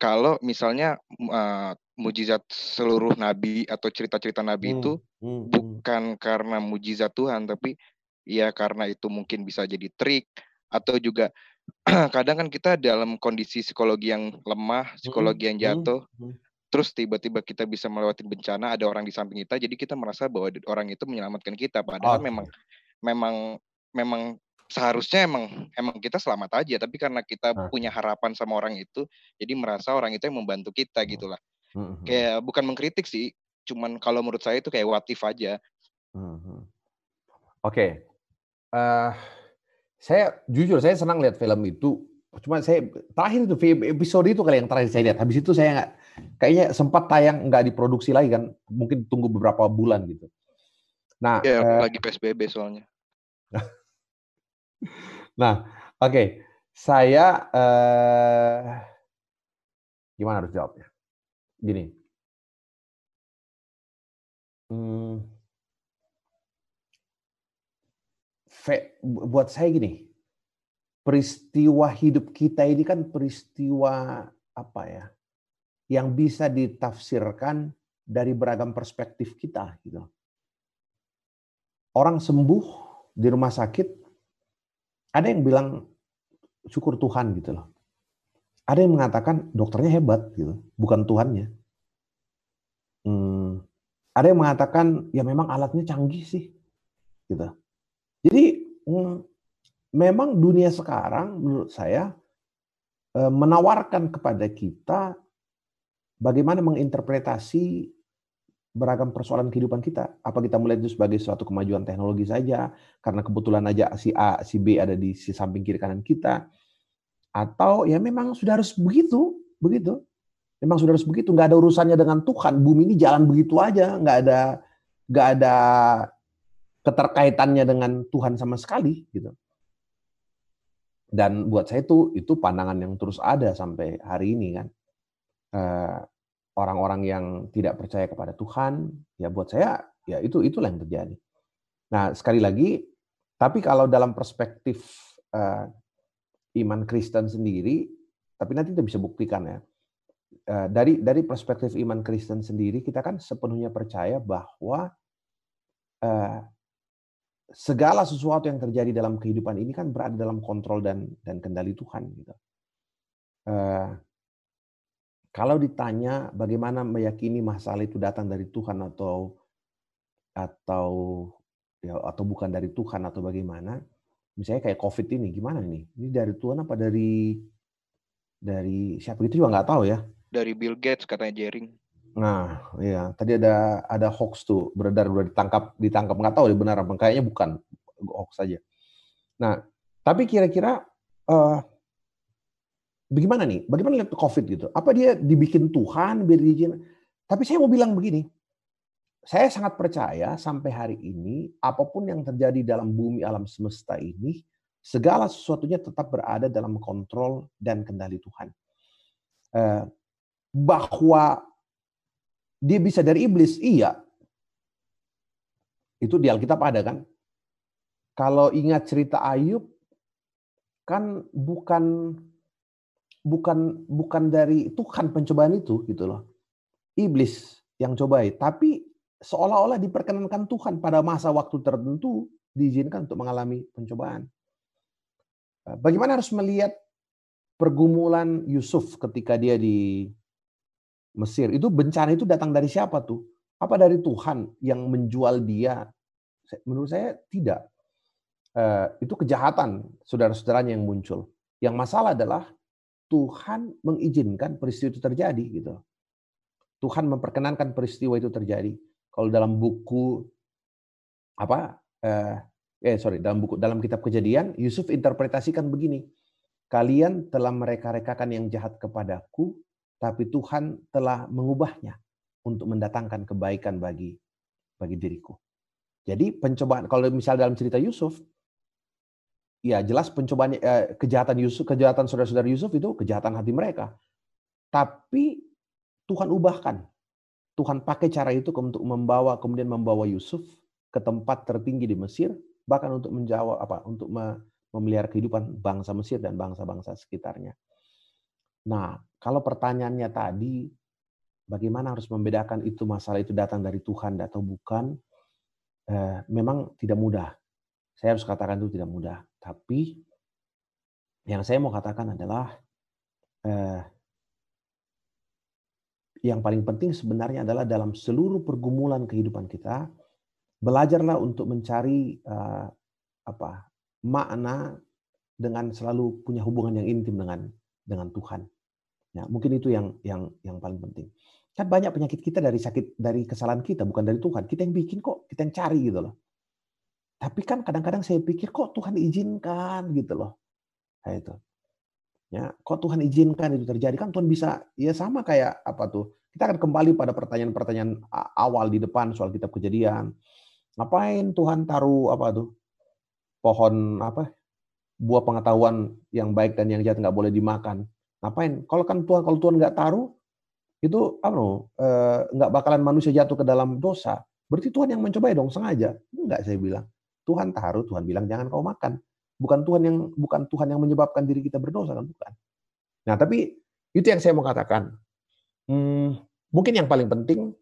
kalau misalnya uh, mujizat seluruh nabi atau cerita-cerita nabi itu Hmm, hmm, hmm. bukan karena mujizat Tuhan tapi ya karena itu mungkin bisa jadi trik atau juga <clears throat> kadang kan kita dalam kondisi psikologi yang lemah, psikologi yang Hmm, jatuh, hmm. Terus tiba-tiba kita bisa melewati bencana, ada orang di samping kita, jadi kita merasa bahwa orang itu menyelamatkan kita, padahal Oke. memang memang memang seharusnya emang emang kita selamat aja, tapi karena kita Oke. punya harapan sama orang itu, jadi merasa orang itu yang membantu kita gitulah. Hmm, hmm, Kayak bukan mengkritik sih, cuman kalau menurut saya itu kayak what if aja. hmm, hmm. Oke. Eh, saya jujur saya senang lihat film itu. Cuma saya terakhir itu episode itu kali yang terakhir saya lihat. Habis itu saya nggak kayaknya sempat tayang nggak diproduksi lagi kan. Mungkin tunggu beberapa bulan gitu. Nah, Ya eh, lagi PSBB soalnya. <laughs> Nah, oke. Saya eh gimana harus jawabnya? Gini. Hmm, fe- bu- buat saya gini. Peristiwa hidup kita ini kan peristiwa apa ya? Yang bisa ditafsirkan dari beragam perspektif kita gitu. Orang sembuh di rumah sakit ada yang bilang syukur Tuhan gitu loh. Ada yang mengatakan dokternya hebat gitu, bukan Tuhannya. Hmm, ada yang mengatakan ya memang alatnya canggih sih, gitu. Jadi hmm, memang dunia sekarang menurut saya eh, menawarkan kepada kita bagaimana menginterpretasi beragam persoalan kehidupan kita. Apa kita melihat itu sebagai suatu kemajuan teknologi saja, karena kebetulan aja si A, si B ada di si samping kiri kanan kita, atau ya memang sudah harus begitu, begitu. Memang sudah harus begitu, nggak ada urusannya dengan Tuhan. Bumi ini jalan begitu aja, nggak ada nggak ada keterkaitannya dengan Tuhan sama sekali, gitu. Dan buat saya itu itu pandangan yang terus ada sampai hari ini kan. Eh, orang-orang yang tidak percaya kepada Tuhan, ya buat saya ya itu itulah yang terjadi. Nah, sekali lagi, tapi kalau dalam perspektif uh, iman Kristen sendiri, tapi nanti kita bisa buktikan ya. Uh, dari dari perspektif iman Kristen sendiri, kita kan sepenuhnya percaya bahwa segala sesuatu yang terjadi dalam kehidupan ini kan berada dalam kontrol dan dan kendali Tuhan. Gitu. Kalau ditanya bagaimana meyakini masalah itu datang dari Tuhan atau atau ya atau bukan dari Tuhan atau bagaimana misalnya kayak COVID ini gimana nih ini dari Tuhan apa dari dari siapa? Itu juga nggak tahu ya. Dari Bill Gates katanya Jering. Nah iya. Tadi ada ada hoax tuh beredar udah ditangkap ditangkap. Nggak tahu benar apa kayaknya bukan hoax saja nah tapi kira-kira uh, bagaimana nih bagaimana lihat COVID gitu apa dia dibikin Tuhan biar diizin tapi saya mau bilang begini saya sangat percaya sampai hari ini apa pun yang terjadi dalam bumi alam semesta ini segala sesuatunya tetap berada dalam kontrol dan kendali Tuhan. Eh, bahwa dia bisa dari iblis, iya. Itu di Alkitab ada kan? Kalau ingat cerita Ayub, kan bukan bukan bukan dari Tuhan pencobaan itu gitu loh. Iblis yang cobai, tapi seolah-olah diperkenankan Tuhan pada masa waktu tertentu diizinkan untuk mengalami pencobaan. Eh, bagaimana harus melihat pergumulan Yusuf ketika dia di Mesir? Itu bencana itu datang dari siapa tuh? Apa dari Tuhan yang menjual dia? Menurut saya tidak. Eh, itu kejahatan saudara-saudaranya yang muncul. Yang masalah adalah Tuhan mengizinkan peristiwa itu terjadi gitu. Tuhan memperkenankan peristiwa itu terjadi. Kalau dalam buku apa eh, eh sorry dalam buku dalam kitab kejadian Yusuf interpretasikan begini kalian telah mereka-rekakan yang jahat kepadaku tapi Tuhan telah mengubahnya untuk mendatangkan kebaikan bagi bagi diriku jadi pencobaan kalau misal dalam cerita Yusuf ya jelas pencobaan eh, kejahatan Yusuf kejahatan saudara-saudara Yusuf itu kejahatan hati mereka tapi Tuhan ubahkan Tuhan pakai cara itu untuk membawa kemudian membawa Yusuf ke tempat tertinggi di Mesir bahkan untuk menjawab apa untuk memelihara kehidupan bangsa Mesir dan bangsa-bangsa sekitarnya. Nah, kalau pertanyaannya tadi bagaimana harus membedakan itu masalah itu datang dari Tuhan atau bukan eh, memang tidak mudah. Saya harus katakan itu tidak mudah, tapi yang saya mau katakan adalah eh, yang paling penting sebenarnya adalah dalam seluruh pergumulan kehidupan kita belajarlah untuk mencari uh, apa makna dengan selalu punya hubungan yang intim dengan dengan Tuhan. Ya, mungkin itu yang yang yang paling penting. Kan banyak penyakit kita dari sakit dari kesalahan kita, bukan dari Tuhan. Kita yang bikin kok, kita yang cari gitu loh. Tapi kan kadang-kadang saya pikir kok Tuhan izinkan gitu loh. Kayak itu. Ya, kok Tuhan izinkan itu terjadi? Kan Tuhan bisa ya sama kayak apa tuh? Kita akan kembali pada pertanyaan-pertanyaan awal di depan soal kitab Kejadian. Ngapain Tuhan taruh apa tuh? Pohon apa? Buah pengetahuan yang baik dan yang jahat nggak boleh dimakan. Ngapain? Kalau kan Tuhan kalau Tuhan nggak taruh itu apa eh, nggak bakalan manusia jatuh ke dalam dosa. Berarti Tuhan yang mencoba ya dong sengaja. Enggak saya bilang. Tuhan taruh, Tuhan bilang jangan kau makan bukan Tuhan yang bukan Tuhan yang menyebabkan diri kita berdosa kan bukan. Nah tapi itu yang saya mau katakan. Hmm, mungkin yang paling penting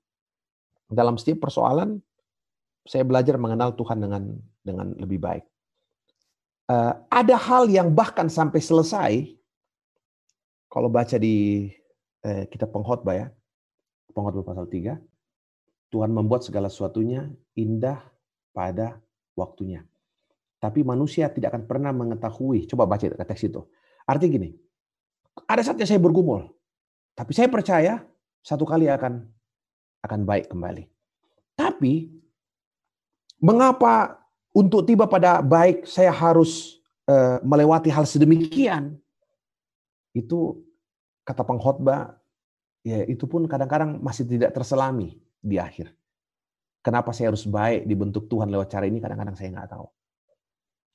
dalam setiap persoalan saya belajar mengenal Tuhan dengan dengan lebih baik. Uh, ada hal yang bahkan sampai selesai kalau baca di eh, kitab pengkhotbah ya, pengkhotbah pasal 3, Tuhan membuat segala sesuatunya indah pada waktunya. Tapi manusia tidak akan pernah mengetahui. Coba baca teks itu. Artinya gini, ada saatnya saya bergumul. Tapi saya percaya satu kali akan akan baik kembali. Tapi mengapa untuk tiba pada baik saya harus uh, melewati hal sedemikian? Itu kata pengkhotbah ya itu pun kadang-kadang masih tidak terselami di akhir. Kenapa saya harus baik dibentuk Tuhan lewat cara ini kadang-kadang saya nggak tahu.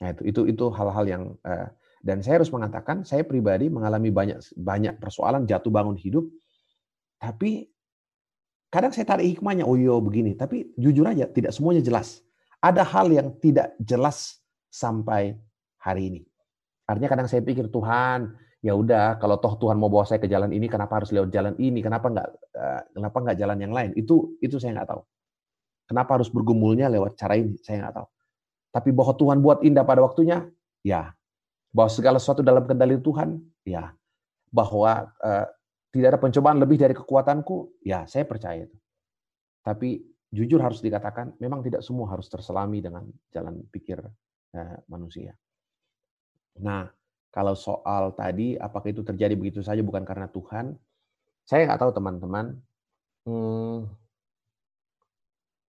Nah, itu itu itu hal-hal yang uh, dan saya harus mengatakan saya pribadi mengalami banyak banyak persoalan jatuh bangun hidup tapi kadang saya tarik hikmahnya, oh iya begini. Tapi jujur aja, tidak semuanya jelas. Ada hal yang tidak jelas sampai hari ini. Artinya kadang saya pikir Tuhan, ya udah kalau toh Tuhan mau bawa saya ke jalan ini, kenapa harus lewat jalan ini? Kenapa nggak eh, kenapa nggak jalan yang lain? Itu itu saya nggak tahu. Kenapa harus bergumulnya lewat cara ini? Saya nggak tahu. Tapi bahwa Tuhan buat indah pada waktunya, ya. Bahwa segala sesuatu dalam kendali Tuhan, ya. Bahwa uh, tidak ada pencobaan lebih dari kekuatanku, ya saya percaya itu. Tapi jujur harus dikatakan, memang tidak semua harus terselami dengan jalan pikir uh, manusia. Nah, kalau soal tadi, apakah itu terjadi begitu saja bukan karena Tuhan? Saya nggak tahu teman-teman. Hmm,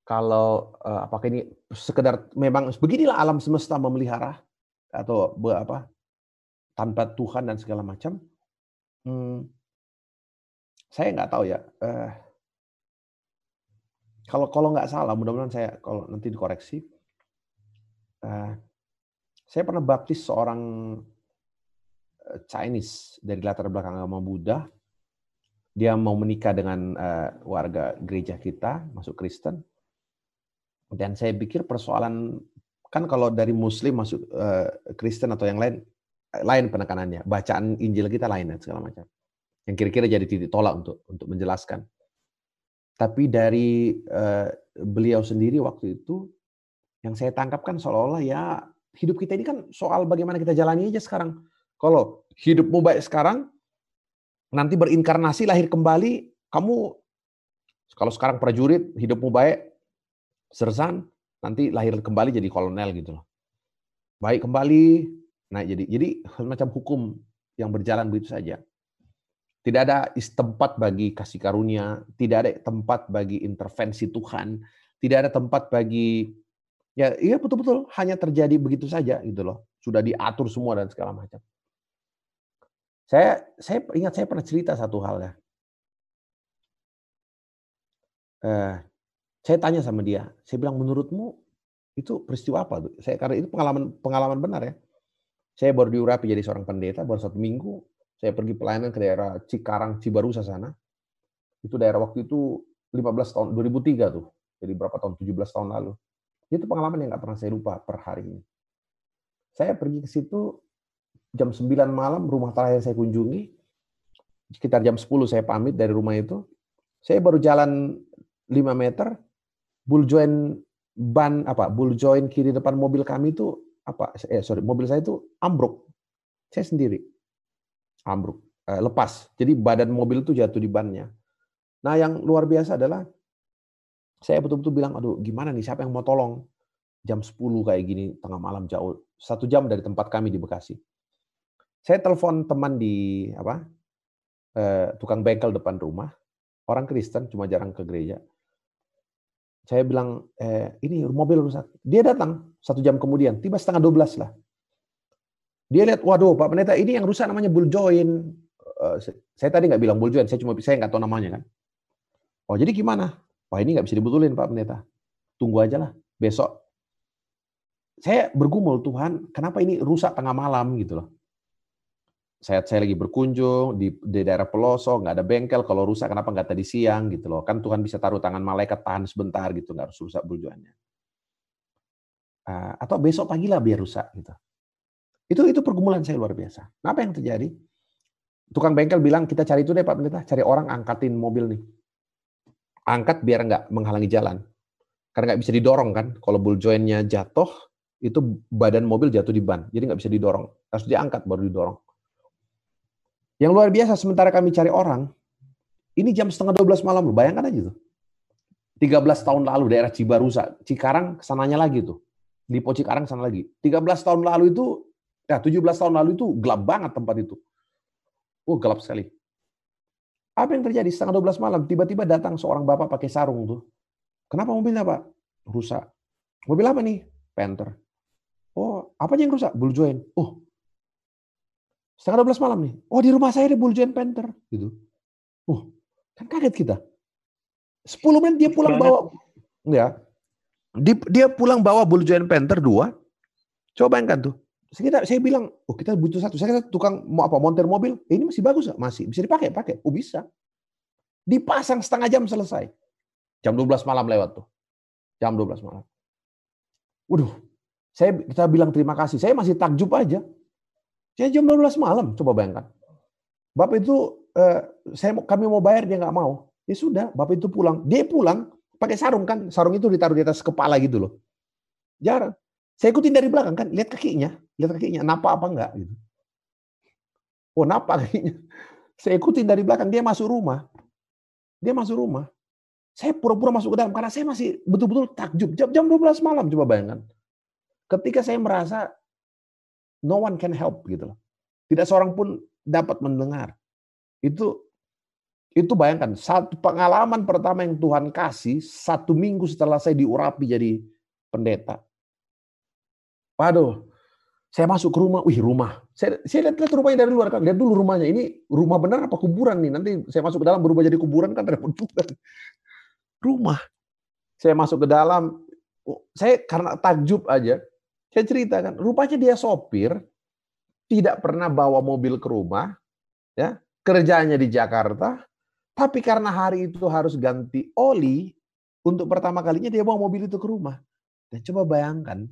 kalau uh, apakah ini sekedar memang beginilah alam semesta memelihara atau apa tanpa Tuhan dan segala macam? Hmm, saya nggak tahu ya uh, kalau kalau nggak salah mudah-mudahan saya kalau nanti dikoreksi uh, saya pernah baptis seorang Chinese dari latar belakang agama Buddha. Dia mau menikah dengan uh, warga gereja kita masuk Kristen dan saya pikir persoalan kan kalau dari Muslim masuk uh, Kristen atau yang lain lain penekanannya, bacaan Injil kita lain dan segala macam. Yang kira-kira jadi titik tolak untuk untuk menjelaskan. Tapi dari uh, beliau sendiri waktu itu yang saya tangkap kan seolah-olah ya hidup kita ini kan soal bagaimana kita jalani aja sekarang. Kalau hidupmu baik sekarang, nanti berinkarnasi lahir kembali, kamu kalau sekarang prajurit hidupmu baik, sersan nanti lahir kembali jadi kolonel gitu loh. Baik kembali, nah jadi jadi semacam hukum yang berjalan begitu saja. Tidak ada tempat bagi kasih karunia, tidak ada tempat bagi intervensi Tuhan, tidak ada tempat bagi ya iya betul-betul hanya terjadi begitu saja gitu loh. Sudah diatur semua dan segala macam. Saya saya ingat saya pernah cerita satu hal ya. Eh, saya tanya sama dia, saya bilang menurutmu itu peristiwa apa tuh? Saya karena itu pengalaman pengalaman benar ya. Saya baru diurapi jadi seorang pendeta baru satu minggu. Saya pergi pelayanan ke daerah Cikarang, Cibarusa sana. Itu daerah waktu itu 15 tahun 2003 tuh. Jadi berapa tahun? 17 tahun lalu. Itu pengalaman yang nggak pernah saya lupa per hari ini. Saya pergi ke situ jam 9 malam rumah terakhir saya kunjungi sekitar jam 10 saya pamit dari rumah itu. Saya baru jalan 5 meter, bull join ban apa? Bull join kiri depan mobil kami itu apa? Eh sorry mobil saya itu ambruk. Saya sendiri. Ambruk. Eh, lepas. Jadi badan mobil itu jatuh di bannya. Nah yang luar biasa adalah saya betul-betul bilang aduh gimana nih? Siapa yang mau tolong? Jam 10 kayak gini tengah malam jauh. Satu jam dari tempat kami di Bekasi. Saya telepon teman di apa eh, tukang bengkel depan rumah. Orang Kristen cuma jarang ke gereja saya bilang, eh, ini mobil rusak. Dia datang satu jam kemudian, tiba setengah dua belas lah. Dia lihat, waduh Pak Pendeta, ini yang rusak namanya bull join. Uh, saya tadi nggak bilang bull join, saya cuma saya nggak tahu namanya kan. Oh jadi gimana? Wah ini nggak bisa dibetulin Pak Pendeta. Tunggu aja lah, besok. Saya bergumul Tuhan, kenapa ini rusak tengah malam gitu loh saya saya lagi berkunjung di, di daerah pelosok nggak ada bengkel kalau rusak kenapa nggak tadi siang gitu loh. Kan Tuhan bisa taruh tangan malaikat tahan sebentar gitu nggak harus rusak bujuannya uh, atau besok pagi lah biar rusak gitu. Itu itu pergumulan saya luar biasa. Nah, apa yang terjadi? Tukang bengkel bilang kita cari itu deh Pak Pendeta cari orang angkatin mobil nih. Angkat biar nggak menghalangi jalan. Karena nggak bisa didorong kan kalau bull jointnya jatuh itu badan mobil jatuh di ban jadi nggak bisa didorong. Harus diangkat baru didorong yang luar biasa sementara kami cari orang, ini jam setengah 12 malam, bayangkan aja tuh. 13 tahun lalu daerah Cibarusa, Cikarang ke sananya lagi tuh. Di Cikarang sana lagi. 13 tahun lalu itu, ya 17 tahun lalu itu gelap banget tempat itu. Oh gelap sekali. Apa yang terjadi? Setengah 12 malam, tiba-tiba datang seorang bapak pakai sarung tuh. Kenapa mobilnya Pak? Rusak. Mobil apa nih? Panther. Oh, apa yang rusak? Bull joint. Oh, Setengah 12 malam nih. Oh di rumah saya ada Bull Giant Panther. Gitu. Oh, kan kaget kita. 10 menit dia pulang bawa. Ya. Dia pulang bawa Bull Giant Panther dua. Coba bayangkan tuh. Sekitar saya bilang, oh kita butuh satu. Saya kata tukang mau apa montir mobil, eh, ini masih bagus gak? Masih bisa dipakai, pakai. Oh bisa. Dipasang setengah jam selesai. Jam 12 malam lewat tuh. Jam 12 malam. Waduh, saya kita bilang terima kasih. Saya masih takjub aja. Saya jam 12 malam, coba bayangkan. Bapak itu, eh, saya kami mau bayar, dia nggak mau. Ya sudah, Bapak itu pulang. Dia pulang, pakai sarung kan. Sarung itu ditaruh di atas kepala gitu loh. Jarang. Saya ikutin dari belakang kan, lihat kakinya. Lihat kakinya, napa apa enggak gitu. Oh, napa kakinya. <laughs> Saya ikutin dari belakang, dia masuk rumah. Dia masuk rumah. Saya pura-pura masuk ke dalam karena saya masih betul-betul takjub. Jam, jam 12 malam coba bayangkan. Ketika saya merasa no one can help gitu loh. Tidak seorang pun dapat mendengar. Itu itu bayangkan satu pengalaman pertama yang Tuhan kasih satu minggu setelah saya diurapi jadi pendeta. Waduh, saya masuk ke rumah, wih rumah. Saya, saya lihat, lihat rumahnya dari luar kan, lihat dulu rumahnya. Ini rumah benar apa kuburan nih? Nanti saya masuk ke dalam berubah jadi kuburan kan repot juga rumah. Saya masuk ke dalam, oh, saya karena takjub aja, saya ceritakan, rupanya dia sopir, tidak pernah bawa mobil ke rumah, ya kerjanya di Jakarta, tapi karena hari itu harus ganti oli, untuk pertama kalinya dia bawa mobil itu ke rumah. Dan coba bayangkan,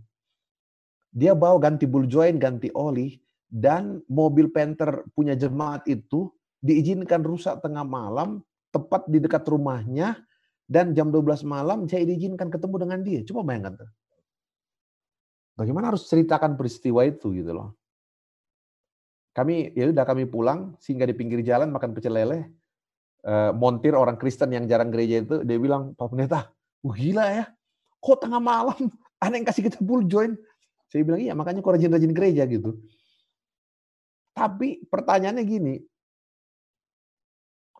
dia bawa ganti bul join, ganti oli, dan mobil Panther punya jemaat itu diizinkan rusak tengah malam, tepat di dekat rumahnya, dan jam 12 malam saya diizinkan ketemu dengan dia. Coba bayangkan tuh. Bagaimana harus ceritakan peristiwa itu gitu loh. Kami ya udah kami pulang sehingga di pinggir jalan makan pecel lele. Eh, montir orang Kristen yang jarang gereja itu dia bilang, "Pak Pendeta, uh, gila ya. Kok tengah malam <laughs> ada yang kasih kita full join?" Saya bilang, "Iya, makanya kok rajin-rajin gereja gitu." Tapi pertanyaannya gini.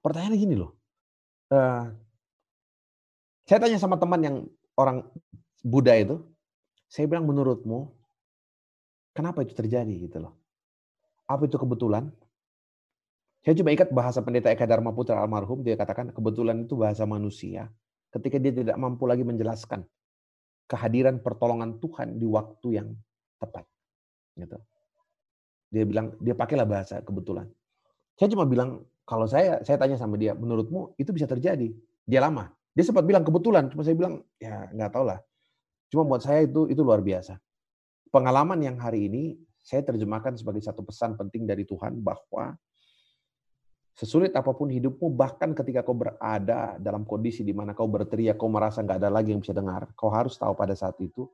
Pertanyaannya gini loh. Uh, saya tanya sama teman yang orang Buddha itu, saya bilang menurutmu kenapa itu terjadi gitu loh? Apa itu kebetulan? Saya coba ikat bahasa pendeta Eka Dharma Putra almarhum, dia katakan kebetulan itu bahasa manusia ketika dia tidak mampu lagi menjelaskan kehadiran pertolongan Tuhan di waktu yang tepat. Gitu. Dia bilang dia pakailah bahasa kebetulan. Saya cuma bilang kalau saya saya tanya sama dia, menurutmu itu bisa terjadi? Dia lama. Dia sempat bilang kebetulan, cuma saya bilang ya nggak tahu lah. Cuma buat saya itu itu luar biasa. Pengalaman yang hari ini saya terjemahkan sebagai satu pesan penting dari Tuhan bahwa sesulit apa pun hidupmu, bahkan ketika kau berada dalam kondisi di mana kau berteriak, kau merasa nggak ada lagi yang bisa dengar, kau harus tahu pada saat itu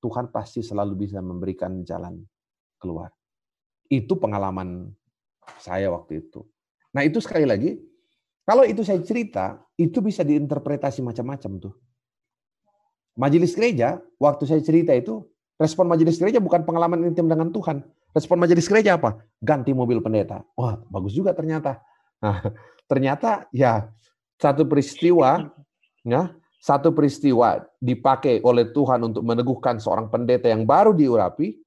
Tuhan pasti selalu bisa memberikan jalan keluar. Itu pengalaman saya waktu itu. Nah itu sekali lagi kalau itu saya cerita, itu bisa diinterpretasi macam-macam tuh. Majelis gereja, waktu saya cerita itu, respon majelis gereja bukan pengalaman intim dengan Tuhan. Respon majelis gereja apa? Ganti mobil pendeta. Wah, bagus juga ternyata. Nah, <laughs> ternyata ya satu peristiwa, ya satu peristiwa dipakai oleh Tuhan untuk meneguhkan seorang pendeta yang baru diurapi,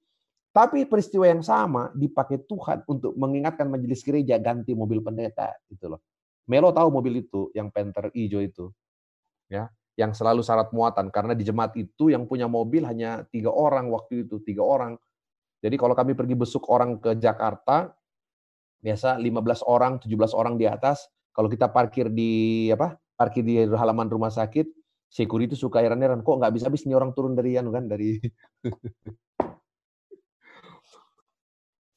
tapi peristiwa yang sama dipakai Tuhan untuk mengingatkan majelis gereja ganti mobil pendeta, gitu loh. Melo tahu mobil itu, yang Panther hijau itu, ya, yang selalu syarat muatan karena di jemaat itu yang punya mobil hanya tiga orang waktu itu, tiga orang. Jadi kalau kami pergi besuk orang ke Jakarta, biasa 15 orang, 17 orang di atas. Kalau kita parkir di apa? Parkir di halaman rumah sakit, security suka heran-heran, kok nggak bisa habis nih orang turun dari anu kan dari <laughs>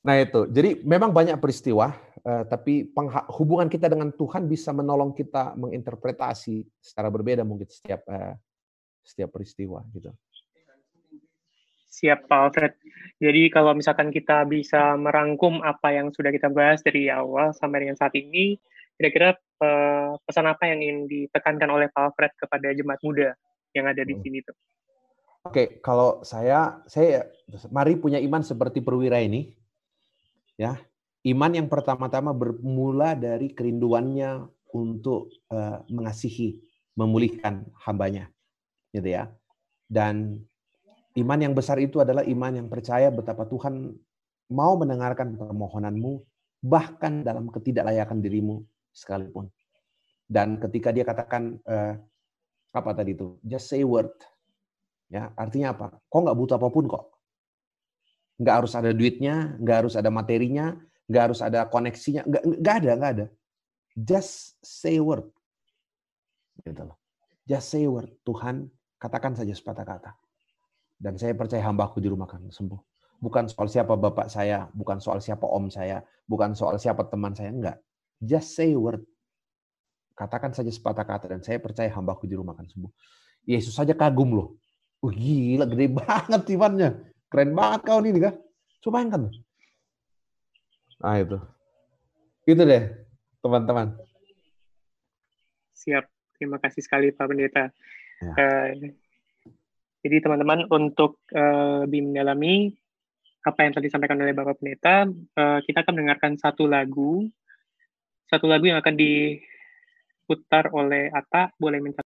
Nah itu, jadi memang banyak peristiwa, tapi hubungan kita dengan Tuhan bisa menolong kita menginterpretasi secara berbeda mungkin setiap eh, setiap peristiwa gitu. Siap Pak Alfred. Jadi kalau misalkan kita bisa merangkum apa yang sudah kita bahas dari awal sampai dengan saat ini, kira-kira eh, pesan apa yang ingin ditekankan oleh Pak Alfred kepada jemaat muda yang ada di hmm. sini tuh? Oke, kalau saya, saya mari punya iman seperti perwira ini Ya, iman yang pertama-tama bermula dari kerinduannya untuk uh, mengasihi, memulihkan hambanya, gitu ya. Dan iman yang besar itu adalah iman yang percaya betapa Tuhan mau mendengarkan permohonanmu, bahkan dalam ketidaklayakan dirimu sekalipun. Dan ketika dia katakan uh, apa tadi itu, just say word, ya artinya apa? Kok nggak butuh apa pun kok, nggak harus ada duitnya, nggak harus ada materinya, nggak harus ada koneksinya, nggak, nggak ada, nggak ada. Just say word. Gitu loh. Just say word, Tuhan, katakan saja sepatah kata. Dan saya percaya hambaku di rumah akan sembuh. Bukan soal siapa bapak saya, bukan soal siapa om saya, bukan soal siapa teman saya, enggak. Just say word. Katakan saja sepatah kata dan saya percaya hambaku di rumah akan sembuh. Yesus saja kagum loh. Wah gila, gede <laughs> banget imannya. Keren banget kau ini kan. Coba bayangkan. Nah itu. Itu deh, teman-teman. Siap. Terima kasih sekali Pak Pendeta. Ya. Uh, jadi teman-teman untuk uh, lebih mendalami apa yang tadi disampaikan oleh Bapak Pendeta, uh, kita akan mendengarkan satu lagu, satu lagu yang akan diputar oleh Ata. Boleh minta